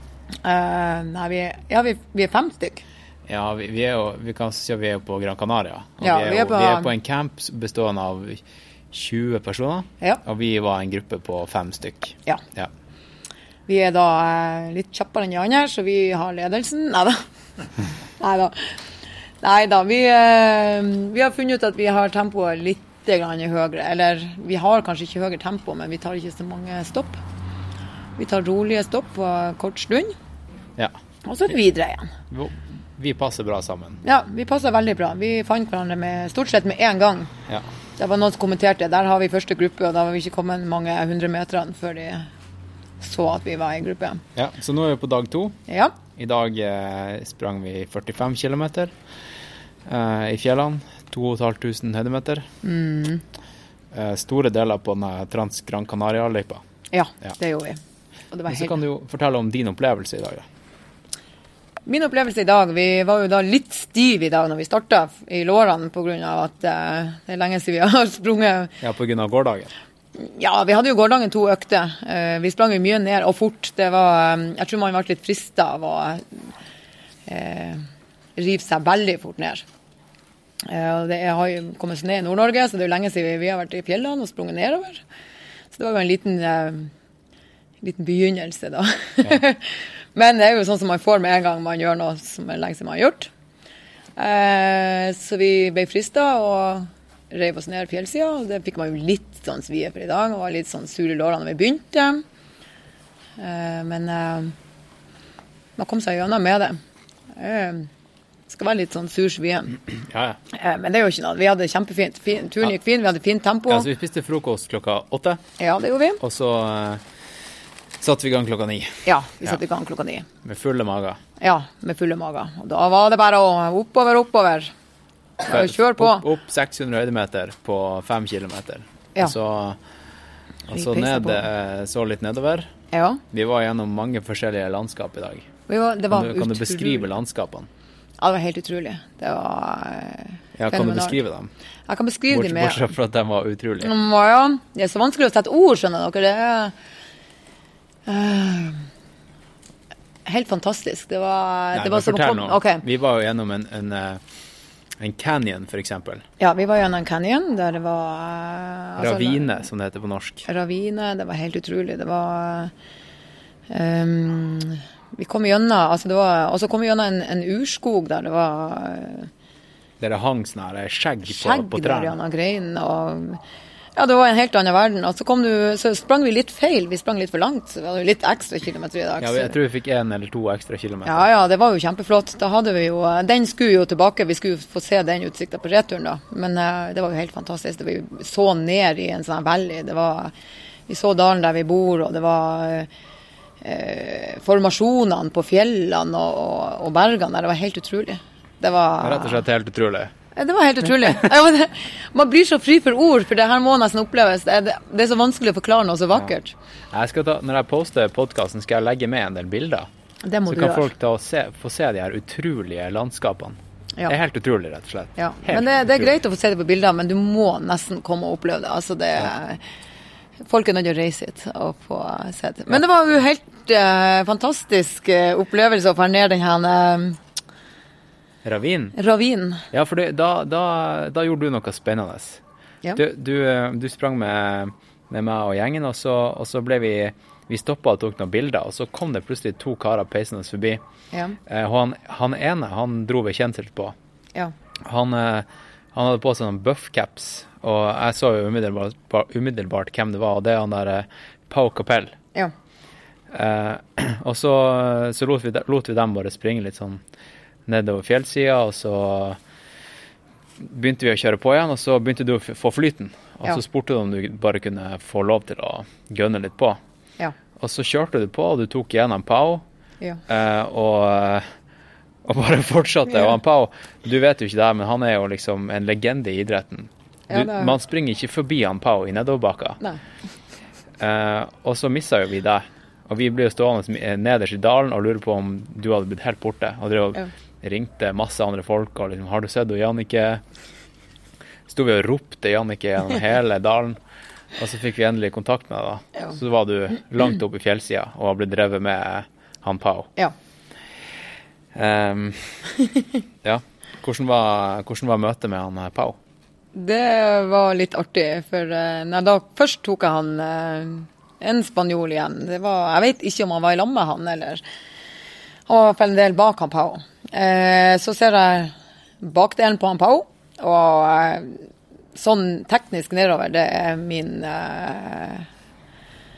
Eh, nei, vi, er- ja, vi, vi er fem stykk. Ja, vi, vi er jo Vi kan si at vi er på Gran Canaria. Ja, vi, er vi er på- vi er på en camp bestående av 20 personer, Ja. og vi var en gruppe på fem stykk. Ja. Ja. Vi er da eh, litt kjappere enn de andre, så vi har ledelsen. Nei da. Nei da. Nei da. Vi, eh, vi har funnet ut at vi har tempoet litt høyere. Eller vi har kanskje ikke høyere tempo, men vi tar ikke så mange stopp. Vi tar rolige stopp på kort stund, ja. og så er videre igjen. Vi- Vi passer bra sammen. Ja, vi passer veldig bra. Vi fant hverandre med, stort sett med én gang. Ja. Det var noen som kommenterte der har vi første gruppe, og da var vi ikke kommet mange hundre meterne før de så at vi var i gruppe. Ja, Så nå er vi på dag to. Ja. I dag eh, sprang vi 45 km eh, i fjellene. 2500 høydemeter. Mm. Eh, store deler på den Trans Gran Canaria-løypa. Ja, Ja. det gjorde vi. Og det var Men så helt... kan du jo fortelle om din opplevelse i dag. da. Min opplevelse i dag Vi var jo da litt stiv i dag når vi starta i lårene pga. at eh, det er lenge siden vi har sprunget Ja, av gårsdagen. Ja, vi hadde jo gårsdagen to økter. Eh, vi sprang jo mye ned og fort. Det var eh, Jeg tror man ble litt frista av å eh, rive seg veldig fort ned. Eh, det er- har jo kommet snø i Nord-Norge, så det er jo lenge siden vi har vært i fjellene og sprunget nedover. Så det var jo en liten, eh, liten begynnelse, da. Men det er jo sånn som man får med en gang man gjør noe som er lenge siden man har gjort. Eh, så vi ble frista og reiv oss ned fjellsida. og Det fikk man jo litt sånn svie for i dag, og var litt sånn sur i lårene når vi begynte. Eh, men eh, man kom seg gjennom med det. Det skal være litt sånn sur svie. Ja, ja. Eh, men det er jo ikke noe. Vi hadde kjempefint. Fin, turen gikk fin, vi hadde fint tempo. Ja, så vi spiste frokost klokka åtte, Ja, det gjorde vi. og så eh, satte vi i gang klokka ni. Ja, vi satte i gang klokka ni. Med fulle mager. Ja, med fulle mager. Og da var det bare å oppover, oppover. Kjør på. Opp, opp 600 høydemeter på 5 km. Ja. Så, og så ned, eh, så litt nedover. Ja. Vi var gjennom mange forskjellige landskap i dag. Var, det var kan, du, kan du beskrive landskapene? Ja, det var helt utrolig. Det var eh, Ja, kan du beskrive dem? Jeg kan beskrive Bort, dem med bortsett fra at de var utrolige. Mm, Ja, det er så vanskelig å sette ord, skjønner dere. Det er uh, helt fantastisk. Det var, Nei, det var men som å komme nå. Ok. Vi var jo gjennom en, en, en canyon, eksempel. Ja, vi var gjennom en canyon der det var eh, altså, Ravine, som det heter på norsk. Ravine. Det var helt utrolig. Det var um, Vi kom gjennom altså det var, Og så kom vi gjennom en, en urskog der det var eh, Der det hang sånn skjegg på, skjegg på der trærne. gjennom greinene. Ja, det var en helt annen verden. Og så, kom du, så sprang vi litt feil. Vi sprang litt for langt. Så vi hadde jo litt ekstra kilometer i dag. Ja, jeg tror vi fikk én eller to ekstra kilometer. Ja, ja, det var jo kjempeflott. Da hadde vi jo, Den skulle jo tilbake, vi skulle få se den utsikta på returen, da. Men eh, det var jo helt fantastisk. Vi så ned i en sånn valley. Det var, vi så dalen der vi bor, og det var eh, formasjonene på fjellene og, og, og bergene der. Det var helt utrolig. Det Det var, Rett og slett helt utrolig. Det var helt utrolig. Ja, man blir så fri for ord, for det her må nesten oppleves. Det er, så vanskelig å forklare noe så vakkert. Jeg skal ta, når jeg poster podkasten, skal jeg legge med en del bilder. Det må så du kan gjøre. folk se, få se de her utrolige landskapene. Ja. Det er helt utrolig, rett og slett. Ja, men det, det er greit å få se det på bilder, men du må nesten komme og oppleve det. Altså det Folk er nødt til å reise hit og få se det. Men det var jo helt uh, fantastisk eh, opplevelse å få ned den her eh, Ravin? Ravin. Ja, for det, da, da, da gjorde du noe spennende. Ja. Du, du, du sprang med, med meg og gjengen, og så, og så ble vi vi stoppa og tok noen bilder, og så kom det plutselig to karer peisende forbi. Ja. Eh, og han, han ene han dro ved kjensel på. Ja. Han, eh, han hadde på seg noen buffcaps, og jeg så jo umiddelbart, umiddelbart hvem det var, og det er han der eh, Pau Capell. Ja. Eh, og så, så lot, vi, lot vi dem bare springe litt sånn nedover fjellsida, og så begynte vi å kjøre på igjen, og så begynte du å få flyten. Og Ja. så spurte du om du bare kunne få lov til å gønne litt på. Ja. Og så kjørte du på, og du tok igjennom Pau, Ja. eh, og, og bare fortsatte. Og han Pau, du vet jo ikke det, men han er jo liksom en legende i idretten. Du, er- Man springer ikke forbi han Pau i nedoverbakka. Eh, og så mista jo vi deg. Og vi ble jo stående eh, nederst i dalen og lure på om du hadde blitt helt borte. Og drev og. Ringte masse andre folk og liksom 'Har du sett henne, Jannicke?' Sto vi og ropte Jannicke gjennom hele dalen. Og så fikk vi endelig kontakt med da. Ja. Så var du langt oppe i fjellsida og har blitt drevet med han Pau. Ja. Um, ja. Hvordan var, hvordan var møtet med han Pao? Pau? Det var litt artig, for nei, da først tok jeg han eh, en spanjol igjen. Det var, jeg vet ikke om han var i lag med han, eller Han var i hvert fall en del bak han Pau. Eh, så ser jeg bakdelen på han Pau, og eh, sånn teknisk nedover, det er min eh,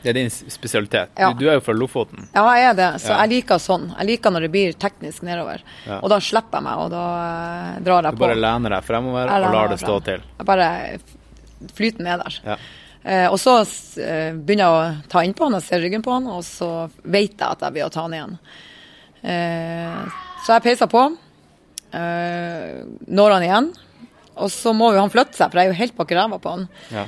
Det er din spesialitet. Ja. Du, du er jo fra Lofoten. Ja, jeg er det. Så Ja. jeg liker sånn. Jeg liker når det blir teknisk nedover. Ja. Og da slipper jeg meg, og da eh, drar Du jeg på. bare lener deg fremover og lar det stå til. Jeg bare flyter ned der. Ja. Eh, og så eh, begynner jeg å ta innpå han jeg ser ryggen på han, og så vet jeg at jeg blir å ta han igjen. Eh, så jeg peisa på. Uh, når han igjen. Og så må jo han flytte seg, for jeg er jo helt bak ræva på han. Ja.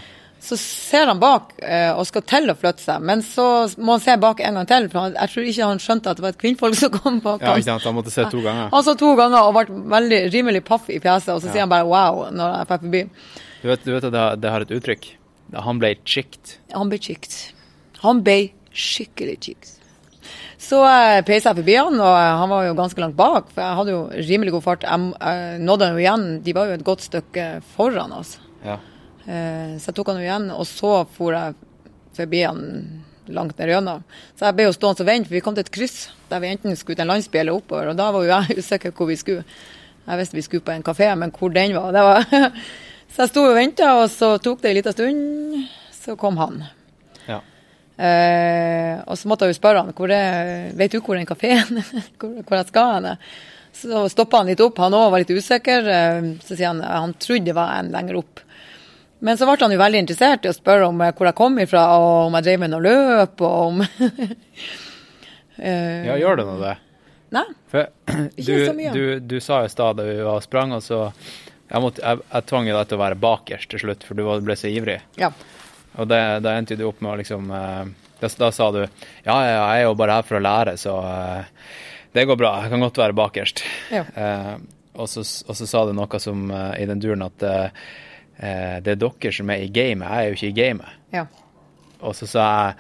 Så ser han bak uh, og skal til å flytte seg, men så må han se bak en gang til. For han, jeg tror ikke han skjønte at det var et kvinnfolk som kom bak Ja, ikke sant, han måtte se to ganger. Han så to ganger og ble veldig rimelig paff i fjeset, og så Ja. sier han bare wow når jeg er forbi. Du vet, du vet at det har, det har et uttrykk? Han ble chicked. Han ble chicked. Han ble skikkelig chikt. Så uh, peisa jeg forbi han, og eh, han var jo ganske langt bak, for jeg hadde jo rimelig god fart. Jeg eh, nådde han jo igjen, de var jo et godt stykke foran oss. Ja. Eh, så jeg tok han jo igjen, og så for jeg forbi han langt ned gjennom. Så jeg ble jo stående og vente, for vi kom til et kryss der vi enten skulle til en landsby eller oppover, og da var jo jeg usikker hvor vi skulle. Jeg visste vi skulle på en kafé, men hvor den var, det var Så jeg sto og venta, og så tok det en liten stund, så kom han. Eh, og så måtte jeg jo spørre han hvor er, vet du hvor den kafeen hvor, hvor jeg skal hen. Så stoppa han litt opp, han òg var litt usikker. Eh, så sier han han trodde det var en lenger opp. Men så ble han jo veldig interessert i å spørre om eh, hvor jeg kom ifra, og om jeg drev med noe løp, og om uh, Ja, gjør det nå det? Nei. For du, du, du sa i stad da vi var sprang, og så jeg, måtte, jeg, jeg tvang jo deg til å være bakerst til slutt, for du ble så ivrig. Ja. Og det, da endte du opp med å liksom eh, da, da sa du ja, ja, jeg er jo bare her for å lære, så eh, det går bra. Jeg kan godt være bakerst. Ja. Uh, og, så, og så sa du noe som uh, i den duren at eh, det er dere som er i gamet, jeg er jo ikke i gamet. Ja. Og så sa jeg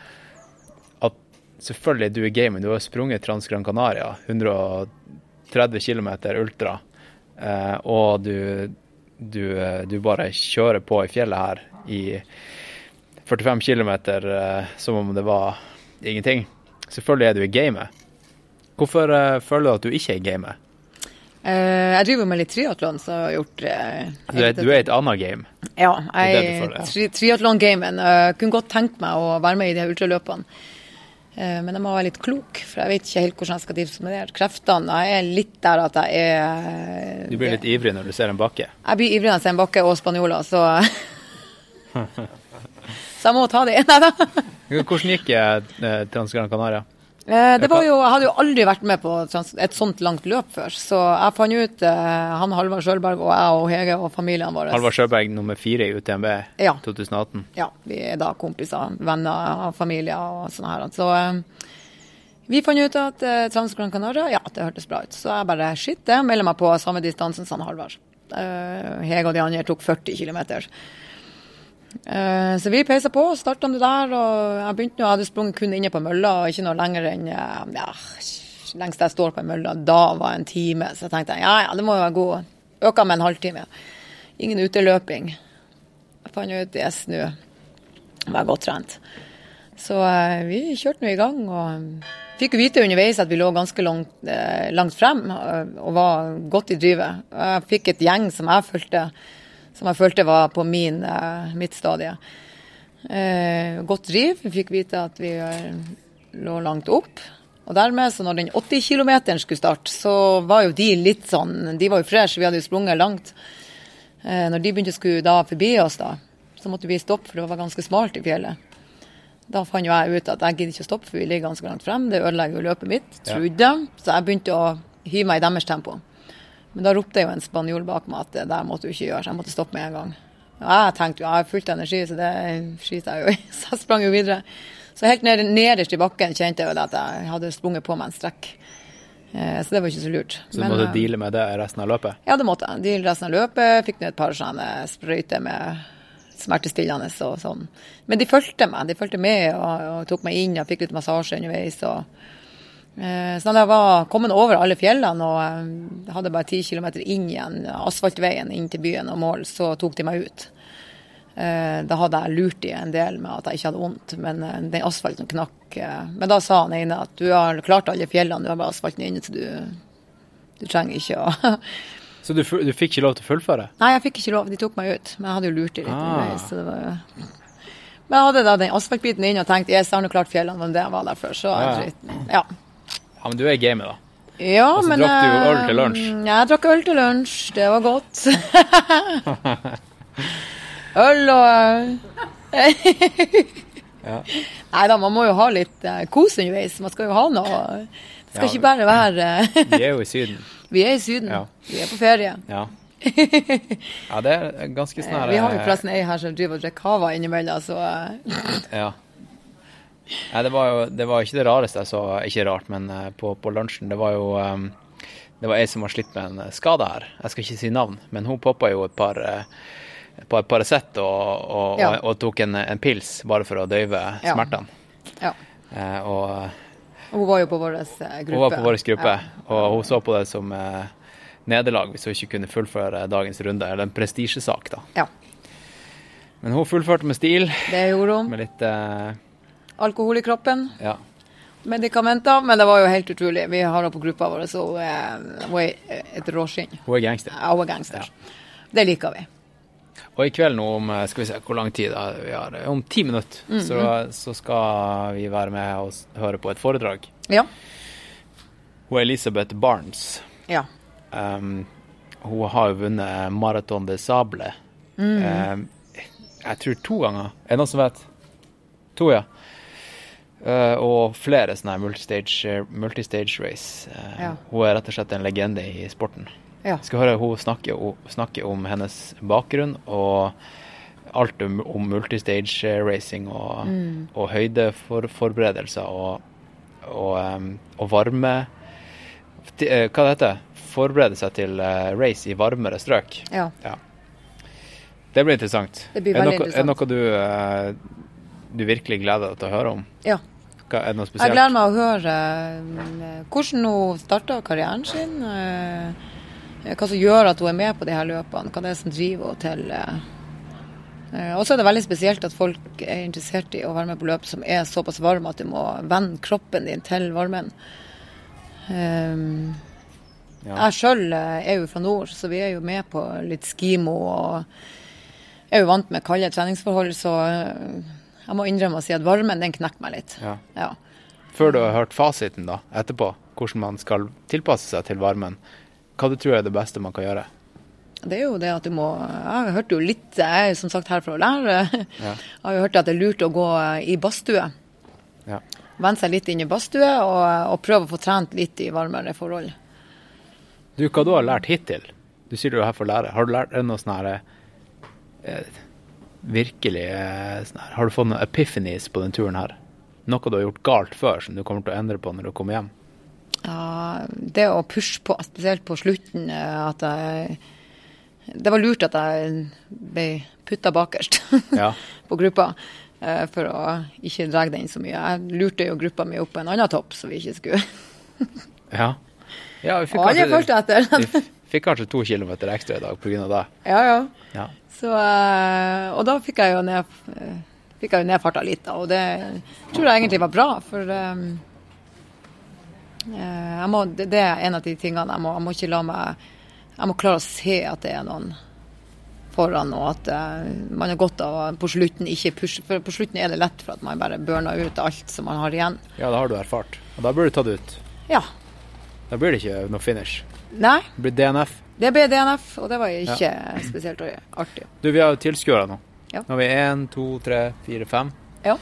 at selvfølgelig du er i gamet, du har sprunget Trans Gran Canaria, 130 km ultra, og du, du, du bare kjører på i fjellet her i 45 km eh, som om det var ingenting. Selvfølgelig er du i gamet. Hvorfor eh, føler du at du ikke er i gamet? Uh, jeg driver med litt triatlon, så jeg har gjort uh, Du er, du er i et annet game. Ja, jeg er i tri triatlon-gamen. Uh, kunne godt tenkt meg å være med i de her ultraløpene. Uh, men jeg må være litt klok, for jeg vet ikke helt hvordan jeg skal disponere kreftene. Jeg er litt der at jeg er Du blir litt ivrig når du ser en bakke. Jeg blir ivrig når jeg ser en bakke og spanjoler, så Så jeg må ta de. Nei da. Hvordan gikk eh, Transgran Canaria? Eh, Det var jo, jeg hadde jo aldri vært med på et sånt langt løp før, så jeg fant ut eh, Han Halvard Sjølberg og jeg og Hege og familiene våre Halvard Sjølberg nummer fire i UTMB Ja. 2018. Ja, vi er da kompiser, venner av familier og sånn her. Så eh, vi fant ut at eh, Trans Gran Canaria, ja, det hørtes bra ut. Så jeg bare shit, jeg melder meg på samme distansen som Halvard. Uh, Hege og de andre tok 40 km. Så vi peisa på, starta det der, og jeg begynte jeg hadde sprunget kun inne på mølla, og ikke noe lenger enn eh, ja, lengst jeg står på mølla, da var en time. Så jeg tenkte ja, ja, det må jo være god. Øka med en halvtime. Ingen uteløping. Jeg fant ut yes, nå var godt trent. Så eh, vi kjørte nå i gang, og fikk vite underveis at vi lå ganske langt, eh, langt frem eh, og var godt i drivet. Og Jeg fikk et gjeng som jeg følte, som jeg følte var på min, eh, mitt stadie. Eh, godt driv. Vi fikk vite at vi eh, lå langt opp. Og dermed, så når den 80 km skulle starte, så var jo de litt sånn De var jo fresh, vi hadde jo sprunget langt. Eh, når de begynte å skulle da forbi oss, da, så måtte vi stoppe, for det var ganske smalt i fjellet. Da fant jo jeg ut at jeg gidder ikke å stoppe, for vi ligger ganske langt frem. Det ødelegger jo løpet mitt, trodde jeg. Så jeg begynte å hive meg i deres tempo. Men da ropte jo en spanjol bak meg at det der måtte du ikke gjøre, så jeg måtte stoppe med en gang. Og jeg tenkte jo, jeg har fullt energi, så det skiter jeg jo i. Så jeg sprang jo videre. Så helt ned, nederst i bakken kjente jeg jo at jeg hadde sprunget på meg en strekk. Eh, Så det var ikke så lurt. Så du måtte Men, deale med det resten av løpet? ja, det måtte jeg. Deale resten av løpet fikk nå et par sånne sprøyter med smertestillende og sånn. Men de fulgte meg. De fulgte med og, og tok meg inn og fikk litt massasje underveis. Og, eh, så da jeg var kommet over alle fjellene og eh, hadde bare ti kilometer inn igjen, asfaltveien inn til byen og mål, så tok de meg ut. Eh, da hadde jeg lurt de en del med at jeg ikke hadde vondt, men eh, den asfalten knakk. eh. Men da sa han ene at du har klart alle fjellene, du har bare asfalten inne, så du, du trenger ikke å Så du, du fikk ikke lov til å fullføre? Nei, jeg fikk ikke lov. De tok meg ut. Men jeg hadde jo lurt de litt Ah. underveis. Så det var. Men jeg hadde da den asfaltbiten inne og tenkte yes, jeg har nå klart fjellene, men det var der før, så ja. dritten. Ja. Ja, men du er i gamet, da. Ja, Og så men drakk du jo øl til eh, lunsj. Ja, jeg drakk øl til lunsj. Det var godt. øl og eh, Ja. Nei da, man må jo ha litt eh, kos underveis. Man skal jo ha noe. Det skal Ja. ikke bare være eh, Vi er jo i Syden. Vi er i Syden. Ja. Vi er på ferie. Ja. ja, det er ganske snart Eh, Vi har jo forresten ei her som driver og drikker cava innimellom, så eh, Ja. Nei, det var jo det var ikke det rareste jeg så, ikke rart, men eh, på, på lunsjen, det var jo um, Det var ei som har slitt med en eh, skade her. Jeg skal ikke si navn, men hun poppa jo et par eh, et par Paracet og, og, Ja. og, og tok en, en pils bare for å døyve Ja. smertene. ja. Eh, og Hun var jo på vår eh, gruppe. hun var på vår gruppe, og hun så på det som eh, nederlag hvis hun ikke kunne fullføre dagens runde, eller en prestisjesak, da. Ja. Men hun fullførte med stil, Det gjorde hun. med litt eh, Alkohol i kroppen. Ja. medikamenter, men det var jo helt utrolig. Vi har henne på gruppa vår, så hun er, hun er et råskinn. Hun er gangster. Ja, hun er gangster. Det liker vi. Og i kveld nå om eh, skal vi se hvor lang tid da vi har, om ti minutter, Mhm. så, så skal vi være med og høre på et foredrag. Ja. Hun er Elisabeth Barnes. Ja. Um, hun har jo vunnet Marathon de Sable. Mm. Um, jeg tror to ganger. Er det noen som vet? To, ja. Uh, og flere sånne multistage, multistage race. Uh, Ja. Hun er rett og slett en legende i sporten. Ja. Skal høre hun snakke, snakke om hennes bakgrunn og alt om, om multistage racing og, Mm. og høydeforberedelser og, og, um, og varme Ti- uh, Hva det heter Forberede seg til eh, race i varmere strøk. Ja. Det blir interessant. Det blir er, det veldig interessant. er det noe du, eh, du virkelig gleder deg til å høre om? Ja. Hva, er det noe Jeg gleder meg å høre eh, hvordan hun starta karrieren sin. eh, Hva som gjør at hun er med på de her løpene. Hva det er som driver henne til eh, Og så er det veldig spesielt at folk er interessert i å være med på løp som er såpass varme at du må vende kroppen din til varmen. Um, Jeg sjøl er jo fra nord, så vi er jo med på litt skimo og er jo vant med kalde treningsforhold, så jeg må innrømme å si at varmen den knekker meg litt. Ja. Ja. Før du har hørt fasiten da, etterpå, hvordan man skal tilpasse seg til varmen, hva du tror er det beste man kan gjøre? Det er jo det at du må Jeg har hørt jo litt Jeg er som sagt her for å lære. Ja. Jeg har jo hørt at det er lurt å gå i badstue. Ja. Venne seg litt inn i badstue og, og prøve å få trent litt i varmere forhold. Du, hva du har lært hittil? Du sier du er her for å lære. Har du lært noe sånn her eh, Virkelig eh, sånn her Har du fått noen epiphanies på den turen her? Noe du har gjort galt før som du kommer til å endre på når du kommer hjem? Ja, det å pushe på, spesielt på slutten, eh, at jeg Det var lurt at jeg ble putta bakerst Ja. på gruppa. eh, For å ikke dra den så mye. Jeg lurte jo gruppa mi opp på en annen topp, så vi ikke skulle Ja. ja vi Og alle fulgte etter. fikk kanskje to kilometer ekstra i dag pga. det. Ja, ja. Ja. Så, eh, og da fikk jeg jo ned, eh, fikk jeg jo ned farta litt, da, og det tror jeg egentlig var bra. For jeg må, det, det er en av de tingene jeg må, jeg må ikke la meg Jeg må klare å se at det er noen foran, og at uh, man har godt av å på slutten ikke pushe. For på slutten er det lett for at man bare burner ut alt som man har igjen. ja, da har du erfart. Og da burde du tatt ut. Ja. Da blir det ikke noe finish. Nei, Det blir DNF. det ble DNF, og det var ikke Ja. spesielt artig. Du, vi har jo tilskuere nå. Ja. Nå har vi én, to, tre, fire, fem. Ja.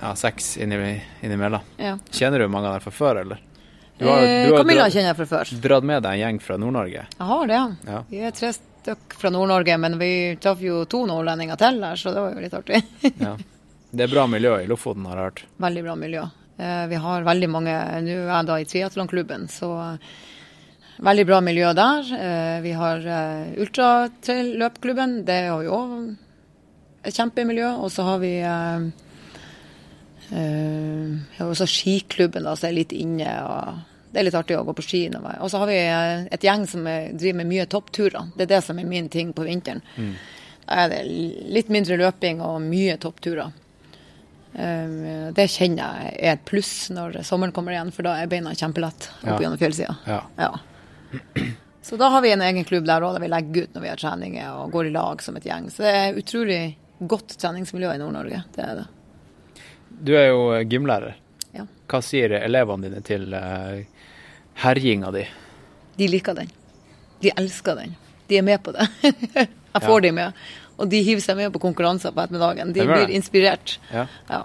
Ja, seks innimellom. Ja. Kjenner du mange av dem fra før, eller? Eh, Camilla kjenner jeg fra før. dratt med deg en gjeng fra Nord-Norge. Jeg har det. Ja. Vi er tre stykker fra Nord-Norge, men vi traff jo to nordlendinger til der, så det var jo litt artig. Ja. Det er bra miljø i Lofoten, har jeg hørt. veldig bra miljø. Eh, vi har veldig mange Nå er jeg da i triatlonklubben, så veldig bra miljø der. Eh, vi har uh, ultratrailløpklubben, det har vi òg et kjempemiljø. Og så har vi eh, eh, har også skiklubben, da, som er litt inne. og det er litt artig å gå på ski. Og så har vi eh, et gjeng som er, driver med mye toppturer. Det er det som er min ting på vinteren. Da er det litt mindre løping og mye toppturer. Det kjenner jeg er et pluss når sommeren kommer igjen, for da er beina kjempelett opp Ja. gjennom fjellsida. Ja. Ja. Så da har vi en egen klubb der òg, der vi legger ut når vi har treninger og går i lag som et gjeng. Så det er utrolig godt treningsmiljø i Nord-Norge. Det er det. Du er jo eh, gymlærer. Ja. Hva sier elevene dine til uh, herjinga di? De liker den. De elsker den. De er med på det. Jeg får de med. Og de hiver seg med på konkurranser på ettermiddagen. De blir inspirert. Ja. Ja.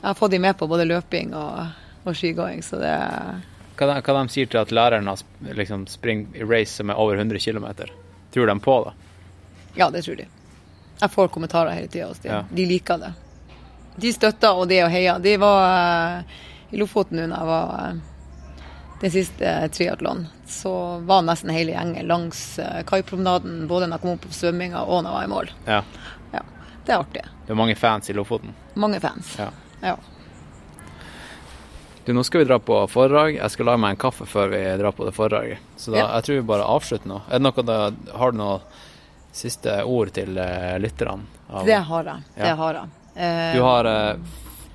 Jeg har fått de med på både løping og, og skigåing, så det Hva, de, hva de sier til at læreren har liksom springer i race som er over 100 km? Tror de på det? Ja, det tror de. Jeg får kommentarer hele tida hos dem. Ja. De liker det. De støtter og det og heier. De var eh, i Lofoten nå da jeg var eh, den siste triatlon. Så var nesten hele gjengen langs uh, kaipromenaden både når jeg kom opp på svømminga og når jeg var i mål. Ja. Det er artig. Det er mange fans i Lofoten. Mange fans. Ja. Ja. Du, nå skal vi dra på foredrag. Jeg skal lage meg en kaffe før vi drar på det foredraget. Så da, Ja. jeg tror vi bare avslutter nå. Er det noe da, har du noen siste ord til uh, lytterne? av- Det har jeg. Det har jeg. Uh, Du har, uh,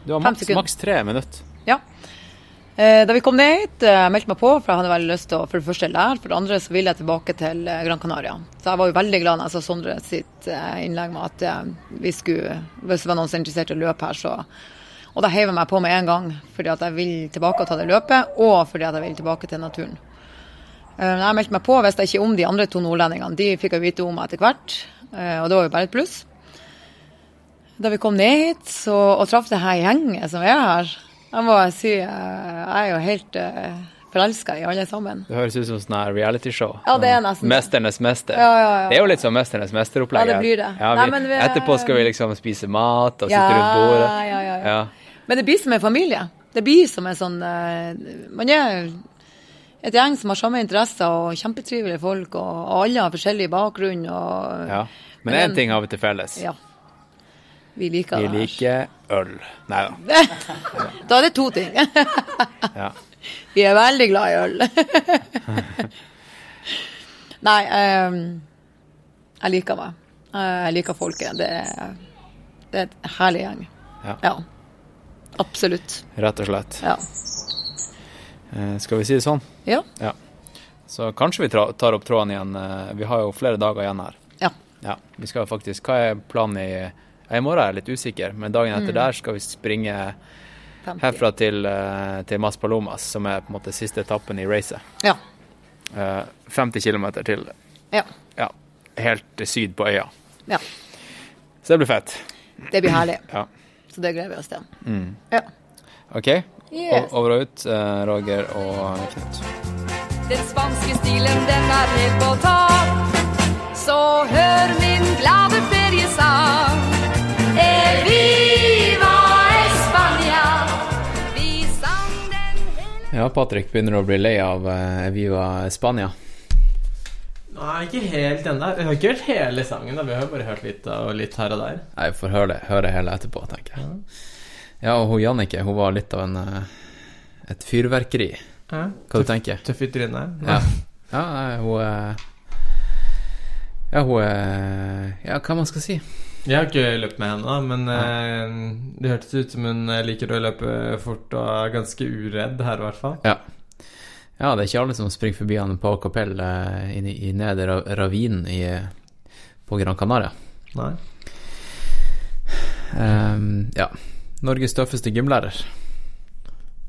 du har maks, maks tre minutter. Ja. Da vi kom eh, jeg meldte meg på, for jeg hadde veldig lyst til å for det første lære, for det andre så ville jeg tilbake til Gran Canaria. Så jeg var jo veldig glad når jeg så Sondre sitt innlegg med at vi skulle, hvis det var noen som er interessert i å løpe her, så Og da heiv jeg meg på med en gang, fordi at jeg vil tilbake og ta det løpet, og fordi at jeg vil tilbake til naturen. Eh, jeg meldte meg på, visste ikke om de andre to nordlendingene. De fikk jeg vite om etter hvert, eh, og det var jo bare et pluss. Da vi kom ned hit så, og traff det her gjengen som er her, jeg må si eh, jeg er jo helt forelska i alle sammen. Det høres ut som sånn realityshow. Ja, det er nesten det. Mesternes mester. Ja, ja, ja. Det er jo litt sånn Mesternes mester-opplegg. Ja, det blir det. Ja, Nei, vi, men vi- Etterpå skal vi liksom spise mat og sitte rundt bordet. ja, ja, ja. Men det blir som en familie. Det blir som en sånn eh, Man er et gjeng som har samme interesser og kjempetrivelige folk, og, og alle har forskjellig bakgrunn. Og, ja. Men én ting har vi til felles. Ja. Vi liker Vi liker øl. Nei da. Da er det to ting. Ja. Vi er veldig glad i øl. Nei, um, jeg liker meg. Eh, Jeg liker folket. Det det er et herlig gjeng. Ja. Ja. Absolutt. Rett og slett. Ja. Eh, skal vi si det sånn? Ja. Så kanskje vi tar opp tråden igjen. eh, Vi har jo flere dager igjen her. Ja. Vi skal faktisk Hva er planen i ja, I morgen er jeg litt usikker, men dagen etter Mm. der skal vi springe 50. herfra til, eh, til Mas Palomas, som er på en måte siste etappen i racet. Ja. Eh, 50 km til Ja. ja, helt syd på øya. Ja. Så det blir fett. Det blir herlig. Ja. Så det gleder vi oss til. Mm. Ja. OK. Yes. Over og ut, eh, Roger og Knut. Den spanske stilen, den er helt på topp. Så hør min glade feriesang. Eviva España. Vi sang den Ja, Patrick begynner å bli lei av Eviva España Spania. Nei, ikke helt ennå. Vi har ikke hørt hele sangen. da Vi har bare hørt litt og litt her og der. Jeg får høre, det- høre hele etterpå, tenker jeg. Ja, og hun Jannicke, hun var litt av en eh, et fyrverkeri. Ja, Hva du tenker Tøff i trynet. Ja. ja, hun er Ja, hun er Ja, hva man skal si? Jeg har ikke løpt med henne, men ja. det hørtes ut som hun eh, liker å løpe fort og er ganske uredd her, i hvert fall. Ja. Ja, det er ikke alle som springer forbi han på Capell eh, i, i ravinen eh, på Gran Canaria. Nei. Um, ja. Norges tøffeste gymlærer.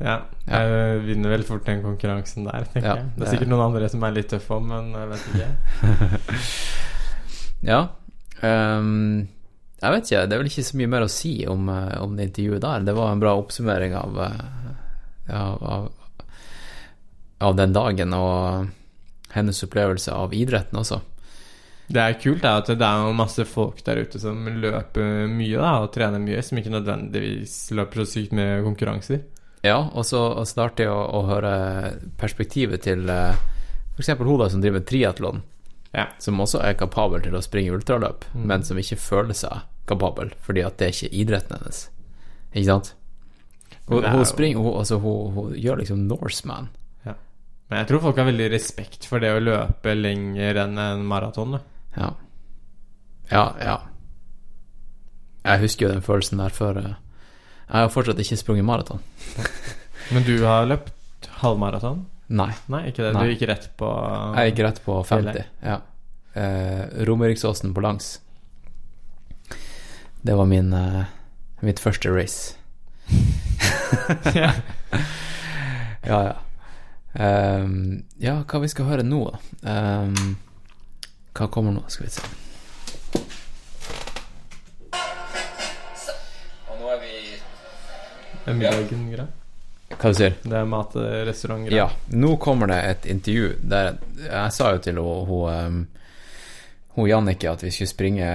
Ja, jeg vinner vel fort den konkurransen der, tenker Ja, jeg. Det er sikkert noen andre som er litt tøffe òg, men jeg vet ikke. Ja. Um, jeg vet ikke, det er vel ikke så mye mer å si om, eh, om det intervjuet der. Det var en bra oppsummering av, eh, av, av, av den dagen og hennes opplevelse av idretten også. Det er kult da, at det er masse folk der ute som løper mye da, og trener mye, som ikke nødvendigvis løper så sykt med konkurranser. Ja, og så og så artig å, å høre perspektivet til uh, f.eks. hun da som driver triatlon, som også er kapabel til å springe ultraløp, Mm. men som ikke føler seg kapabel fordi at det er ikke idretten hennes. Ikke sant? Hun, hun springer hun, altså, hun, hun gjør liksom Norseman. Men jeg tror folk har veldig respekt for det å løpe lenger enn en maraton. Ja. Ja, ja. Jeg husker jo den følelsen der før eh, Jeg har fortsatt ikke sprunget maraton. Men du har løpt halvmaraton? Nei. Nei, ikke det. Nei. Du gikk rett på Jeg gikk rett på 50. Ja. Eh, Romeriksåsen på langs. Det var min eh, mitt første race. Ja. ja, ja. Um, ja, hva vi skal høre nå, da? Um, hva kommer nå, skal vi se. Og nå er vi Er middagen? Hva du sier Det er matrestaurantgreier. Eh, ja. Nå kommer det et intervju der Jeg sa jo til hun, hun, hun Jannicke at vi skulle springe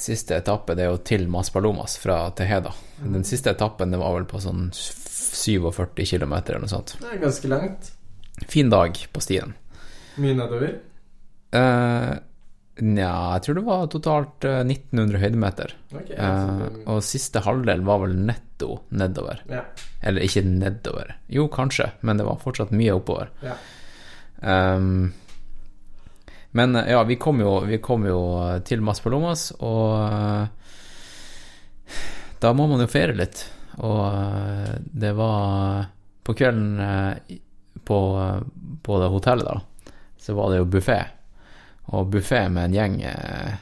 siste etappe, det er jo til Maspalomas fra Teheda. Mm. Den siste etappen det var vel på sånn 47 km eller noe sånt. Det er ganske langt. Fin dag på stien. Mye nedover. Uh, Nja, jeg tror det var totalt eh, 1900 høydemeter. Ok, uh, og siste halvdel var vel netto nedover. Ja. Eller ikke nedover. Jo, kanskje, men det var fortsatt mye oppover. Ja. Um, men eh, ja, vi kom jo, vi kom jo til Maspalomas, og uh, da må man jo feire litt. Og uh, det var på kvelden eh, på, på det hotellet, da, så var det jo buffé. Og buffé med en gjeng eh,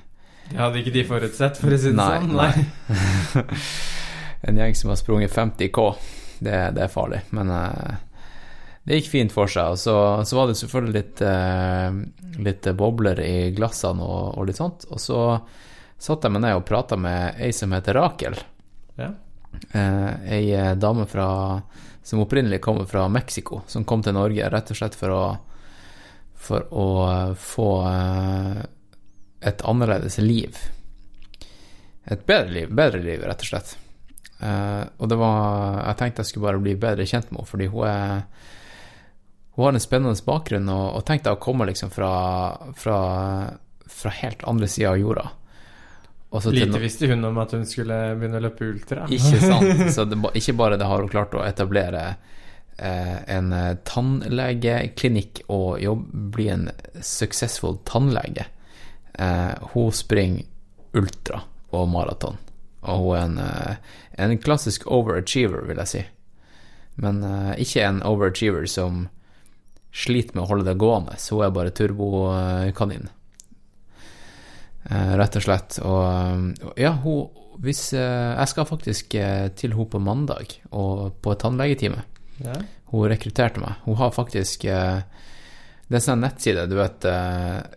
Det hadde ikke de forutsett, for å si det Nei, sånn. nei. en gjeng som har sprunget 50 K. Det, det er farlig. Men eh, det gikk fint for seg. Og så, så var det selvfølgelig litt, eh, litt bobler i glassene og, og litt sånt. Og så satte jeg meg ned og prata med ei som heter Rakel. Ja. Eh, ei dame fra, som opprinnelig kommer fra Mexico, som kom til Norge rett og slett for å, for å eh, få eh, et annerledes liv. Et bedre liv, bedre liv, rett og slett. Eh, og det var Jeg tenkte jeg skulle bare bli bedre kjent med henne, fordi hun er Hun har en spennende bakgrunn, og, og tenkte å komme liksom fra, fra, fra helt andre sida av jorda. Lite no- visste hun om at hun skulle begynne å løpe ultra. ikke sant? Så det, ikke bare det har hun klart å etablere eh, en eh, tannlegeklinikk og jobb, bli en successful tannlege. Eh, hun springer ultra og maraton, og hun er en, eh, en klassisk overachiever, vil jeg si. Men eh, ikke en overachiever som sliter med å holde det gående, så hun er bare turbokanin. Eh, rett og slett. Og ja, hun hvis, eh, Jeg skal faktisk eh, til henne på mandag og på tannlegetime. Ja. Hun rekrutterte meg. Hun har faktisk Det er sånn nettside, du vet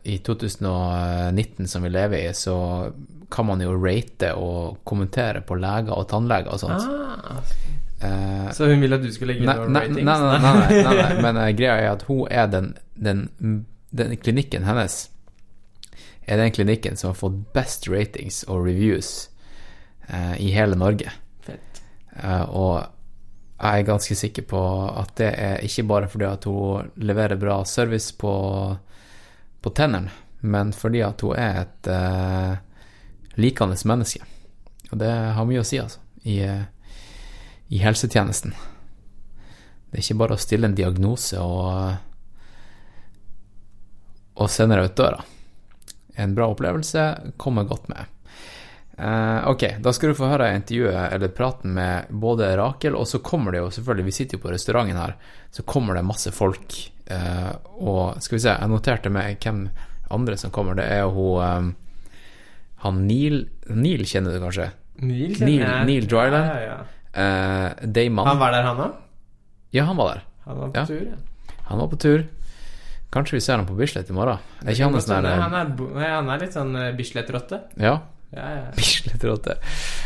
I 2019 som vi lever i, så kan man jo rate og kommentere på leger og tannleger og sånt. Ah. Eh, Så hun ville at du skulle legge noen ratings? Nei, nei, nei, nei, nei, nei. men greia er at hun er den, den, den klinikken hennes er den klinikken som har fått best ratings og reviews eh, i hele Norge. Fett. Eh, og jeg er ganske sikker på at det er ikke bare fordi at hun leverer bra service på, på tennene, men fordi at hun er et eh, likende menneske. Og det har mye å si, altså, i, eh, i helsetjenesten. Det er ikke bare å stille en diagnose og, og sende deg ut døra. En bra opplevelse kommer godt med. Uh, ok, da skal du få høre intervjuet eller praten med både Rakel, og så kommer det jo selvfølgelig, vi sitter jo på restauranten her, så kommer det masse folk. Uh, og skal vi se, jeg noterte med hvem andre som kommer. Det er jo hun eh, Han Neil Neil kjenner du kanskje? Neil Neil. Neil Dryland. Ja, ja, Eh, Dayman. Han var der, han òg? Ja, han var der. Han var på tur, ja. Han var på tur. Kanskje vi ser han på Bislett i morgen. Er ikke han en sånn han, er, han er litt sånn uh, Bislett-rotte. Ja. Ja, ja. Bislett-rotte.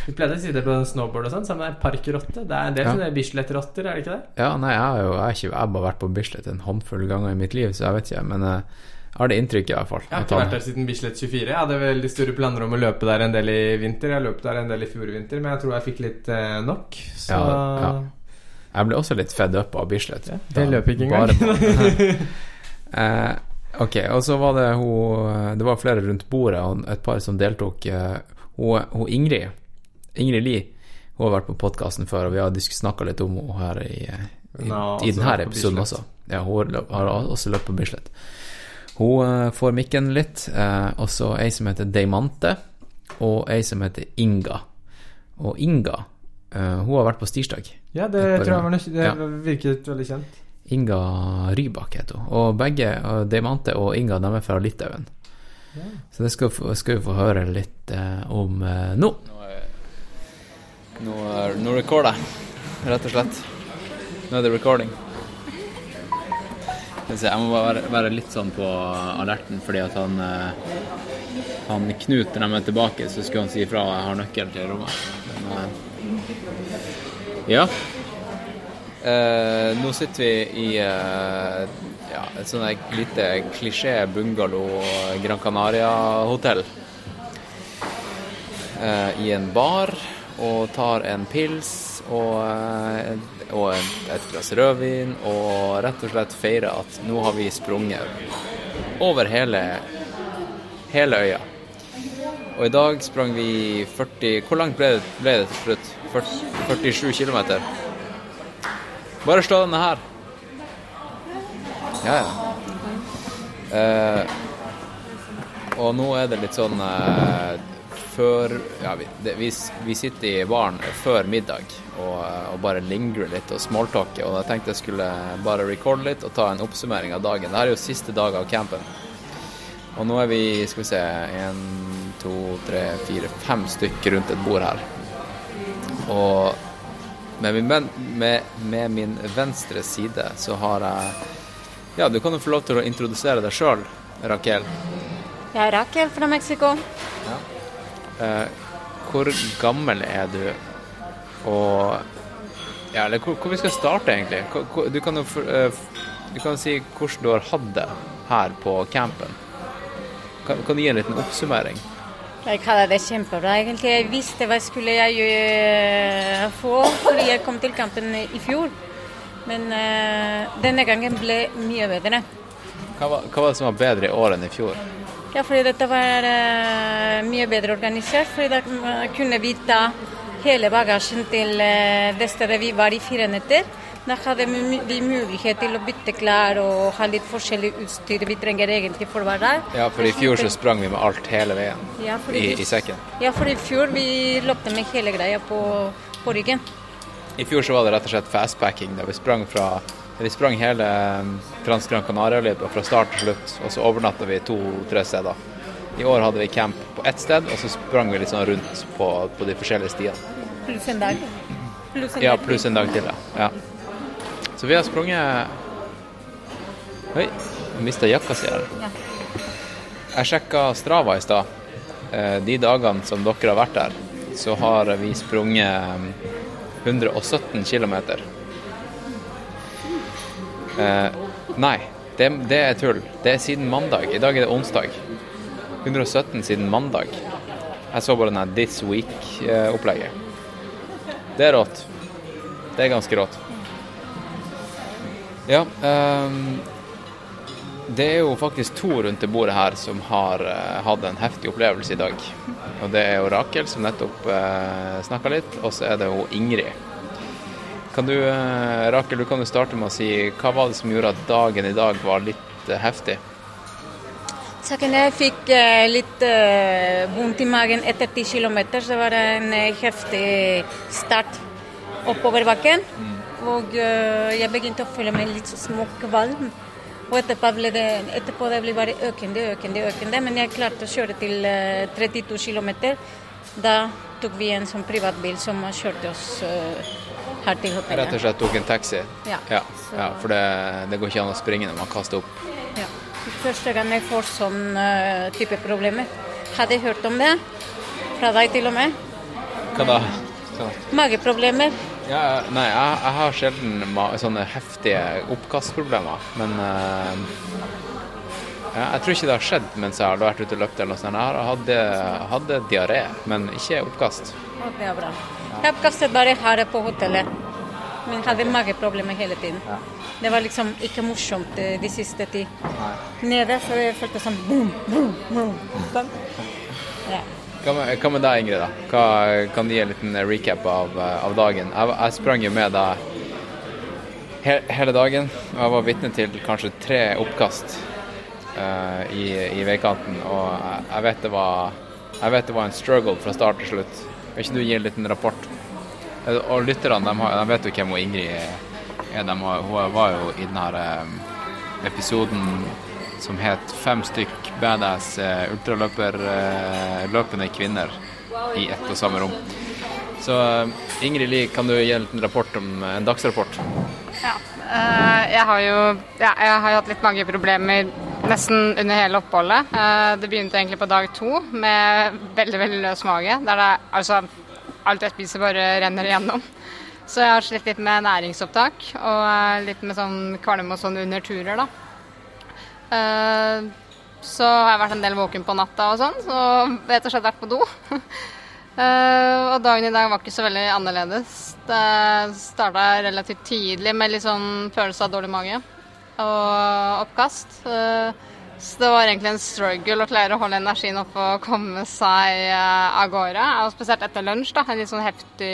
Vi pleide å si det på snowboard og sånn, sammen er parkrotte. Det er en del Ja. sånne Bislett-rotter, er det ikke det? Ja, nei, jeg har jo jeg ikke, jeg har bare vært på Bislett en håndfull ganger i mitt liv, så jeg vet ikke, men eh, jeg har det inntrykket i hvert fall. Jeg har ikke vært der siden Bislett 24. Jeg hadde veldig store planer om å løpe der en del i vinter. Jeg løp der en del i fjor vinter, men jeg tror jeg fikk litt eh, nok. Så Ja. Jeg ble også litt fed up av Bislett. det løp ikke engang. Eh, ok, og så var det hun Det var flere rundt bordet, og et par som deltok. eh, Hun, hun Ingrid, Ingrid Lie, hun har vært på podkasten før, og vi har snakka litt om henne her i, i, Nå, i denne episoden også. Ja, hun har også løpt på Bislett. Hun eh, får mikken litt, eh, og så ei som heter Deimante, og ei som heter Inga. Og Inga, eh, hun har vært på Stirsdag. Ja, det tror jeg var. Det Ja. virket veldig kjent. Inga Rybak heter hun. Og begge, Diamante og Inga, de er fra Litauen. Ja. Så det skal, skal vi få høre litt eh, om eh, nå. Nå, er- nå recorder jeg, rett og slett. Nå er det recording. Jeg må bare være, litt sånn på alerten, fordi at han eh, Han Knut, når de er tilbake, så skulle han si ifra jeg har nøkkel til rommet. Men, eh, ja. Eh, nå sitter vi i eh, ja, et sånt lite klisjé bungalow Gran Canaria-hotell. Eh, I en bar og tar en pils og, og et glass rødvin og rett og slett feirer at nå har vi sprunget over hele, hele øya. Og i dag sprang vi 40 Hvor langt ble ble det til slutt? 40, 47 km? Bare slå denne her. Ja, ja. Eh, og nå er det litt sånn eh, før Ja, vi, det, vi, vi sitter i baren før middag og, og bare lingrer litt og smalltalker. Og jeg tenkte jeg skulle bare recorde litt og ta en oppsummering av dagen. Dette er jo siste dag av campen. Og nå er vi, skal vi se, én, to, tre, fire, fem stykker rundt et bord her. Og med min, ven- med, med min venstre side så har jeg Ja, du kan jo få lov til å introdusere deg sjøl, Raquel. Jeg er Raquel fra Mexico. Eh, hvor gammel er du? Og Ja, eller hvor, hvor vi skal starte, egentlig? Hvor- Du kan jo eh, du kan si hvordan du har hatt det her på campen. Kan, kan du gi en liten oppsummering? Jeg hadde det kjempebra, egentlig. Jeg visste hva skulle jeg skulle få fordi jeg kom til kampen i fjor. Men uh, denne gangen ble mye bedre. Hva var, hva var det som var bedre i år enn i fjor? Ja, fordi dette var uh, mye bedre organisert. Fordi da eh, kunne vi ta hele bagasjen til eh, det stedet vi var i fire netter. Da hadde vi mulighet til å bytte klær og ha litt forskjellig utstyr vi trenger egentlig for å være der. Ja, for i fjor så sprang vi med alt hele veien Ja, i, i sekken. Ja, for i fjor vi løpte med hele greia på, på ryggen. I fjor så var det rett og slett fastpacking. Da vi sprang fra vi sprang hele um, Trans Gran Canaria-løypa fra start til slutt, og så overnatta vi to-tre steder. I år hadde vi camp på ett sted, og så sprang vi litt sånn rundt på, på de forskjellige stiene. Pluss en dag. Plus en Ja, pluss en dag til, ja. ja. Så vi har sprunget Oi, jeg mista jakka si her. Ja. Jeg sjekka Strava i stad. Eh, De dagene som dere har vært der, så har vi sprunget um, 117 km. Eh, nei, det, det er tull. Det er siden mandag. I dag er det onsdag. 117 siden mandag. Jeg så bare den This Week-opplegget. Det er rått. Det er ganske rått. Ja, um, det er jo faktisk to rundt det bordet her som har uh, hatt en heftig opplevelse i dag. Og det er jo Rakel, som nettopp uh, snakka litt, og så er det jo Ingrid. Kan du, uh, Rakel, du kan jo starte med å si hva var det som gjorde at dagen i dag var litt uh, heftig? Saken jeg fikk eh, litt eh, vondt i magen etter ti km. Det var en eh, heftig start oppover bakken. Og eh, jeg begynte å føle meg litt så småkvalm. Og etterpå ble det, etterpå det ble bare økende, økende, økende. Men jeg klarte å kjøre til eh, 32 km. Da tok vi en sånn privatbil som kjørte oss eh, her til hotellet. rett og slett tok en taxi. Ja. ja, ja for det, det går ikke an å springe når man kaster opp. Ja. Første gang jeg får sånn eh, type problemer. Hadde jeg hørt om det, fra deg til og med. Hva da? Mageproblemer. Ja, nei, jeg, jeg har sjelden sånne heftige oppkastproblemer, men uh, ja, Jeg tror ikke det har skjedd mens jeg har vært ute og løpt eller noe sånt. Jeg hadde, hadde diaré, men ikke oppkast. Det er bra. Jeg oppkastet bare her på hotellet. Men hadde mageproblemer hele tiden. Det var liksom ikke morsomt eh, de siste ti. Nede så jeg følte sånn boom, boom, boom. Sånn. Ja. Hva med, deg, Ingrid? da? Hva, kan du gi en liten recap av, eh, av dagen? Jeg, jeg sprang jo med deg he, hele dagen, og jeg var vitne til kanskje tre oppkast uh, i, i veikanten. Og jeg, jeg, vet var, jeg vet det var en struggle fra start til slutt. Kan ikke du gi en liten rapport? Eh, Og lytterne de, har, de vet jo hvem Ingrid er. De hun var jo i denne episoden som het 'Fem stykk badass eh, ultraløperløpende kvinner i ett og samme rom'. Så eh, Ingrid Lie, kan du gi en om en dagsrapport? Ja. eh, jeg har jo ja, jeg har hatt litt mageproblemer nesten under hele oppholdet. Eh, det begynte egentlig på dag to med veldig veldig løs mage. Der det altså alt jeg spiser bare renner igjennom. Så jeg har slitt litt med næringsopptak og eh, litt med sånn kvalme og sånn under turer, da. Eh, så har jeg vært en del våken på natta og sånn, så rett og slett vært på do. Eh, og dagen i dag var ikke så veldig annerledes. Det starta relativt tidlig med litt sånn følelse av dårlig mage og oppkast. Eh, så det var egentlig en struggle å klare å holde energien oppe og komme seg av gårde. Og spesielt etter lunsj, da. En litt sånn heftig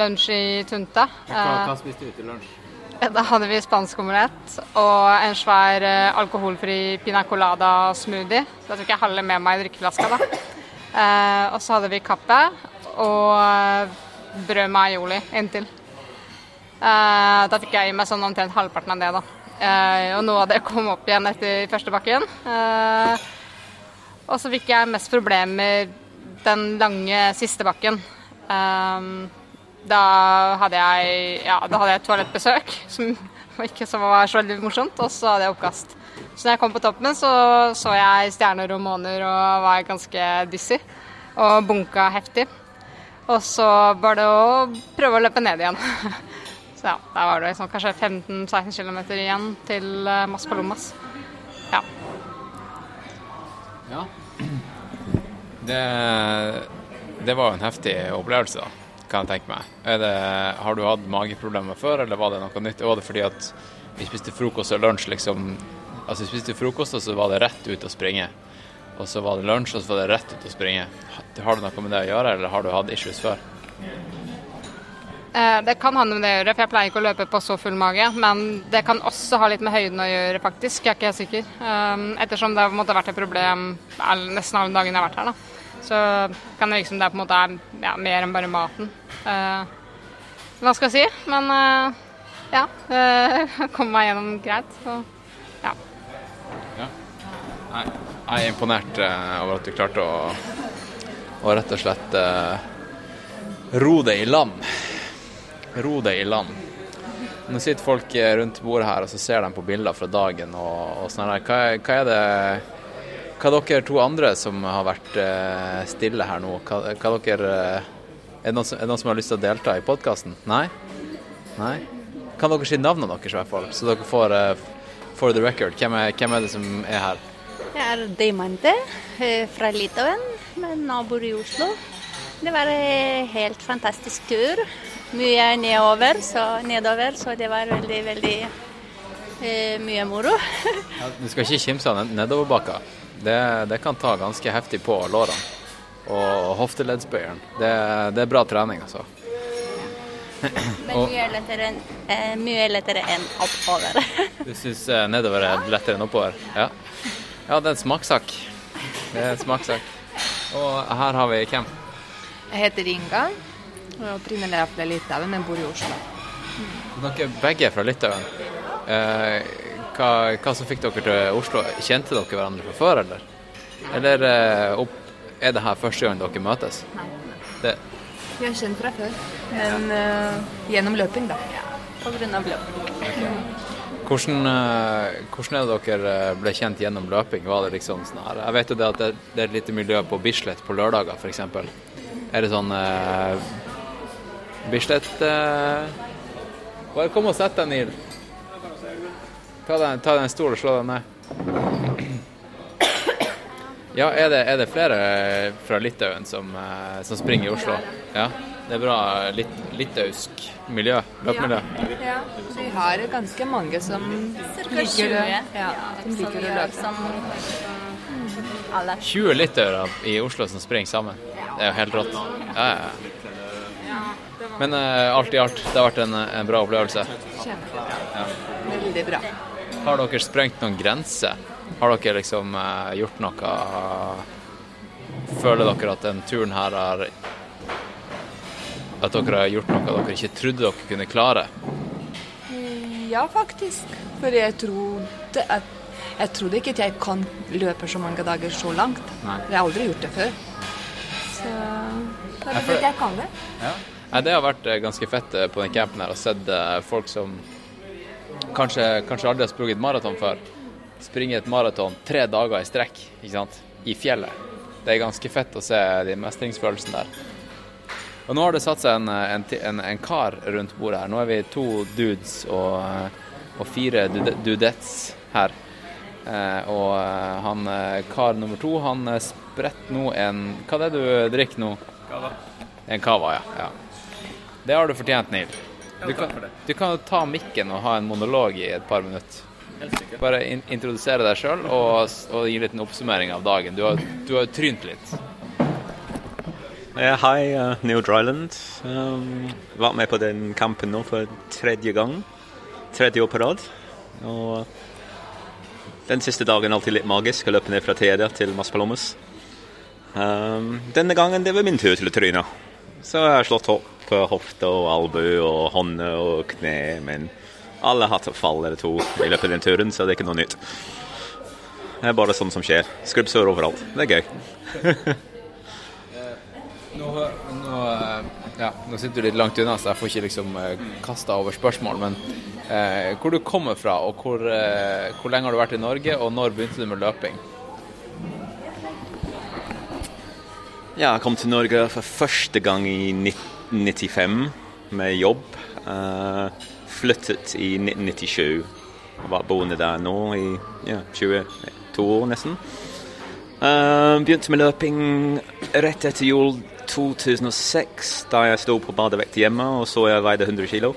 lunsj i Tunta. Hva, hva spiste du til lunsj? Da hadde vi spansk omelett og en svær eh, alkoholfri pina colada smoothie. Så jeg tok jeg halve med meg i drikkeflaska, da. Eh, og så hadde vi kaffe og eh, brød med aioli inntil. Eh, da fikk jeg i meg sånn omtrent halvparten av det, da. Eh, og noe av det kom opp igjen etter første bakken. Eh, og så fikk jeg mest problemer den lange siste bakken. Eh, da hadde jeg ja, da hadde jeg et toalettbesøk, som ikke som var så veldig morsomt, og så hadde jeg oppkast. Så når jeg kom på toppen, så så jeg stjerner og måner og var ganske dizzy. Og bunka heftig. Og så var det å prøve å løpe ned igjen. Så ja, da var det liksom kanskje 15-16 km igjen til eh, Mas Palomas. Ja. Ja. Det, det var en heftig opplevelse, da, kan jeg tenke meg. Det, har du hatt mageproblemer før, eller var det noe nytt? Var det fordi at vi spiste frokost og lunsj, liksom Altså, vi spiste frokost, og så var det rett ut å springe. Og så var det lunsj, og så var det rett ut å springe. Har det noe med det å gjøre, eller har du hatt issues før? Eh, Det kan handle med det å gjøre, for jeg pleier ikke å løpe på så full mage. Men det kan også ha litt med høyden å gjøre, faktisk. Jeg er ikke helt sikker. Um, Ettersom det har vært et problem nesten alle dagene jeg har vært her, da. Så kan det virke som det på en måte er ja, mer enn bare maten. Eh, hva skal jeg si? Men eh, ja. Uh, Kom meg gjennom greit. Så ja. ja. jeg er imponert eh, over at du klarte å, å rett og slett eh, ro deg i land. Ro deg i land. Nå sitter folk eh, rundt bordet her og så ser de på bilder fra dagen og, og sånn. Hva, er- hva er det Hva er dere to andre som har vært eh, stille her nå? Hva, hva dere eh, er, det noen er det noen som har lyst til å delta i podkasten? Nei? Nei? Kan dere si navnene deres i hvert fall, så dere får uh, for the record. Hvem er, hvem er det som er her? Jeg er Deimante fra Litauen, men nå bor i Oslo. Det var en helt fantastisk tur. Mye nedover, så, nedover, så det var veldig, veldig mye moro. Ja, du skal ikke kimse av ned- nedoverbakka. Det, det kan ta ganske heftig på lårene. Og hofteleddsbøyeren. Det, det er bra trening, altså. Men mye lettere enn eh, lettere enn oppover. Du syns eh, nedover er lettere enn oppover? Ja. ja, det er en smakssak. Det er en smakssak. Og her har vi hvem? Jeg heter Inga. og er Opprinnelig er jeg fra Litauen, men bor i Oslo. Dere begge er fra Litauen. Eh, hva, hva som fikk dere til Oslo? Kjente dere hverandre fra før, eller? Eller eh, opp, er det her første gang dere møtes? Det, Vi har kjent fra før, men uh, gjennom løping, da. På grunn av løping. Hvordan, eh, hvordan er det dere ble kjent gjennom løping? Var det liksom sånn her Jeg vet jo det at det, det er et lite miljø på Bislett på lørdager, f.eks. Er det sånn uh, Bislett uh, Bare kom og sett deg, Neil. Ta deg, ta deg en stol og slå deg ned. Ja, er det, er det flere fra Litauen som, eh, som springer i Oslo? Ja, det er bra lit, litauisk miljø, løpemiljø. Ja, vi har ganske mange som Cirka liker, 20. ja, som liker å løpe. Som alle. 20 litauere i Oslo som springer sammen. Det er jo helt rått. Ja, ja, ja. Men uh, alt i alt, det har vært en, en bra opplevelse. Kjempebra. Ja. Veldig bra. Har dere sprengt noen grenser? Har dere liksom eh, gjort noe Føler dere at den turen her har At dere har gjort noe dere ikke trodde dere kunne klare? Ja, faktisk. For jeg trodde at jeg trodde ikke at jeg kan løpe så mange dager så langt. Nei. Jeg har aldri gjort det før. Så Jeg tror ikke jeg kan det. Nei, det har vært eh, ganske fett eh, på den campen her å sett eh, folk som kanskje, kanskje aldri har sprunget maraton før, springe et maraton tre dager i strekk, ikke sant, i fjellet. Det er ganske fett å se de mestringsfølelsene der. Og nå har det satt seg en, en, en, en kar rundt bordet her. Nå er vi to dudes og, og fire dudettes her. Eh, og eh, han eh, kar nummer to, han eh, spretter nå en Hva er det du drikker nå? Cava. En cava, ja. ja. Det har du fortjent, Neil. Du kan, du kan ta mikken og ha en monolog i et par minutter. Bare in introdusere deg sjøl og, og gi litt en oppsummering av dagen. Du har du har trynt litt. Ja, Hei, uh, Neil Dryland. Um, vært med på den kampen nå for tredje gang. Tredje år på rad. Og den siste dagen alltid litt magisk å løpe ned fra Tedia til Maspalomas. Um, denne gangen det var min tur til å tryne. Så jeg har slått opp på hofte og albu og hånd og kne, men alle har hatt et fall eller to i løpet av den turen, så det er ikke noe nytt. Det er bare sånn som skjer. Skrubbsår overalt. Det er gøy. Nå, nå, eh, ja, nå sitter du litt langt unna, så jeg får ikke liksom kasta over spørsmål. Men eh, hvor du kommer fra, og hvor, eh, hvor lenge har du vært i Norge, og når begynte du med løping? Ja, jeg kom til Norge for første gang i 1995 med jobb. Uh, flyttet i 1997. Jeg var boende der nå i ja, 22 år nesten. Uh, begynte med løping rett etter jul 2006, da jeg sto på badevekt hjemme og så jeg veide 100 kilo.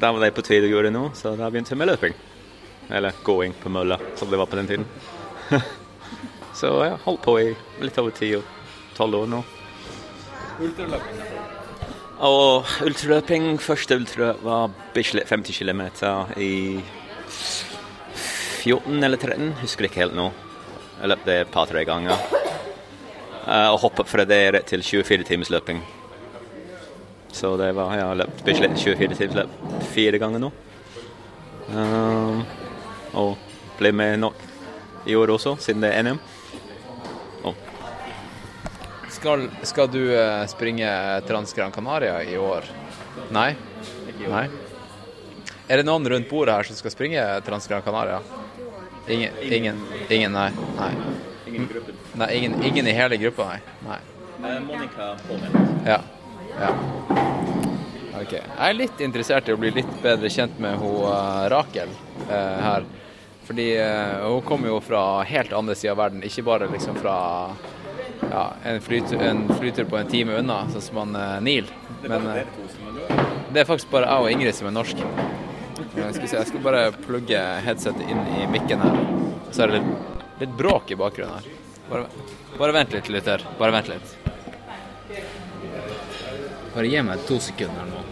Da var det på tide å gjøre noe, så da begynte jeg med løping. Eller gåing på mølla, som det var på den tiden. så jeg har holdt på i litt over ti og Tolv år nå. Ultraløping? Og ultraløping, første ultra var 50 km i 14 eller 13, husker ikke helt nå. Jeg løp det et par-tre ganger. Eh, og hoppet fra det rett til 24 timers løping. Så det var, jeg har løpt Bislett 24 timers løp fire ganger nå. Um, og ble med nok i år også, siden det er NM. Skal, skal du eh, springe Trans Gran Canaria i år? Nei? Nei? Er det noen rundt bordet her som skal springe Trans Gran Canaria? Ingen? Ingen, ingen nei. nei. Ingen. Nei, ingen, ingen i hele gruppa, nei. nei. Eh, Monica påmeldt. Ja. ja. Ok. Jeg er litt interessert i å bli litt bedre kjent med hun eh, Rakel uh, her. Fordi uh, hun kommer jo fra helt andre sida av verden, ikke bare liksom fra ja, en, flytur, en flytur på en time unna, sånn som han eh, Neil. Men eh, det er faktisk bare jeg og Ingrid som er norsk. Jeg skal, se, jeg skal bare plugge headsetet inn i mikken her. Så er det litt, litt bråk i bakgrunnen her. Bare, bare vent litt, lytter. Bare vent litt. Bare gi meg to sekunder nå.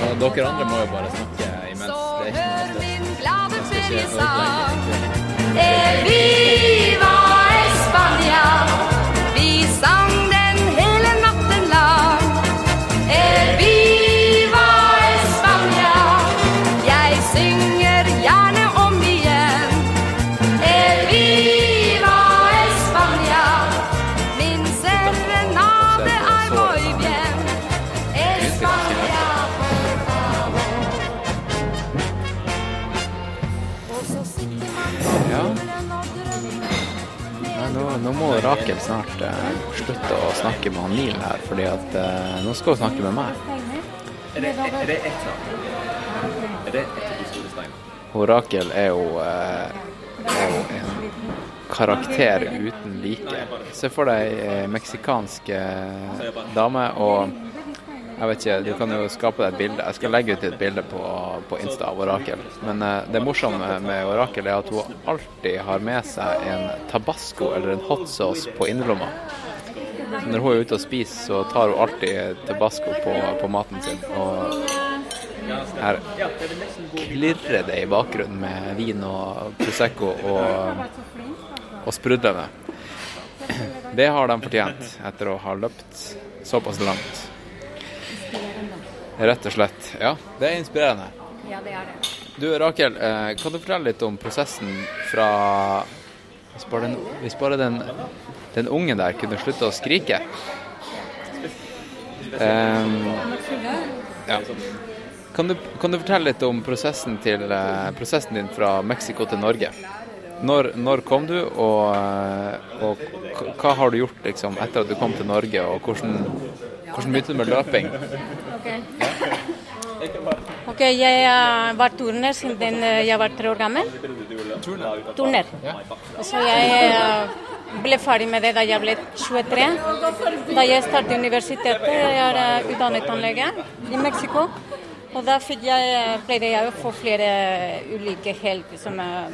Og dere andre må jo bare snakke imens. Det er ikke noe stress. Jeg Rakel snart eh, slutte å snakke med han Neil her, fordi at eh, nå skal hun snakke med meg. Er det, er det ett Er det ett av de? Hun Rakel er jo, eh, er jo en karakter uten like. Se for deg ei meksikansk eh, dame og jeg vet ikke, Du kan jo skape deg et bilde. Jeg skal legge ut et bilde på, på Insta av Orakel. Men uh, det morsomme med Orakel er at hun alltid har med seg en tabasco eller en hot sauce på innerlomma. Når hun er ute og spiser, så tar hun alltid tabasco på, på maten sin. Og her klirrer det i bakgrunnen med vin og Prosecco og, og sprudlende. Det har de fortjent etter å ha løpt såpass langt. Rett og slett. Ja, det er inspirerende. Ja, det er det. Du Rakel, eh, kan du fortelle litt om prosessen fra Hvis bare den, hvis bare den, den ungen der kunne slutte å skrike? Um, ja. Kan du, kan du fortelle litt om prosessen, til, eh, prosessen din fra Mexico til Norge? Når, når kom du, og, eh, og hva har du gjort liksom, etter at du kom til Norge, og hvordan, hvordan begynte du med løping? Ok, jeg eh, var turner siden eh, jeg var tre år gammel. Turner. Så jeg eh, ble ferdig med det da jeg ble 23. Da jeg startet universitetet, jeg er utdannet tannlege i Mexico. Og fikk jeg, eh, pleide jeg å få flere ulike helt som eh,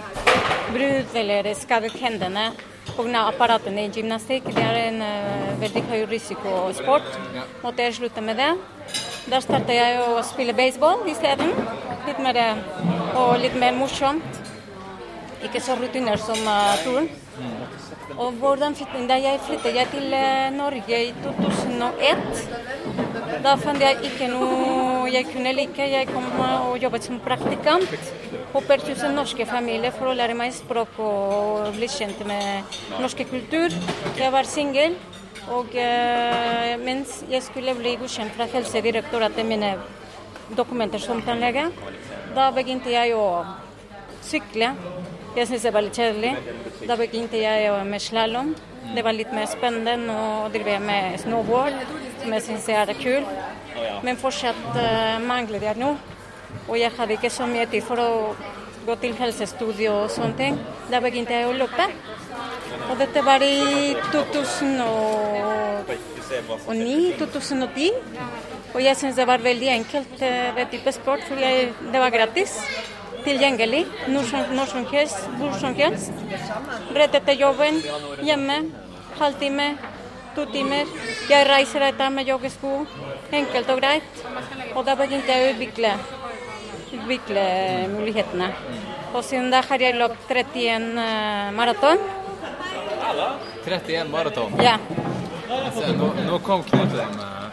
brudd eller skadet hendene pga. apparatene i gymnastikk. Det er en uh, veldig høy risikosport. Måtte jeg slutte med det. Da startet jeg å spille baseball isteden. Litt mer, og litt mer morsomt. Ikke så rutiner som uh, turn. Og hvordan flyttet da jeg flyttet jeg til eh, Norge i 2001, da fant jeg ikke noe jeg kunne like. Jeg kom eh, og jobbet som praktikant på Pertusen norske familier for å lære meg språk og bli kjent med norske kultur. Jeg var singel, og eh, mens jeg skulle bli godkjent fra Helsedirektoratet mine dokumenter som tannlege, da begynte jeg å sykle. Jeg syns det var litt kjedelig. Da begynte jeg med slalåm. Det var litt mer spennende. å drive med snowboard, som jeg syns er kul. Men fortsatt mangler jeg noe. Og jeg hadde ikke så mye tid for å gå til helsestudio og sånne ting. Da begynte jeg å løpe. Og dette var i 2009-2010. Og jeg syns det var veldig enkelt, eh, det type sport, for det var gratis. Tilgjengelig når som, når som helst, hvor som helst. Rett etter jobben, hjemme, halvtime, to timer. Jeg reiser etter med joggesko, enkelt og greit. Og da begynte jeg å utvikle, utvikle mulighetene. Og siden da har jeg løpt 31 uh, maraton. 31 maraton. Ja. Se, nå, nå kom Knut inn. eh,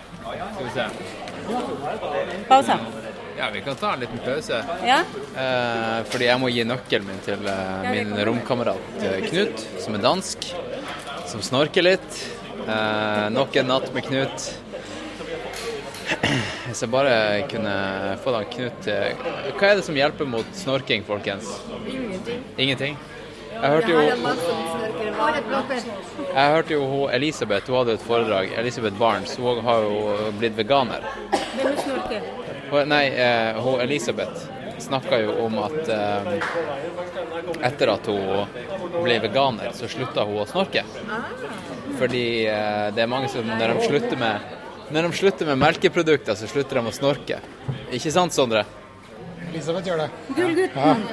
Skal vi se. Pause. Ja, vi kan ta en liten pause. Ja. Eh, fordi jeg må gi nøkkelen min til eh, min romkamerat eh, Knut, som er dansk. Som snorker litt. Eh, nok en natt med Knut. Hvis jeg bare kunne få da Knut Hva er det som hjelper mot snorking, folkens? Ingenting. Ingenting? Jeg hørte jo jeg hørte jo hun Elisabeth, hun hadde et foredrag. Elisabeth Barnes, hun har jo blitt veganer. Hvem snorker? Nei, eh, hun Elisabeth snakka jo om at eh, etter at hun ble veganer, så slutta hun å snorke. Fordi eh, det er mange som når de slutter med når de slutter med melkeprodukter, så slutter de å snorke. Ikke sant, Sondre? Elisabeth gjør det. Gullgutten.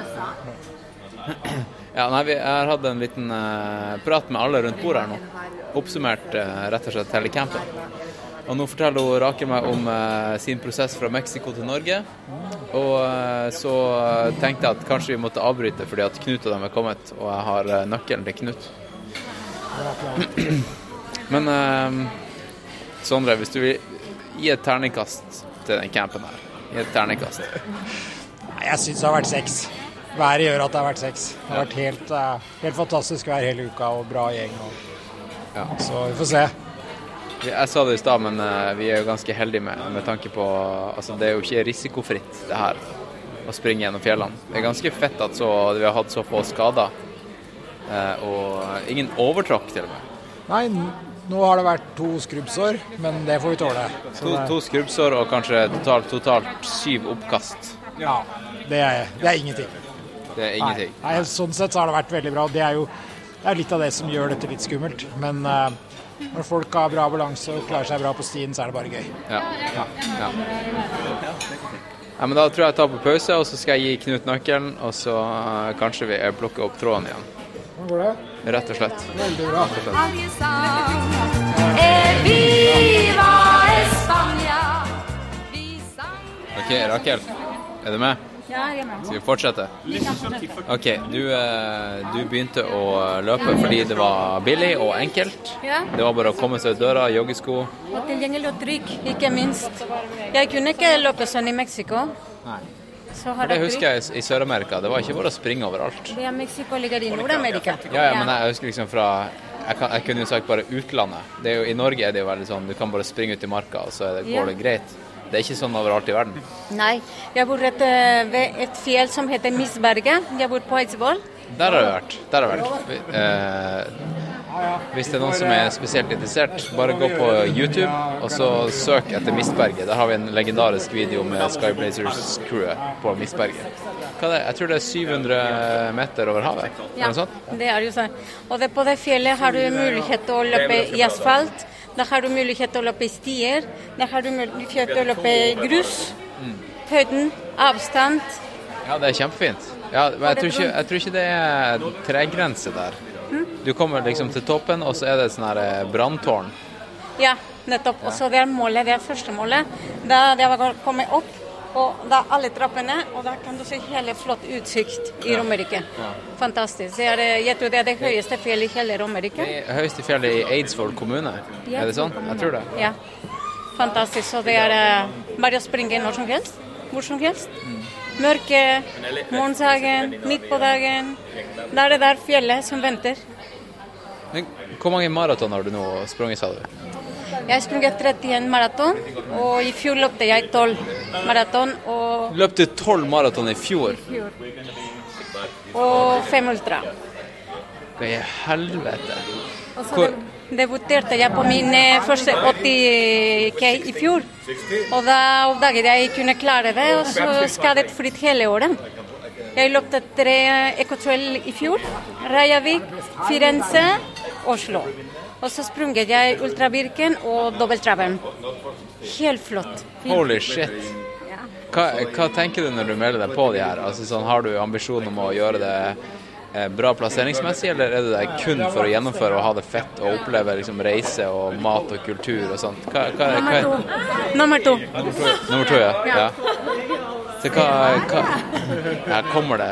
Ja, nei, vi har hatt en liten eh, prat med alle rundt bordet her nå. Oppsummert eh, rett og slett hele campen. Og nå forteller hun Rakel meg om eh, sin prosess fra Mexico til Norge. Og eh, så tenkte jeg at kanskje vi måtte avbryte fordi at Knut og dem er kommet, og jeg har eh, nøkkelen til Knut. Men eh, Sondre, hvis du vil gi et terningkast til den campen her. Gi et terningkast. Nei, Jeg syns det har vært seks. Været gjør at det har vært seks. Det har vært helt, eh, helt fantastisk vær hele uka og bra gjeng. Og, Så vi får se. Jeg sa det i stad, men eh, vi er jo ganske heldige med, med tanke på Altså, det er jo ikke risikofritt, det her, å springe gjennom fjellene. Det er ganske fett at så, vi har hatt så få skader. eh, og ingen overtråkk, til og med. Nei, nå har det vært to skrubbsår, men det får vi tåle. To, to skrubbsår og kanskje totalt, totalt syv oppkast. Ja, det er, det er ingenting. Det er ingenting. Nei, nei, sånn sett så har det vært veldig bra. Det er jo det er litt av det som gjør dette litt skummelt. Men eh, når folk har bra balanse og klarer seg bra på stien, så er det bare gøy. Ja. ja. ja ja. men da tror jeg jeg tar på pause, og så skal jeg gi Knut nøkkelen, og så eh, kanskje vi plukker opp tråden igjen. Hvordan går det? Rett og slett. Veldig bra. Rett og slett. OK, Rakel. Er du med? Ja, jeg er med. Skal vi fortsette? OK, du, eh, du begynte å løpe fordi det var billig og enkelt. Det var bare å komme seg ut døra, joggesko. Og tilgjengelig og trygg, ikke minst. Jeg kunne ikke løpe sånn i Mexico. Nei. For det husker jeg i- Sør-Amerika. Det var ikke bare å springe overalt. Det er Mexico ligger i Nord-Amerika. Ja, ja, men jeg husker liksom fra jeg, kan, jeg kunne jo sagt bare utlandet. Det jo, I Norge er det jo veldig sånn du kan bare springe ut i marka, og så det, går det greit. Det er ikke sånn overalt i verden. Nei, jeg bor rett eh, ved et fjell som heter Misberget. Jeg bor på Eidsvoll. Der har jeg vært. Der har jeg vært. Eh, hvis det er noen som er spesielt interessert, bare gå på YouTube og så søk etter Mistberget. Der har vi en legendarisk video med Skyblazers-crewet på er det? Jeg tror det er 700 meter over havet. Ja, det er jo sånn. Og det, på det fjellet har du mulighet til å løpe i asfalt. Da har du mulighet til å løpe i stier. Da har du mulighet til å løpe i grus. Mm. Høyden, avstand. Ja, det er kjempefint. Ja, men jeg tror ikke, jeg tror ikke det er tregrense der. Mm. Du kommer liksom til toppen, og så er det et sånn eh, branntårn. Ja, nettopp. Og så det er målet, det er første målet. Da det var kommet opp, og da alle trappene, og da kan du se hele flott utsikt i Romerike. Ja. Fantastisk. Det er, eh, jeg tror det er det høyeste fjellet i hele Romerike. Det høyeste fjellet i Eidsvoll kommune. Er det sånn? Jeg tror det. Ja. Fantastisk. Så det er eh, bare å springe når som helst. Hvor som helst. Mørke, morgensagen, midt på dagen. Da er det der fjellet som venter. Men hvor mange maraton har du nå sprunget, sa du? Jeg sprunget 31 maraton, og i fjor løpte jeg 12 maraton og, Løp du tolv maraton i fjor? I fjor. og 5 ultra. Hva i helvete? Og så Hvor, debuterte jeg på min eh, første 80K i fjor. Og da oppdaget jeg jeg kunne klare det, og så skadet fritt hele året. Jeg løpte tre ekotrail i fjor. Rajavik, Firenze, Oslo. Og så sprunget jeg Ultra Birken og dobbelttraven. Helt flott. holy shit. Hva, hva tenker du når du melder deg på de her? Altså, sånn, har du ambisjon om å gjøre det eh, bra plasseringsmessig, eller er du der kun for å gjennomføre og ha det fett og oppleve liksom, reise og mat og kultur og sånt? Hva, hva, Nummer to. Nummer to. Nummer to, ja. Ja. ja. Så hva, hva Her kommer det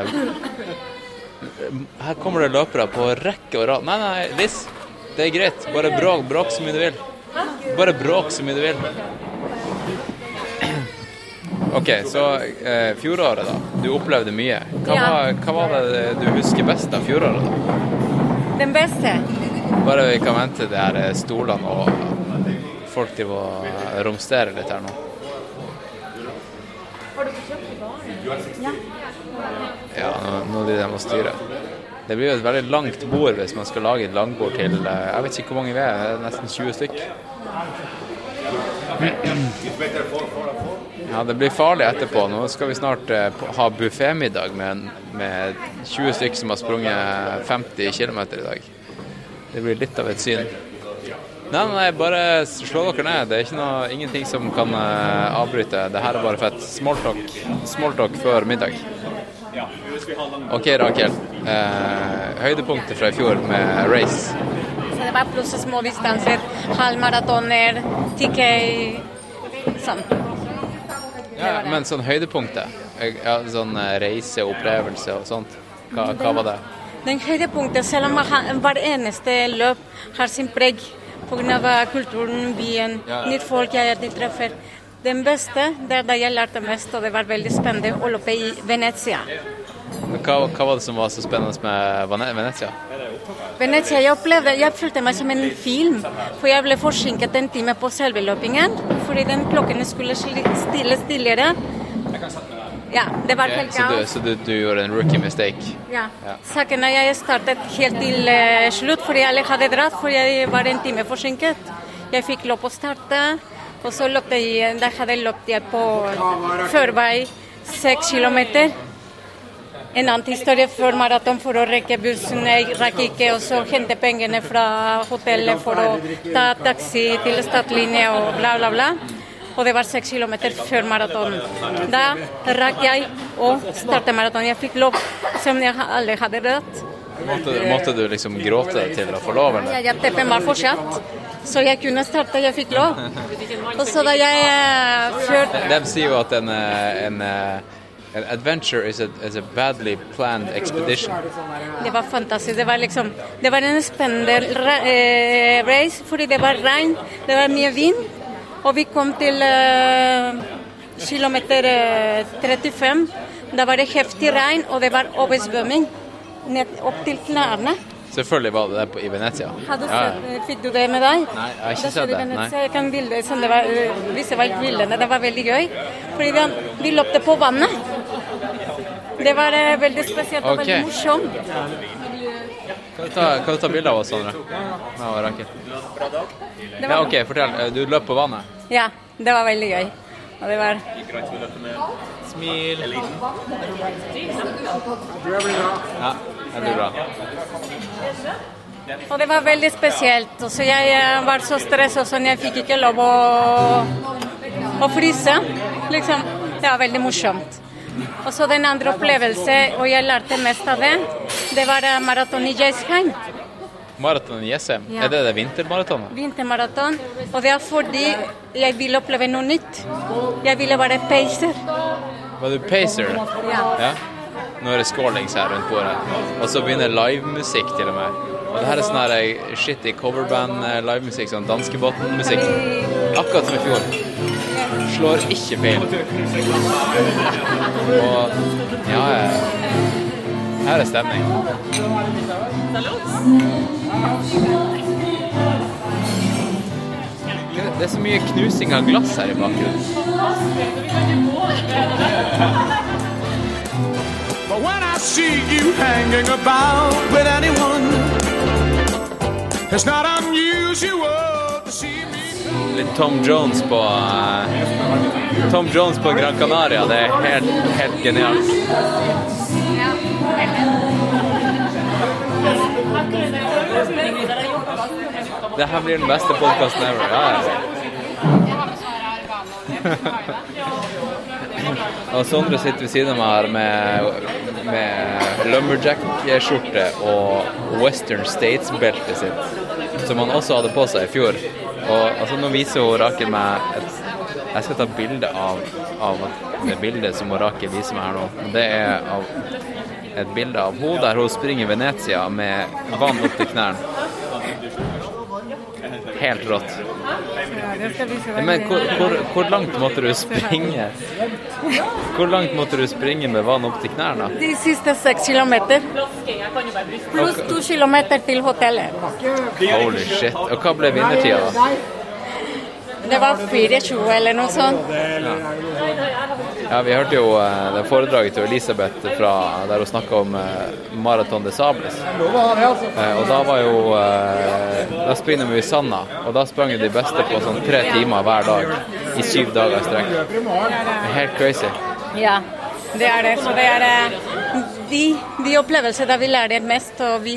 Her kommer det løpere på rekke og rad. Nei, nei, Liss. Det er greit. Bare bråk, bråk så mye du vil. Bare bråk så mye du vil. OK, så eh, fjoråret, da. Du opplevde mye. Hva, Ja. var, hva var det du husker best av fjoråret? da? Den beste. Bare vi kan vente de her eh, stolene og folk til å romstere litt her nå. Ja. Ja, nå, nå de og styrer. Det blir jo et veldig langt bord hvis man skal lage et langbord til eh, Jeg vet ikke hvor mange vi er, nesten 20 stykk. Ja, det blir farlig etterpå. Nå skal vi snart eh, ha buffémiddag med, med 20 stykk som har sprunget 50 km i dag. Det blir litt av et syn. Nei, nei, bare slå dere ned. Det er ikke noe, ingenting som kan eh, avbryte. Det her er bare fett. Smalltalk. Smalltalk før middag. OK, Rakel. Eh, høydepunktet fra i fjor med race. Så det var pluss små distanser. Halvmaratoner, TK Sånn. Ja, men sånn høydepunktet. eh, Ja, sånn eh, reise, opplevelse og sånt. Hva, hva var det? Den høydepunktet, selv om hver eneste løp har sin preg pga. kulturen, byen, Ja. nytt folk jeg treffer. Den beste, det er da jeg lærte mest, og det var veldig spennende å løpe i Venezia. Hva, hva var det som var så spennende med Venezia? Venezia, jeg opplevde, jeg følte meg som en film, for jeg ble forsinket en time på selve løpingen, fordi den klokken skulle stilles tidligere. Ja, det var helt så du, så du, du gjorde en rookie mistake? Ja. Ja. Saken er jeg startet helt til eh, slutt, fordi alle hadde dratt, for jeg var en time forsinket. Jeg fikk lov å starte, og så løpte jeg, da hadde jeg løpt jeg på førvei seks kilometer. En annen historie før maraton for å rekke bussen. Jeg rakk ikke og så hente pengene fra hotellet for å ta taxi til startlinje og bla, bla, bla. Og det var seks kilometer før maraton. Da rakk jeg å starte maraton. Jeg fikk lov, som jeg alle hadde rødt. Måtte, måtte du liksom gråte til å få lov, eller? Jeg, teppen var fortsatt, så jeg kunne starte. Jeg fikk lov. Og så da jeg kjørte... før De sier jo at en, eh, en, eh, an adventure is a, is a badly planned expedition. Det var fantastisk. Det var liksom Det var en spennende eh, race fordi det var regn, det var mye vind. Og vi kom til eh, kilometer eh, 35. Da var det heftig regn, og det var oversvømming ned opp til knærne. Selvfølgelig var det det på, i Venezia. Har du Ja, sett, fikk du det med deg? Nei, jeg har ikke sett det. Nei. Jeg kan bilde, sånn det var, øh, vise meg bildene. Det var veldig gøy. Fordi vi, vi løpte på vannet. Det var eh, veldig spesielt og okay. veldig morsomt. Kan du ta, kan du ta bilde av oss, Sondre? Ja, Ja, OK, fortell. Eh, Du løp på vannet? Ja, det var veldig gøy. Og det var Smil. Ja, det blir bra. Og det var veldig spesielt. Så jeg eh, var så stresset sånn, jeg fikk ikke lov å, å fryse. Liksom. Det var veldig morsomt. Og så den andre opplevelsen, og jeg lærte mest av det, det var maraton i Jessheim. Maraton i Jessheim, Ja. er det det vintermaratonet? Vintermaraton. Og det er fordi jeg vil oppleve noe nytt. Jeg ville være pacer. Var du pacer? Ja. ja. Nå er det skålings her rundt bordet. Og så begynner livemusikk til og med. Og det her er sånn her eh, shitty coverband eh, sånn danskebåten-musikk. Akkurat som i fjor. Slår ikke feil. Og ja, ja. Her er stemning. Det- Det er så mye knusing av glass her i bakgrunnen. But when I see you hanging about with anyone, it's not unusual to see me. Litt Tom Jones på uh, Tom Jones på Gran Canaria. Det er helt, helt genialt. Det her blir den beste podkasten ever. Ja, ja. Og Sondre sitter ved siden av meg her med, med lumberjack-skjorte og Western States-beltet sitt, som han også hadde på seg i fjor. Og altså, Nå viser hun Rakel meg et Jeg skal ta bilde av, av det bildet som Rakel viser meg her nå. Det er av et bilde av hun der hun springer Venezia med vann opp til knærne. Helt rått. Men hvor, hvor, hvor langt måtte du springe? Hvor langt måtte du springe med vann opp til knærne? De siste seks kilometer. Pluss to kilometer til hotellet. Holy shit. Og hva ble vinnertida, da? Det var 4,20 eller noe sånt. Ja. Ja, vi hørte jo eh, det foredraget til Elisabeth fra, der hun snakka om eh, Maraton de Sables. Eh, og da var jo Da springer vi i sanda, og da sprang de beste på sånn tre timer hver dag i syv dager i strekk. Helt crazy. Ja, det er det. Så det er eh, de, de opplevelser der vi lærer mest, og vi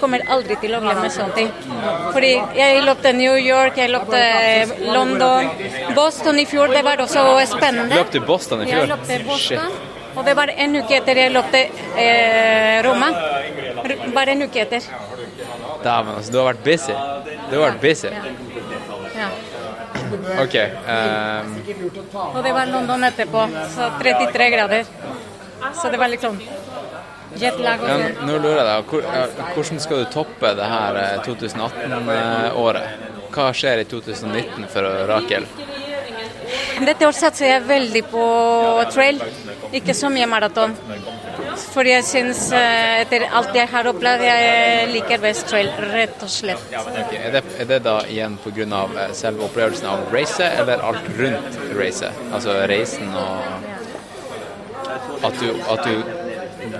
kommer aldri til å glemme sånne ting. Fordi jeg løpte New York, jeg løpte eh, London, Boston i fjor. Det var også spennende. Løp du Boston i Jeg fjor? løpte Boston, Shit. og det var en uke etter jeg løpte eh, Roma. R bare en uke etter. Dæven, altså. Du har vært busy. Du har vært busy. Ja. OK. Um... Og det var London etterpå, så 33 grader. Så det var liksom Ja, nå lurer jeg deg, hvordan skal du toppe det her 2018-året? Hva skjer i 2019 for Rakel? Dette år satser jeg veldig på trail, ikke så mye maraton. For jeg syns, eh, etter alt jeg har opplevd, jeg liker best trail, rett og slett. Okay, Er det, er det da igjen pga. eh, selve opplevelsen av racet, eller alt rundt racet? Altså reisen og at du, at du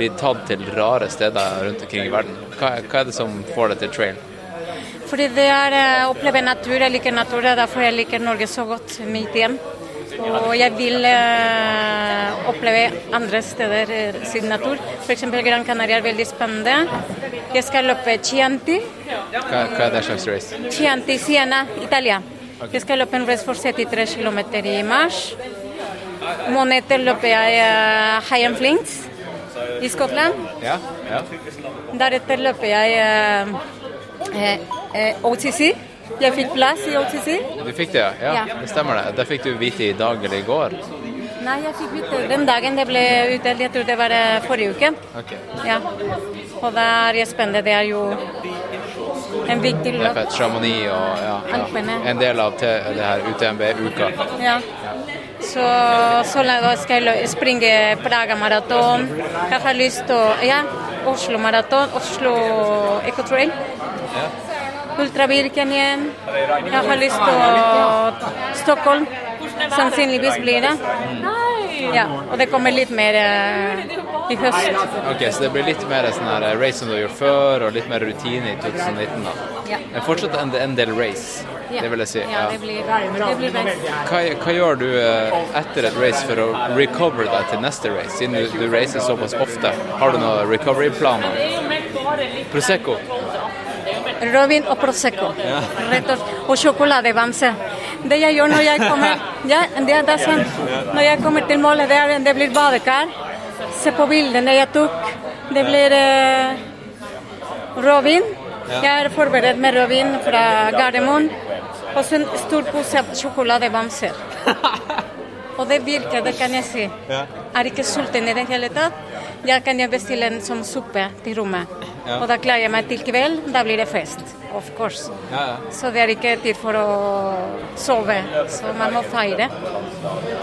blir tatt til rare steder rundt omkring i verden. Hva, hva er det som får deg til trail? Fordi det er eh, å oppleve natur, jeg liker natur, det er derfor jeg liker Norge så godt, mitt hjem. Og jeg vil eh, oppleve andre steder eh, sin natur. F.eks. Gran Canaria er veldig spennende. Jeg skal løpe Chianti. Hva, hva er det slags race? Chianti, Siena, Italia. Jeg skal løpe en race for 73 km i mars. Måneden løper jeg uh, High Flings i Skottland. Ja? ja. Deretter løper jeg eh, eh, eh, OTC. Jeg fikk plass i OTC. Du fikk det, ja? ja? Det stemmer det. Det fikk du vite i dag eller i går? Nei, jeg fikk vite den dagen det ble utdelt. Jeg tror det var eh, forrige uke. Ok. Ja. Og da er jeg spent. Det er jo en viktig Det er løp. fett. Chamonix og ja, ja. En del av det her UTMB-uka. Ja. Så, så skal jeg springe Praga Maraton. Jeg har lyst til Ja, Oslo Maraton, Oslo Ecotrail. Ja. Ultravirken igjen. Jeg har lyst til Stockholm. Sannsynligvis blir det. Ja, og det kommer litt mer eh, i høst. Ok, Så det blir litt mer sånn her race som du har gjort før, og litt mer rutine i 2019? da. Ja. Men fortsatt en, en del race, det vil jeg si. Ja, det blir, det blir race. Hva, hva gjør du eh, etter et race for å recover deg til neste race, siden du, du racer såpass ofte? Har du noen recovery-planer? Prosecco? Robin og Prosecco. Ja. Rett og, og sjokoladebamse. Det jeg gjør når jeg kommer ja, det, det er. Når jeg kommer til målet, det, er, det blir badekar. Se på bildene jeg tok. Det blir eh, rødvin. Jeg er forberedt med rødvin fra Gardermoen. Og så en stor pose sjokoladebamser. Og det virker, det kan jeg si. Er ikke sulten i det hele tatt. Da kan jeg bestille en sånn suppe til rommet. Og da klarer jeg meg til kveld. Da blir det fest. Of course. Ja, ja. Så det er ikke tid for å sove. Så man må feire.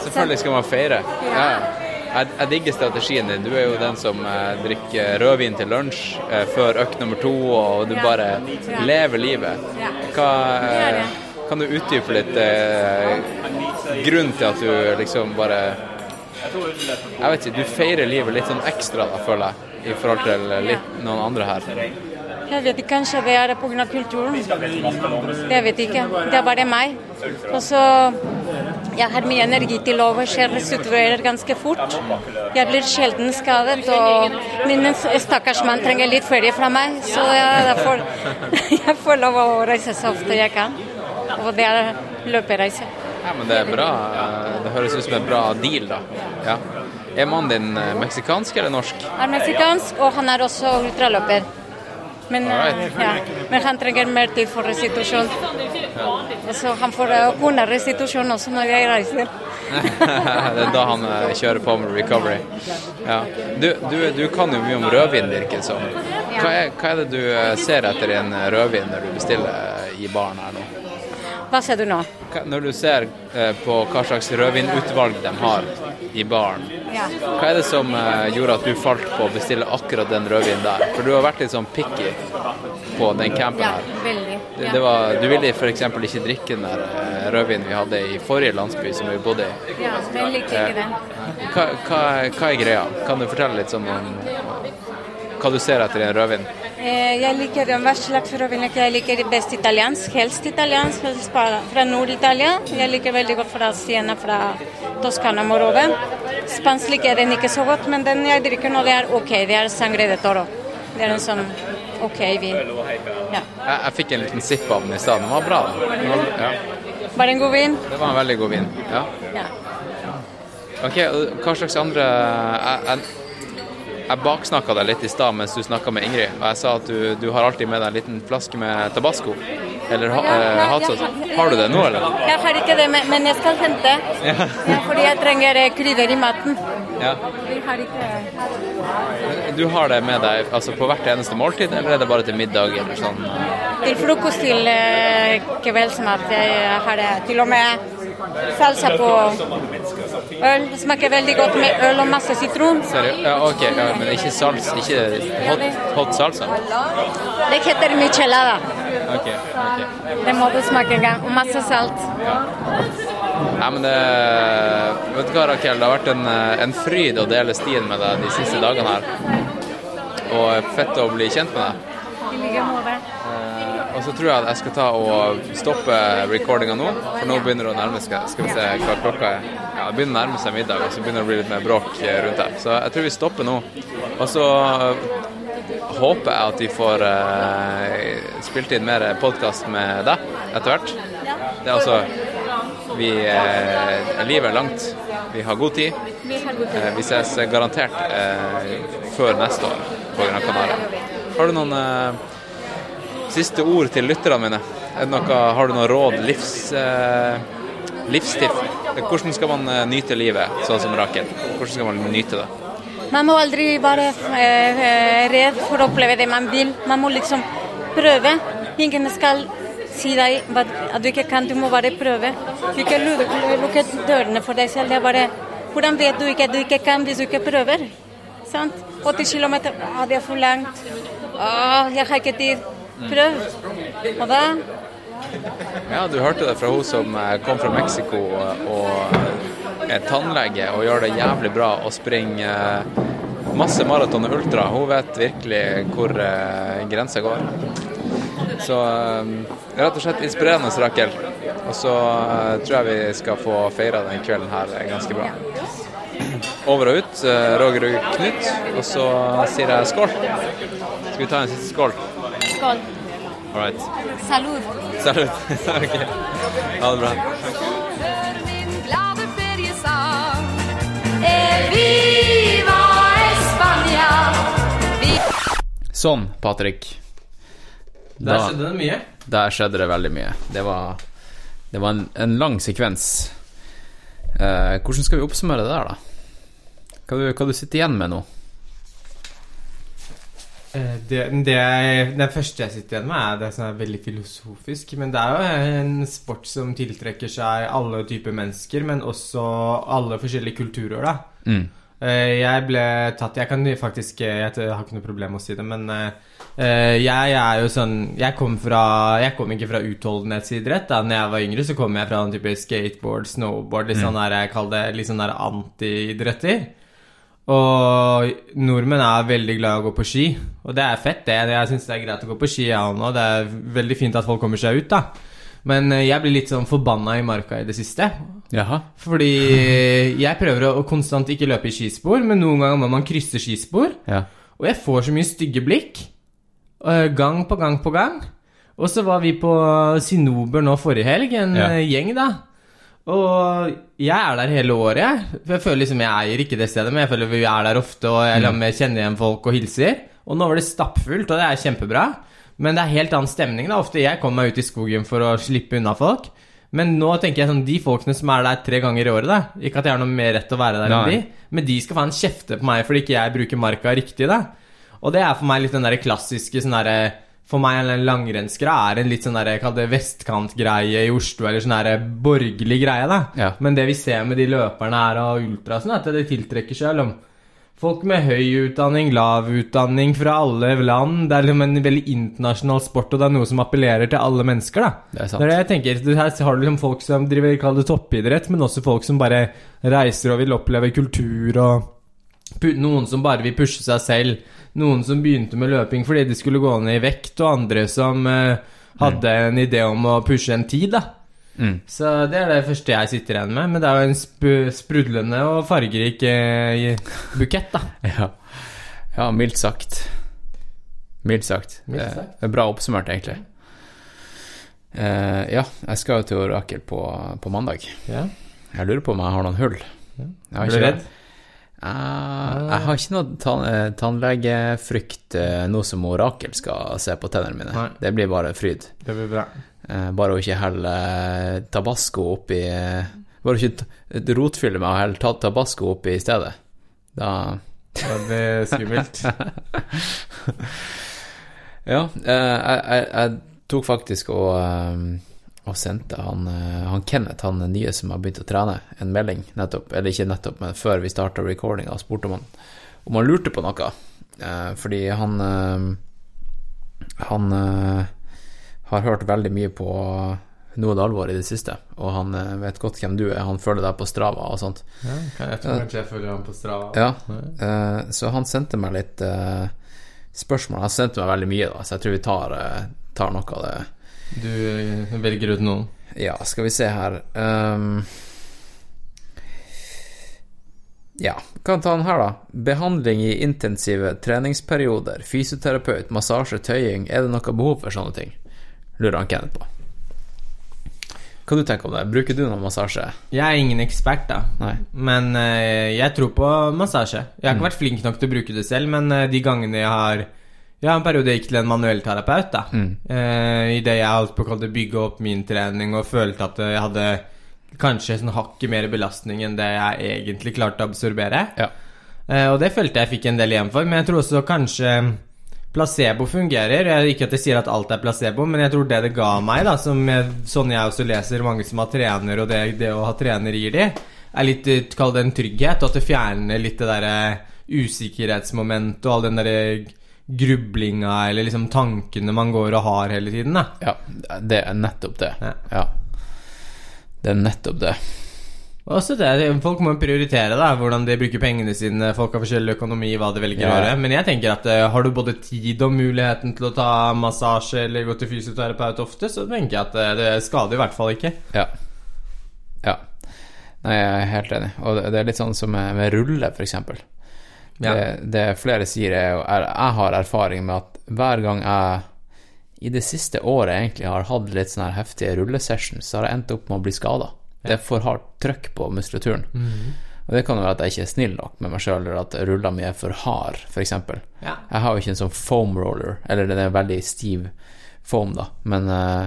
Selvfølgelig skal man feire. Ja. Jeg, jeg digger strategien din. Du er jo den som eh, drikker rødvin til lunsj eh, før økt nummer to, og du bare lever livet. Hva, eh, kan du utdype litt eh, grunnen til at du liksom bare Jeg vet ikke, du feirer livet litt sånn ekstra, da, føler jeg, i forhold til litt noen andre her. Jeg vet ikke, kanskje det er pga. kulturen. Jeg vet ikke. Det er bare meg. Og så Jeg har mye energi til overs. Jeg restituerer ganske fort. Jeg blir sjelden skadet, og min stakkars mann trenger litt ferie fra meg. Så jeg, får, jeg får lov å reise så ofte jeg kan. Og det er løpereise. Ja, men det er bra. Det høres ut som en bra deal, da. Ja. Er mannen din meksikansk eller norsk? er meksikansk, og han er også ultraløper. Men, Alright. ja, men han trenger mer tid for restitusjon. Så han får eh, kunne restitusjon også når jeg reiser. det er da han eh, kjører på med recovery. Ja. Du, du, du kan jo mye om rødvin, virker det som. Hva er, hva er det du eh, ser etter i en rødvin når du bestiller eh, i baren her nå? Hva ser du nå? Når du ser eh, på hva slags rødvinutvalg de har i baren, Ja. hva er det som eh, gjorde at du falt på å bestille akkurat den rødvinen der? For du har vært litt sånn picky på den campen Ja, her. veldig. Det, Ja. det var, du ville f.eks. ikke drikke den der eh, rødvinen vi hadde i forrige landsby som vi bodde i. Ja, den liker ikke den. Hva, hva, hva er greia? Kan du fortelle litt sånn om hva du ser etter i en rødvin? Eh, Jeg liker hva slags rødvin jeg? liker best italiensk, helst italiensk, helst fra Nord-Italia. Jeg liker veldig godt fra Siena, fra Toskana Morove. Spansk liker den ikke så godt, men den jeg drikker nå, det er OK. Det er sangre de toro. Det er en sånn OK vin. Ja. Jeg, jeg fikk en liten sipp av den i stad. Den var bra. Den var, ja. Var det en god vin? Det var en veldig god vin. Ja. Ja. Ok, Hva slags andre Jeg, jeg, jeg baksnakka deg litt i stad mens du snakka med Ingrid, og jeg sa at du, du har alltid med deg en liten flaske med tabasco. Eller ha, eh, hatsaus. Har du det nå, eller? Jeg har ikke det, men jeg skal hente. Ja. Ja, fordi jeg trenger eh, krydder i maten. ja. Vi har ikke Du har det med deg altså på hvert eneste måltid, eller er det bare til middag eller sånn? Til frokost til eh, kveldsmat. Jeg har det til og med salsa på øl. Det smaker veldig godt med øl og masse sitron. Ja, ok, ja, men ikke sals, ikke hot, hot salsa? Det heter michelada. Okay, okay. Det må du smake en gang. Og masse salt. Nei, men det Vet du hva, Rakel, det har vært en, eh, en fryd å dele stien med deg de siste dagene her. Og fett å bli kjent med deg. I like måte. Og så tror jeg at jeg skal ta og stoppe recordinga nå, for nå begynner det å nærme seg Skal vi se hva klokka er. Ja, det begynner å nærme seg middag, og så begynner det å bli litt mer bråk rundt her. Så jeg tror vi stopper nå. Og så eh, håper jeg at vi får uh, spilt inn mer podkast med deg etter hvert. Det er altså vi, uh, Livet er langt. Vi har god tid. Vi har god tid. Eh, vi ses garantert før neste år på Gran Canaria. Har du noen siste ord til lytterne mine? Noe, har du noe råd, livs, eh, livstiff? Hvordan skal man eh, nyte livet, sånn som Rakel? Hvordan skal man nyte det? Man må aldri være eh, eh, redd for å oppleve det man vil. Man må liksom prøve. Ingen skal si deg at du ikke kan, du må bare prøve. Du ikke lukke dørene for deg selv. Det er bare Hvordan vet du ikke at du ikke kan hvis du ikke prøver? Sant? 80 km. ah, det er for langt. Ah, jeg har ikke tid. Prøv. Ha det. Ja, du hørte det fra hun som eh, kom fra Mexico og er tannlege og gjør det jævlig bra og springer eh, masse maraton og ultra. Hun vet virkelig hvor eh, grensa går. Så eh, rett og slett inspirerende, Rakel. Og så eh, tror jeg vi skal få feira den kvelden her eh, ganske bra. Over og ut, eh, Roger og Knut. Og så sier jeg skål. Skal vi ta en siste skål? Skål. All right. Salut. Salut. ok. Ha det bra. glade feriesang. Eviva viva España. Sånn, Patrick. Der skjedde det mye. Der skjedde det veldig mye. Det var, det var en, en lang sekvens. Eh, hvordan skal vi oppsummere det der, da? Hva du, hva du sitter igjen med nå? Eh, Det, det, det første jeg sitter igjen med, er det som er veldig filosofisk. Men det er jo en sport som tiltrekker seg alle typer mennesker, men også alle forskjellige kulturer, da. Mm. Eh, Jeg ble tatt Jeg kan faktisk Jeg har ikke noe problem med å si det, men eh, eh, jeg er jo sånn Jeg kom fra Jeg kom ikke fra utholdenhetsidrett. Da når jeg var yngre, så kom jeg fra en type skateboard, snowboard, litt Mm. sånn der jeg kaller det litt sånn der anti-idretter. Og nordmenn er veldig glad i å gå på ski, og det er fett, det. Jeg syns det er greit å gå på ski, jeg òg nå. Det er veldig fint at folk kommer seg ut, da. Men eh, jeg blir litt sånn forbanna i marka i det siste. Jaha. Fordi jeg prøver å konstant ikke løpe i skispor, men noen ganger må man krysse skispor. Ja. Og jeg får så mye stygge blikk. eh, Gang på gang på gang. Og så var vi på Sinober nå forrige helg, en Ja. eh, gjeng, da. Og jeg er der hele året, jeg. For jeg føler liksom jeg eier ikke det stedet, men jeg føler vi er der ofte, og jeg, Mm. kjenner igjen folk og hilser. Og nå var det stappfullt, og det er kjempebra. Men det er helt annen stemning. da Ofte jeg kommer meg ut i skogen for å slippe unna folk. Men nå tenker jeg sånn de folkene som er der tre ganger i året, da Ikke at jeg har noe mer rett til å være der enn de, men de skal faen kjefte på meg fordi ikke jeg bruker marka riktig, da. Og det er for meg litt den der klassiske sånn derre For meg en langrennsgreie er en litt sånn der, kall det vestkantgreie i Oslo, eller sånn der borgerlig greie, da. Ja. Men det vi ser med de løperne her og ultrasen, er at det tiltrekker seg liksom Folk med høy utdanning, lav utdanning fra alle land. Det er liksom en veldig internasjonal sport, og det er noe som appellerer til alle mennesker. da Det er sant. Det er det jeg tenker, Her har du liksom folk som driver kall det toppidrett, men også folk som bare reiser og vil oppleve kultur, og noen som bare vil pushe seg selv. Noen som begynte med løping fordi de skulle gå ned i vekt, og andre som eh, hadde en idé om å pushe en tid. da Mm. så det er det første jeg sitter igjen med. Men det er jo en sp sprudlende og fargerik eh, bukett, da. Ja. ja, mildt sagt. Mildt sagt. Mildt Det sagt. er bra oppsummert, egentlig. Eh, ja, jeg skal jo til Orakel på, på mandag. Ja. Jeg lurer på om jeg har noen hull. Ja. Jeg Er du redd? det. Eh, jeg har ikke noe tann eh, tannlegefrykt eh, nå som Orakel skal se på tennene mine. Nei. Det blir bare fryd. Det blir bra. Eh, bare å ikke helle eh, tabasco oppi Bare hun ikke rotfyller rotfylle og heller helle ta tabasco oppi i stedet. Da Ja, det er skummelt. ja, jeg, jeg, jeg tok faktisk og, og sendte han, eh, han Kenneth, han nye som har begynt å trene, en melding nettopp, eller ikke nettopp, men før vi starta recordinga, spurte om han, om han lurte på noe. Eh, fordi han eh, Han har hørt veldig mye på Noe det alvor i det siste, og han vet godt hvem du er. Han følger deg på Strava og sånt. Ja, jeg tror kanskje jeg følger han på Strava. Ja, så han sendte meg litt spørsmål. Han sendte meg veldig mye, da, så jeg tror vi tar, tar noe av det. Du eh, velger ut noen? Ja, skal vi se her um, Ja, kan ta den her, da. Behandling i intensive treningsperioder. Fysioterapeut, massasje, tøying. Er det noe behov for sånne ting? Lurer han Kenneth på. Hva du tenker om det? Bruker du noen massasje? Jeg er ingen ekspert, da. Nei. Men uh, jeg tror på massasje. Jeg har ikke Mm. vært flink nok til å bruke det selv, men uh, de gangene jeg har Har en periode jeg gikk til en manuellterapeut, da. Mm. Eh, Idet jeg holdt på å bygge opp min trening og følte at jeg hadde kanskje sånn hakket mer belastning enn det jeg egentlig klarte å absorbere. Eh, og det følte jeg fikk en del igjen for, men jeg tror også kanskje placebo fungerer. Jeg, ikke at jeg sier at alt er placebo, men jeg tror det det ga meg, da, som jeg, sånn jeg også leser mange som har trener, og det, det å ha trener gir de, er litt eh, Kall det en trygghet, og at det fjerner litt det derre usikkerhetsmomentet og all den derre grublinga eller liksom tankene man går og har hele tiden, da. Ja, det er nettopp det. Ja. Det er nettopp det. Også det, Folk må prioritere da, hvordan de bruker pengene sine. Folk har forskjellig økonomi, hva de velger å gjøre. Men jeg tenker at eh, har du både tid og muligheten til å ta massasje eller gå til fysioterapeut ofte, så tenker jeg at eh, det skader i hvert fall ikke. Ja. Ja. Nei, jeg er helt enig. Og det- er litt sånn som med, med rulle, for eksempel. Ja. Det, det flere sier, er jo Jeg har erfaring med at hver gang jeg i det siste året egentlig har hatt litt sånne heftige rullesessions, så har jeg endt opp med å bli skada. Det er for hardt trøkk på muskulaturen. Mhm. Og det kan jo være at jeg ikke er snill nok med meg sjøl, eller at rulla mi er for hard, f.eks. Ja. Jeg har jo ikke en sånn foam roller, eller den er veldig stiv foam, da, men uh,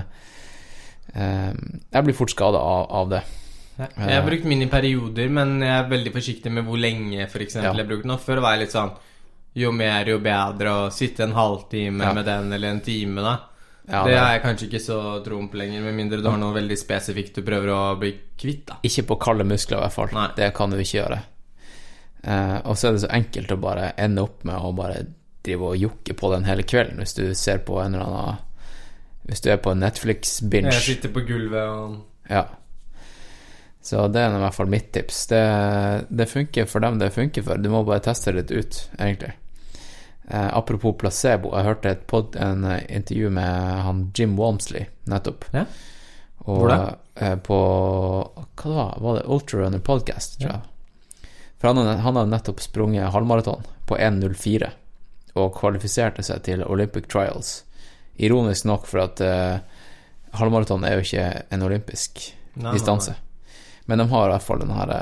uh, jeg blir fort skada av, av det. Ja. Jeg har brukt min i perioder, men jeg er veldig forsiktig med hvor lenge for eksempel, Ja. jeg bruker den. Før var jeg litt sånn Jo mer, jo bedre å sitte en halvtime Ja. med den, eller en time, da. Ja, det det- har jeg kanskje ikke så troen på lenger, med mindre du har noe veldig spesifikt du prøver å bli kvitt, da. Ikke på kalde muskler, i hvert fall. Nei. Det kan du ikke gjøre. Eh, og så er det så enkelt å bare ende opp med å bare drive og jokke på den hele kvelden, hvis du ser på en eller annen Hvis du er på en Netflix-binge. Jeg sitter på gulvet og Ja. Så det er i hvert fall mitt tips. Det, det funker for dem det funker for. Du må bare teste det litt ut, egentlig. Eh, apropos placebo, jeg hørte et pod, en eh, intervju med han Jim Walmsley nettopp. Ja. Og, Hvor da? eh, på Hva det var Var det Ultrarunner Podcast, tror jeg. For han, har- han hadde nettopp sprunget halvmaraton på 1.04 og kvalifiserte seg til Olympic Trials. Ironisk nok, for at eh, halvmaraton er jo ikke en olympisk Nei, nei, distanse. Men de har i hvert fall den her,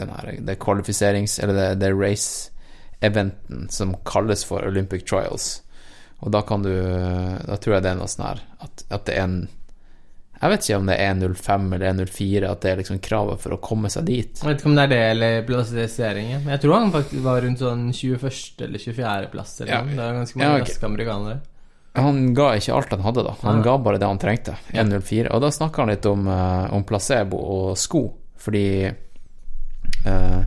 den her det kvalifiserings... Eller det, det race-eventen som kalles for Olympic Trials. Og da kan du Da tror jeg det er noe sånn her at, at det er en Jeg vet ikke om det er 1.05 eller 1.04, at det er liksom kravet for å komme seg dit. Jeg vet ikke om det er det eller plasseringen. Men jeg tror han faktisk var rundt sånn 21. eller 24. plass. Eller Ja. noe. Det er ganske Ja, mange ok. raske amerikanere. Han ga ikke alt han hadde, da. Han ja. ga bare det han trengte. 1.04. Og da snakka han litt om, eh, om placebo og sko, fordi eh,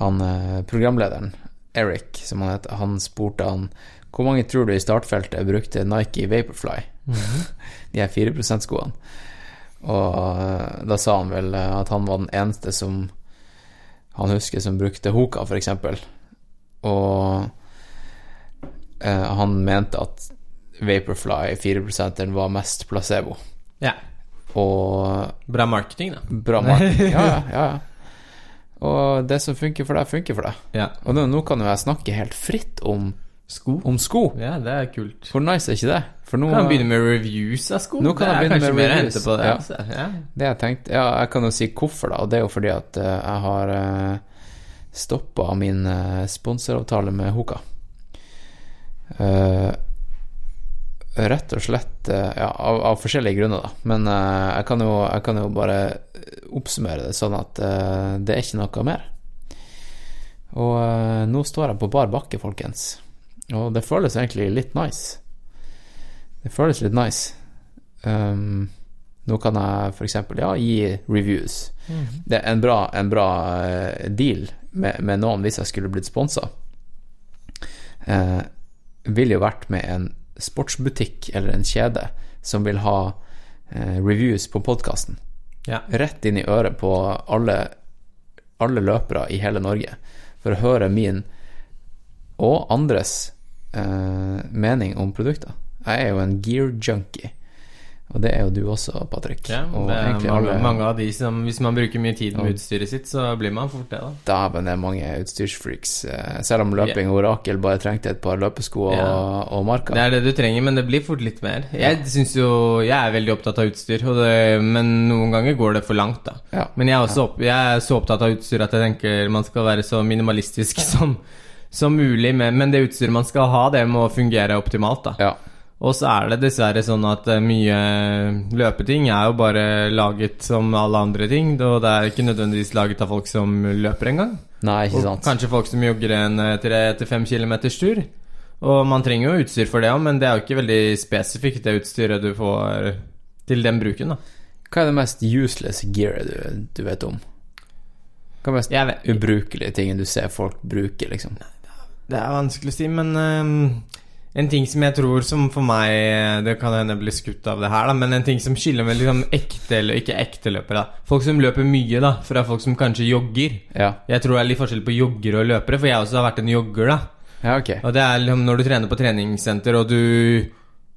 han eh, programlederen, Eric, som han heter, han spurte han hvor mange tror du i startfeltet brukte Nike Vaporfly? Mhm. De her 4 %-skoene. Og eh, da sa han vel at han var den eneste som han husker som brukte Hoka, eksempel. Og eh, han mente at Vaporfly 4% var mest placebo. Ja. Og Bra marketing, da. Bra marketing, ja, ja, ja. Og det som funker for deg, funker for deg. Ja. Og nå, nå kan jo jeg snakke helt fritt om sko. Om sko. Ja, det er kult. Hvor nice er ikke det? For nå Kan begynne med reviews av sko. Nå kan Det jeg er begynne kanskje med mer reviews. på det, Ja. altså. Ja. Det jeg tenkte Ja, jeg kan jo si hvorfor, da. Og det er jo fordi at uh, jeg har uh, stoppa min uh, sponsoravtale med Hoka. Eh, rett og slett eh, ja, av, av forskjellige grunner, da. Men uh, jeg, kan jo, jeg kan jo bare oppsummere det sånn at uh, det er ikke noe mer. Og uh, nå står jeg på bar bakke, folkens. Og det føles egentlig litt nice. Det føles litt nice. Um, nå kan jeg f.eks. ja, gi reviews. Mhm. Det er en bra, en bra eh, deal med, med noen hvis jeg skulle blitt sponsa. Eh, ville jo vært med en sportsbutikk eller en kjede som vil ha eh, reviews på podkasten. Ja. Rett inn i øret på alle, alle løpere i hele Norge. For å høre min og andres eh, mening om produkter. Jeg er jo en gear junkie. Og det er jo du også, Patrick. Ja, og er egentlig mange, alle- mange av de som Hvis man bruker mye tid med Ja. utstyret sitt, så blir man fort det, da. Dæven, det er mange utstyrsfreaks. eh, Selv om Løping og Orakel bare trengte et par løpesko og, Ja. og marker. Det er det du trenger, men det blir fort litt mer. Jeg synes jo Jeg er veldig opptatt av utstyr, det, men noen ganger går det for langt, da. Ja. Men jeg er opp, jeg er så opptatt av utstyr at jeg tenker man skal være så minimalistisk som, som mulig, med, men det utstyret man skal ha, det må fungere optimalt, da. Og så er det dessverre sånn at eh, mye løpeting er jo bare laget som alle andre ting, og det er ikke nødvendigvis laget av folk som løper engang. Nei, ikke Og. Kanskje folk som jogger en 3-5 km tur. Og man trenger jo utstyr for det òg, men det er jo ikke veldig spesifikt, det utstyret du får til den bruken, da. Hva er det mest useless gearet du, du vet om? Hva er mest ubrukelige tingen du ser folk bruke, liksom? Det er vanskelig å si, men ehm, en ting som jeg tror som for meg Det kan hende blir skutt av det her, da, men en ting som skiller med liksom ekte eller ikke ekte løpere da. Folk som løper mye, da, fra folk som kanskje jogger. Ja. Jeg tror det er litt forskjell på joggere og løpere, for jeg også har vært en jogger, da. Ja, okay. Og det er liksom når du trener på treningssenter, og du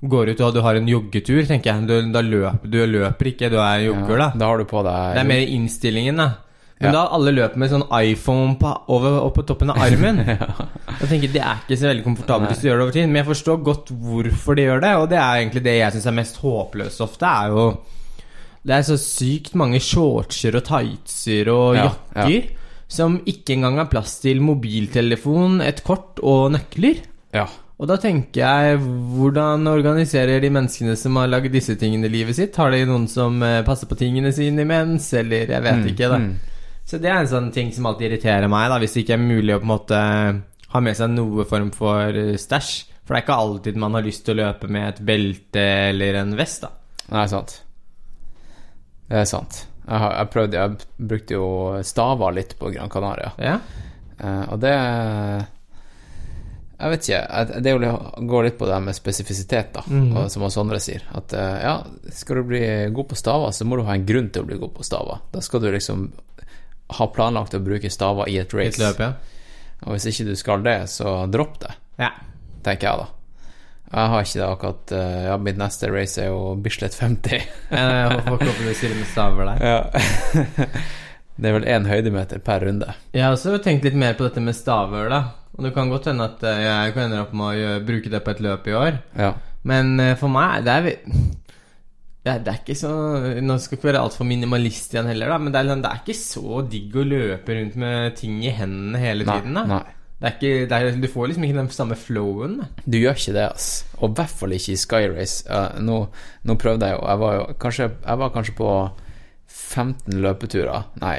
går ut og du har en joggetur, tenker jeg. Du, da løper du løper ikke, du er jogger, da. Da har du på deg Det er mer innstillingen, da. Men Ja. da alle løper med sånn iPhone på, over, opp på toppen av armen. Jeg tenker Det er ikke så veldig komfortabelt hvis du gjør det over tid, men jeg forstår godt hvorfor de gjør det. Og det er egentlig det jeg syns er mest håpløst ofte, er jo Det er så sykt mange shortser og tightser og Ja, jakker som ikke engang har plass til mobiltelefon, et kort og nøkler. Ja. Og da tenker jeg, hvordan organiserer de menneskene som har lagd disse tingene i livet sitt? Har de noen som eh, passer på tingene sine imens, eller jeg vet Mm, ikke, da. mm. Så det er en sånn ting som alltid irriterer meg, da, hvis det ikke er mulig å på en måte ha med seg noe form for eh, stæsj. For det er ikke alltid man har lyst til å løpe med et belte eller en vest, da. Nei, sant. Det er sant. Jeg, har, jeg prøvde Jeg brukte jo staver litt på Gran Canaria. Ja. Uh, og det Jeg vet ikke. Det går litt på det med spesifisitet, da. Mhm. Og som Sondre sier. At uh, ja, skal du bli god på staver, så må du ha en grunn til å bli god på staver. Da skal du liksom ha planlagt å bruke staver i et race. Et løp, ja. Og hvis ikke du skal det, så dropp det. Ja. Tenker jeg, da. Jeg har ikke det akkurat eh, Ja, mitt neste race er jo Bislett 50. Jeg får ikke håpe du det med staver der. Ja. det er vel én høydemeter per runde. Jeg har også tenkt litt mer på dette med staver, da. Og det kan godt hende at eh, jeg kan ende opp med å bruke det på et løp i år. Ja. Men eh, for meg, det er det er, det er ikke så Nå skal ikke være altfor minimalist igjen heller, da, men det er, liksom- det er ikke så digg å løpe rundt med ting i hendene hele Nei, tiden. Da. nei. Det ikke, er, du får liksom ikke den samme flowen. Da. Du gjør ikke det, ass. Og i hvert fall ikke i Sky Race. Eh, nå, nå prøvde jeg jo Jeg var jo kanskje, jeg var kanskje på 15 løpeturer Nei,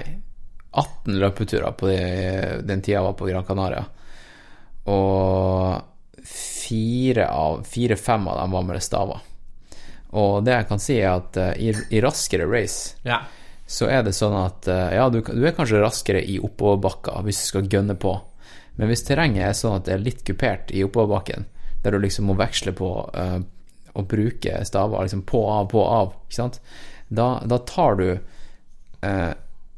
18 løpeturer på de, den tida jeg var på Gran Canaria. Og fire av fire-fem av dem var med staver. Og det jeg kan si, er at eh, i, i raskere race Ja. så er det sånn at eh, ja, du, du er kanskje raskere i oppoverbakka hvis du skal gønne på. Men hvis terrenget er sånn at det er litt kupert i oppoverbakken, der du liksom må veksle på uh, å bruke staver liksom på, av, på, av, ikke sant, da, da tar du uh,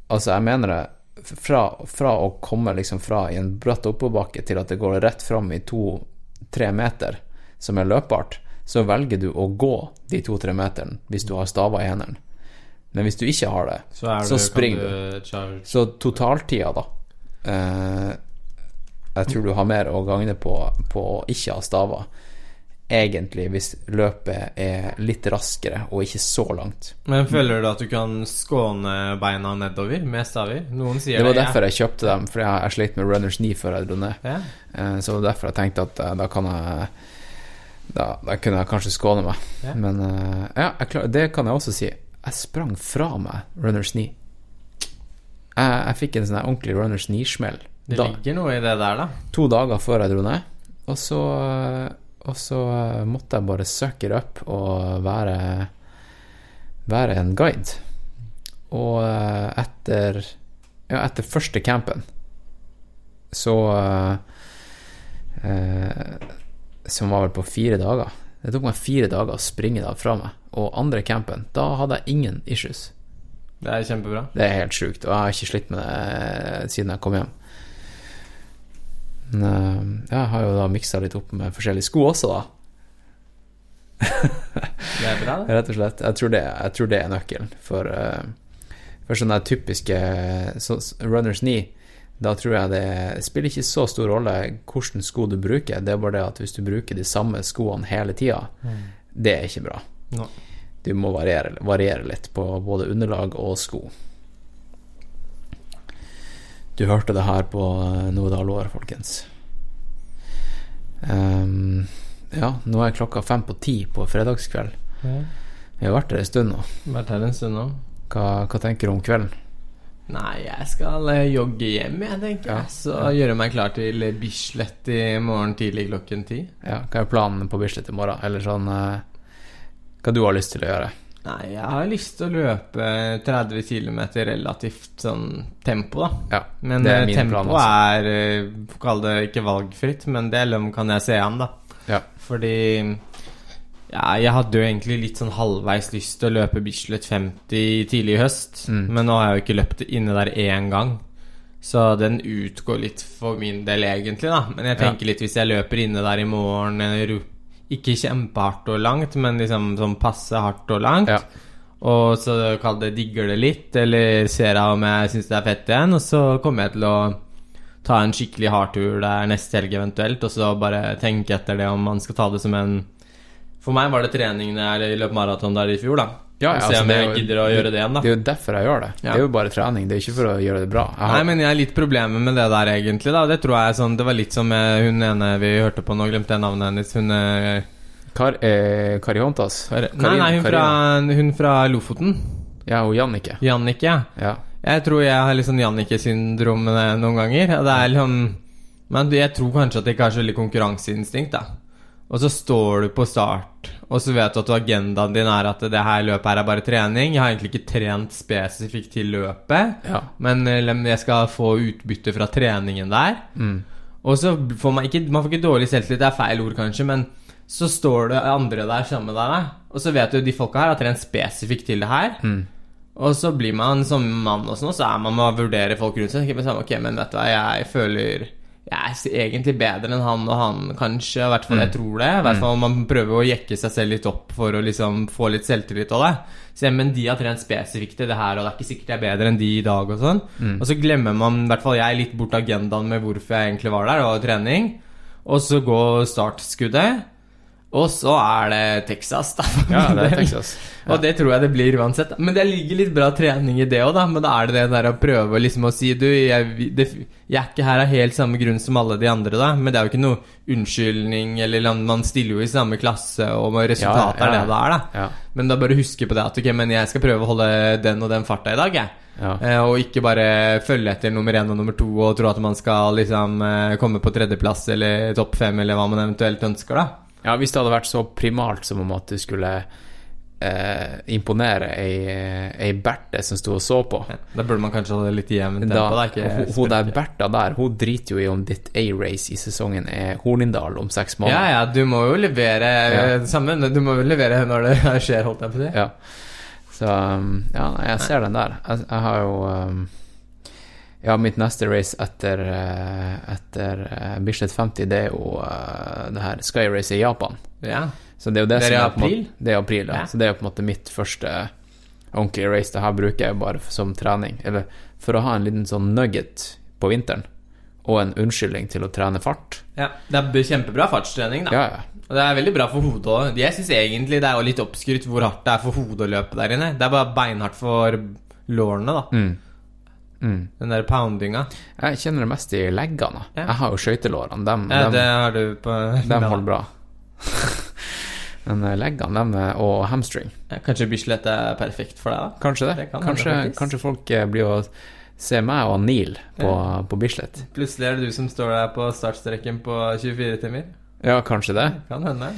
Altså, jeg mener det fra, fra å komme liksom fra i en bratt oppoverbakke til at det går rett fram i to-tre meter, som er løpbart, så velger du å gå de to-tre meterne hvis du har staver i hendene. Men hvis du ikke har det, Så det- så springer du du. Så totaltida, da eh, Jeg tror du har mer å gagne på på å ikke ha staver. Egentlig, hvis løpet er litt raskere og ikke så langt. Men føler du at du kan skåne beina nedover med staver? Noen sier Det var derfor jeg kjøpte dem, for jeg, jeg slet med runners knee før jeg dro ned. Ja. Eh, Så derfor jeg tenkte at eh, da kan jeg Da, da kunne jeg kanskje skåne meg. Ja. Men uh, ja, klar, det kan jeg også si. Jeg sprang fra meg runners knee. Jeg, jeg fikk en sånn ordentlig runners knee-smell. Det ligger noe i det der, da. to dager før jeg dro ned. Og så, og så eh, måtte jeg bare it up og være, være en guide. Og eh, etter Ja, etter første campen så eh, Som var vel på fire dager. Det tok meg fire dager å springe det fra meg. Og andre campen, da hadde jeg ingen issues. Det er kjempebra. Det er helt sjukt, og jeg har ikke slitt med det siden jeg kom hjem. Men eh, jeg har jo da miksa litt opp med forskjellige sko også, da. Det er bra, det. Rett og slett. Jeg tror det, jeg tror det er nøkkelen. For, eh, for sånne typiske så, runners knee, da tror jeg det spiller ikke så stor rolle hvilken sko du bruker. Det er bare det at hvis du bruker de samme skoene hele tida, Mm. det er ikke bra. No. Du må variere, variere litt på både underlag og sko. Du hørte det her på Noe alvor, folkens. Um, ja, nå er klokka fem på ti på fredagskveld. Mm. Vi har vært her en stund nå. Vært her en stund nå. Hva, hva tenker du om kvelden? Nei, jeg skal eh, jogge hjem, jeg, tenker jeg. Så gjøre meg klar til Bislett i morgen tidlig klokken ti. Ja, hva er planene på Bislett i morgen? Eller sånn eh, Hva du har lyst til å gjøre? Nei, jeg har lyst til å løpe 30 km relativt sånn tempo, da. Ja, men det er eh, min tempo også. er Kall det ikke valgfritt, men det kan jeg se an, da. Ja. Fordi ja, jeg hadde jo egentlig litt sånn halvveis lyst til å løpe Bislett 50 tidlig i høst, Mm. men nå har jeg jo ikke løpt inne der én gang. Så den utgår litt for min del, egentlig, da. Men jeg Ja. tenker litt hvis jeg løper inne der i morgen Ikke kjempehardt og langt, men liksom sånn passe hardt og langt. Og så kall det digger det litt, eller ser jeg om jeg syns det er fett igjen. Og så kommer jeg til å ta en skikkelig hardtur der neste helg eventuelt, og så bare tenke etter det om man skal ta det som en For meg var det trening når jeg løp maraton der i fjor, da. Ja, ja, Se altså, om jeg gidder å gjøre det igjen, da. Det er jo derfor jeg gjør det. Ja. Det er jo bare trening, det er ikke for å gjøre det bra. Har, Nei, men jeg har litt problemer med det der, egentlig. da Det tror jeg er sånn Det var litt som hun ene vi hørte på nå, glemte jeg navnet hennes. Hun eh, Kar, eh, Kari Hontas? Nei, nei, hun fra, hun fra Lofoten. Ja, hun Jannicke. Jannicke, ja. Ja. Jeg tror jeg har litt sånn Jannicke-syndrom noen ganger. Det er liksom Men jeg tror kanskje at jeg ikke har så veldig konkurranseinstinkt, da. Og så står du på start, og så vet du at agendaen din er at det her løpet her er bare trening. Jeg har egentlig ikke trent spesifikt til løpet, Ja. men eh, jeg skal få utbytte fra treningen der. Mm. Og så får man ikke Man får ikke dårlig selvtillit, det er feil ord kanskje, men så står det andre der sammen med deg, og så vet du de folka her har trent spesifikt til det her. Mm. Og så blir man som mann og sånn, og så er man med å vurdere folk rundt seg. Ok, men vet du hva, jeg føler jeg er egentlig bedre enn han og han, kanskje. I hvert fall jeg Mm. tror det. I hvert Mm. fall man prøver å jekke seg selv litt opp for å liksom få litt selvtillit av det. Så, men de har trent spesifikt til det her, og det er ikke sikkert jeg er bedre enn de i dag og sånn. Mm. Og så glemmer man, i hvert fall jeg, litt bort agendaen med hvorfor jeg egentlig var der, og trening. Og så går startskuddet. Og så er det Texas, da. Ja, det er. Texas. Ja. Og det tror jeg det blir uansett. Men det ligger litt bra trening i det òg, da. Men da er det det der å prøve liksom å si Du, jeg, det, jeg er ikke her av helt samme grunn som alle de andre, da. Men det er jo ikke noe unnskyldning, eller man stiller jo i samme klasse, og resultatet Ja, ja, er det det er, da. Ja. Men da bare huske på det at ok, men jeg skal prøve å holde den og den farta i dag, jeg. Ja. Eh, og ikke bare følge etter nummer én og nummer to og tro at man skal liksom eh, komme på tredjeplass eller topp fem, eller hva man eventuelt ønsker, da. Ja, hvis det hadde vært så primalt som om at du skulle eh, imponere ei, ei Berthe som sto og så på. Da burde man kanskje ha det litt jevnt tempo, hun, hun der Bertha der, hun driter jo i om ditt A-race i sesongen er Hornindal om seks måneder. ja, du må jo levere Ja. sammen. Du må jo levere når det skjer, holdt jeg på å si. Ja. Så um, ja, jeg ser den der. Jeg, jeg har jo um, Ja, mitt neste race etter, eh, etter eh, Bislett 50, det er jo eh, det her Sky Race i Japan. Ja. Så det er jo det, Det er som er april? måte- Det er april, ja. Ja. Så det er jo på en måte mitt første ordentlige race. Det her bruker jeg bare som trening. Eller for å ha en liten sånn nugget på vinteren. Og en unnskyldning til å trene fart. Ja, Det er kjempebra fartstrening, da. Ja, ja. Og det er veldig bra for hodet òg. Jeg syns egentlig det er jo litt oppskrytt hvor hardt det er for hodet å løpe der inne. Det er bare beinhardt for lårene, da. Mm. Mm. Den der poundinga. Jeg kjenner det mest i leggene. Ja. Jeg har jo skøytelårene. Dem, Ja, det har du på dem holder bra. Men eh, leggene dem, er- og hamstring Ja, kanskje Bislett er perfekt for deg, da? Kanskje det. Det kan kanskje, kanskje folk eh, blir å se meg og Neil på, på Bislett. Plutselig er det du som står der på startstreken på 24 timer. Ja, kanskje det. Kan hende.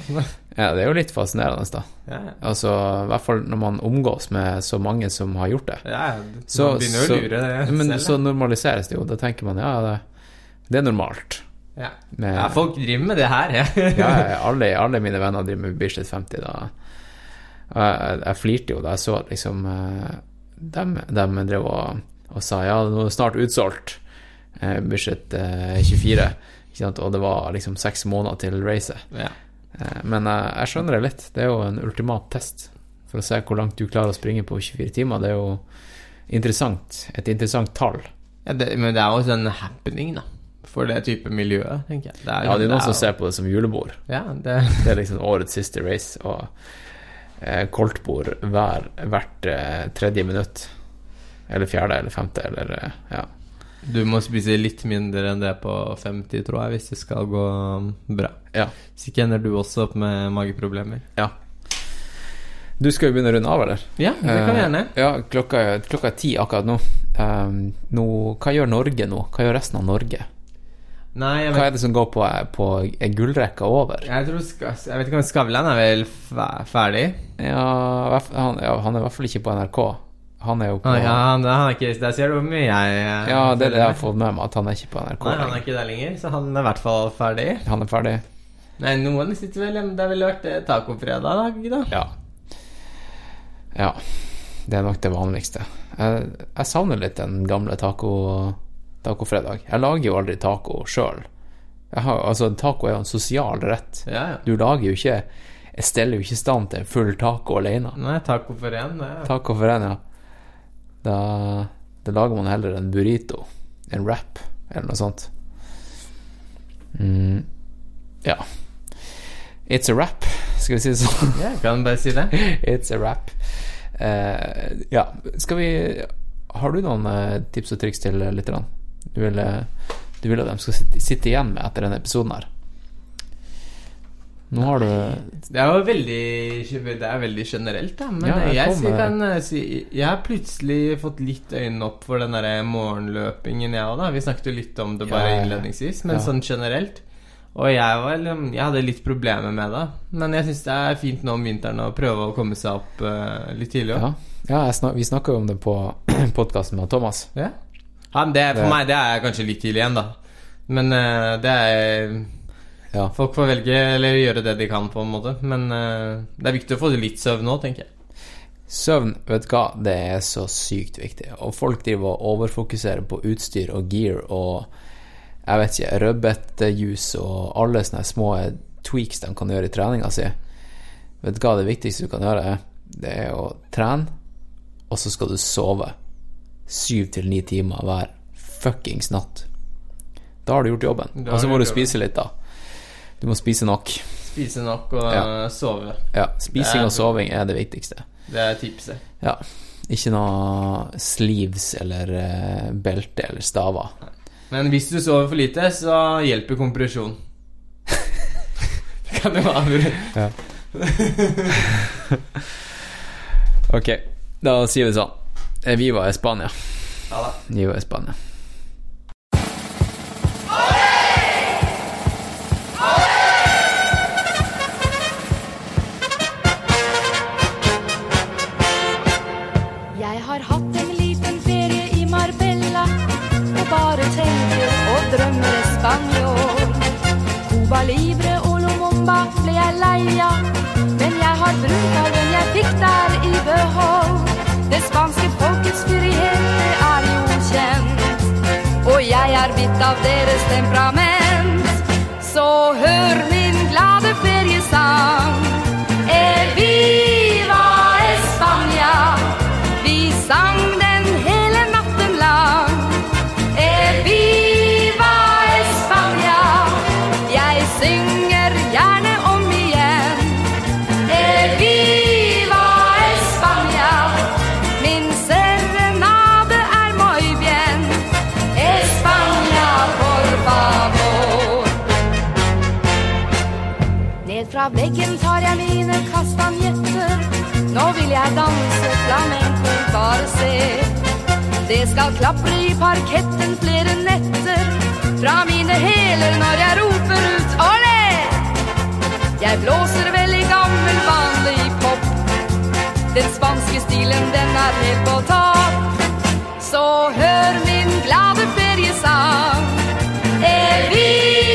Ja, det er jo litt fascinerende, da. Ja, ja. Altså, i hvert fall når man omgås med så mange som har gjort det. Ja, man begynner jo å lure det men så normaliseres det jo. Da tenker man ja, det, det er normalt. Ja. Med- ja, folk driver med det her, ja. ja, alle, alle mine venner driver med Bislett 50. Da. Jeg, jeg flirte jo da jeg så at liksom eh, dem, dem drev og, og sa ja, nå er det snart utsolgt. Eh, Bislett eh, 24. Ikke sant? Og det var liksom seks måneder til racet. Ja. Eh, men jeg, jeg skjønner det litt. Det er jo en ultimat test for å se hvor langt du klarer å springe på 24 timer. Det er jo interessant. Et interessant tall. Ja, det, men det er jo en happening, da. For det type miljøet, tenker jeg. Det Ja, det er noen som ser på det som julebord. Ja, det Det er liksom årets siste race, og eh, koldtbord hver, hvert eh, tredje minutt. Eller fjerde eller femte, eller eh, ja. Du må spise litt mindre enn det på 50, tror jeg, hvis det skal gå um, bra. Ja. Så ender du også opp med mageproblemer. Ja. Du skal jo begynne å runde av, eller? Ja, det kan vi gjerne. Uh, ja, klokka, klokka er ti akkurat nå. Uh, nå. Hva gjør Norge nå? Hva gjør resten av Norge? Nei, Hva er det som går på, på gullrekka over? jeg tror Jeg vet ikke om Skavlan er vel ferdig? Ja, han, ja, han er i hvert fall ikke på NRK. Han er jo på ja, han, han er ikke Der ser du hvor mye jeg eh, Ja, det er det jeg har fått med meg, at han er ikke på NRK. Nei, han er ikke der lenger, så han er i hvert fall ferdig. Han er ferdig. Nei, noen sitter vel hjemme. Det har vel vært eh, tacofredag, da? Ja. Ja. Det er nok det vanligste. Jeg, jeg savner litt den gamle taco tacofredag. Jeg lager jo aldri taco sjøl. Altså, taco er jo en sosial rett. Ja, ja. Du lager jo ikke Jeg steller jo ikke i stand til en full taco alene. Nei, taco for én. er- Taco for en, ja. Da, da lager man heller en burrito. En wrap, eller noe sånt. Mm. Ja. It's a wrap, skal vi si det sånn? Ja, kan bare si det. It's a wrap. Uh, ja, skal vi Har du noen eh, tips og triks til lytterne? Du vil, eh, du vil at de skal sitte, sitte igjen med etter denne episoden her? Nå har du Det er jo veldig Det er veldig generelt, da. Men Ja, jeg jeg, kan eh, si Jeg har plutselig fått litt øynene opp for den derre morgenløpingen, jeg òg, da. Vi snakket jo litt om det bare innledningsvis, men sånn generelt. Og jeg, var, liksom- jeg hadde litt problemer med det. Men jeg syns det er fint nå om vinteren å prøve å komme seg opp eh, litt tidlig Ja, ja jeg snak, vi snakka jo om det på podkasten med Thomas. Ja. Ja, det, for Det- meg det er kanskje litt tidlig igjen, da. Men eh, det er Folk får velge eller gjøre det de kan, på en måte. Men uh, det er viktig å få litt søvn nå, tenker jeg. Søvn, vet du hva, det er så sykt viktig. Og folk driver og overfokuserer på utstyr og gear og jeg vet ikke, rødbetjuice og alle sånne små tweaks de kan gjøre i treninga si. Vet du hva det viktigste du kan gjøre? Det er å trene, og så skal du sove syv til ni timer hver fuckings natt. Da har du gjort jobben. Og så må du spise litt, da. Du må spise nok. Spise nok og Ja. eh, sove. Ja, spising er- og soving er det viktigste. Det er tipset. Ja. Ikke noe sleeves eller eh, belte eller staver. Men hvis du sover for lite, så hjelper kompresjon. det kan jo være Ja. Ok, da sier vi sånn. Vi Viva i Spania. Ja da. Viva er Spania. Av, men jeg har brunfargen jeg fikk der i behold. Det spanske folkets frihet, er jo kjent, og jeg er bitt av deres temperament. Så hør Jeg danse flamenco, bare se. Det skal klapre i parketten flere netter. Fra mine hæler når jeg roper ut olé. Jeg blåser vel i gammel, vanlig pop. Den spanske stilen, den er helt på topp. Så hør min glade feriesang. Eviva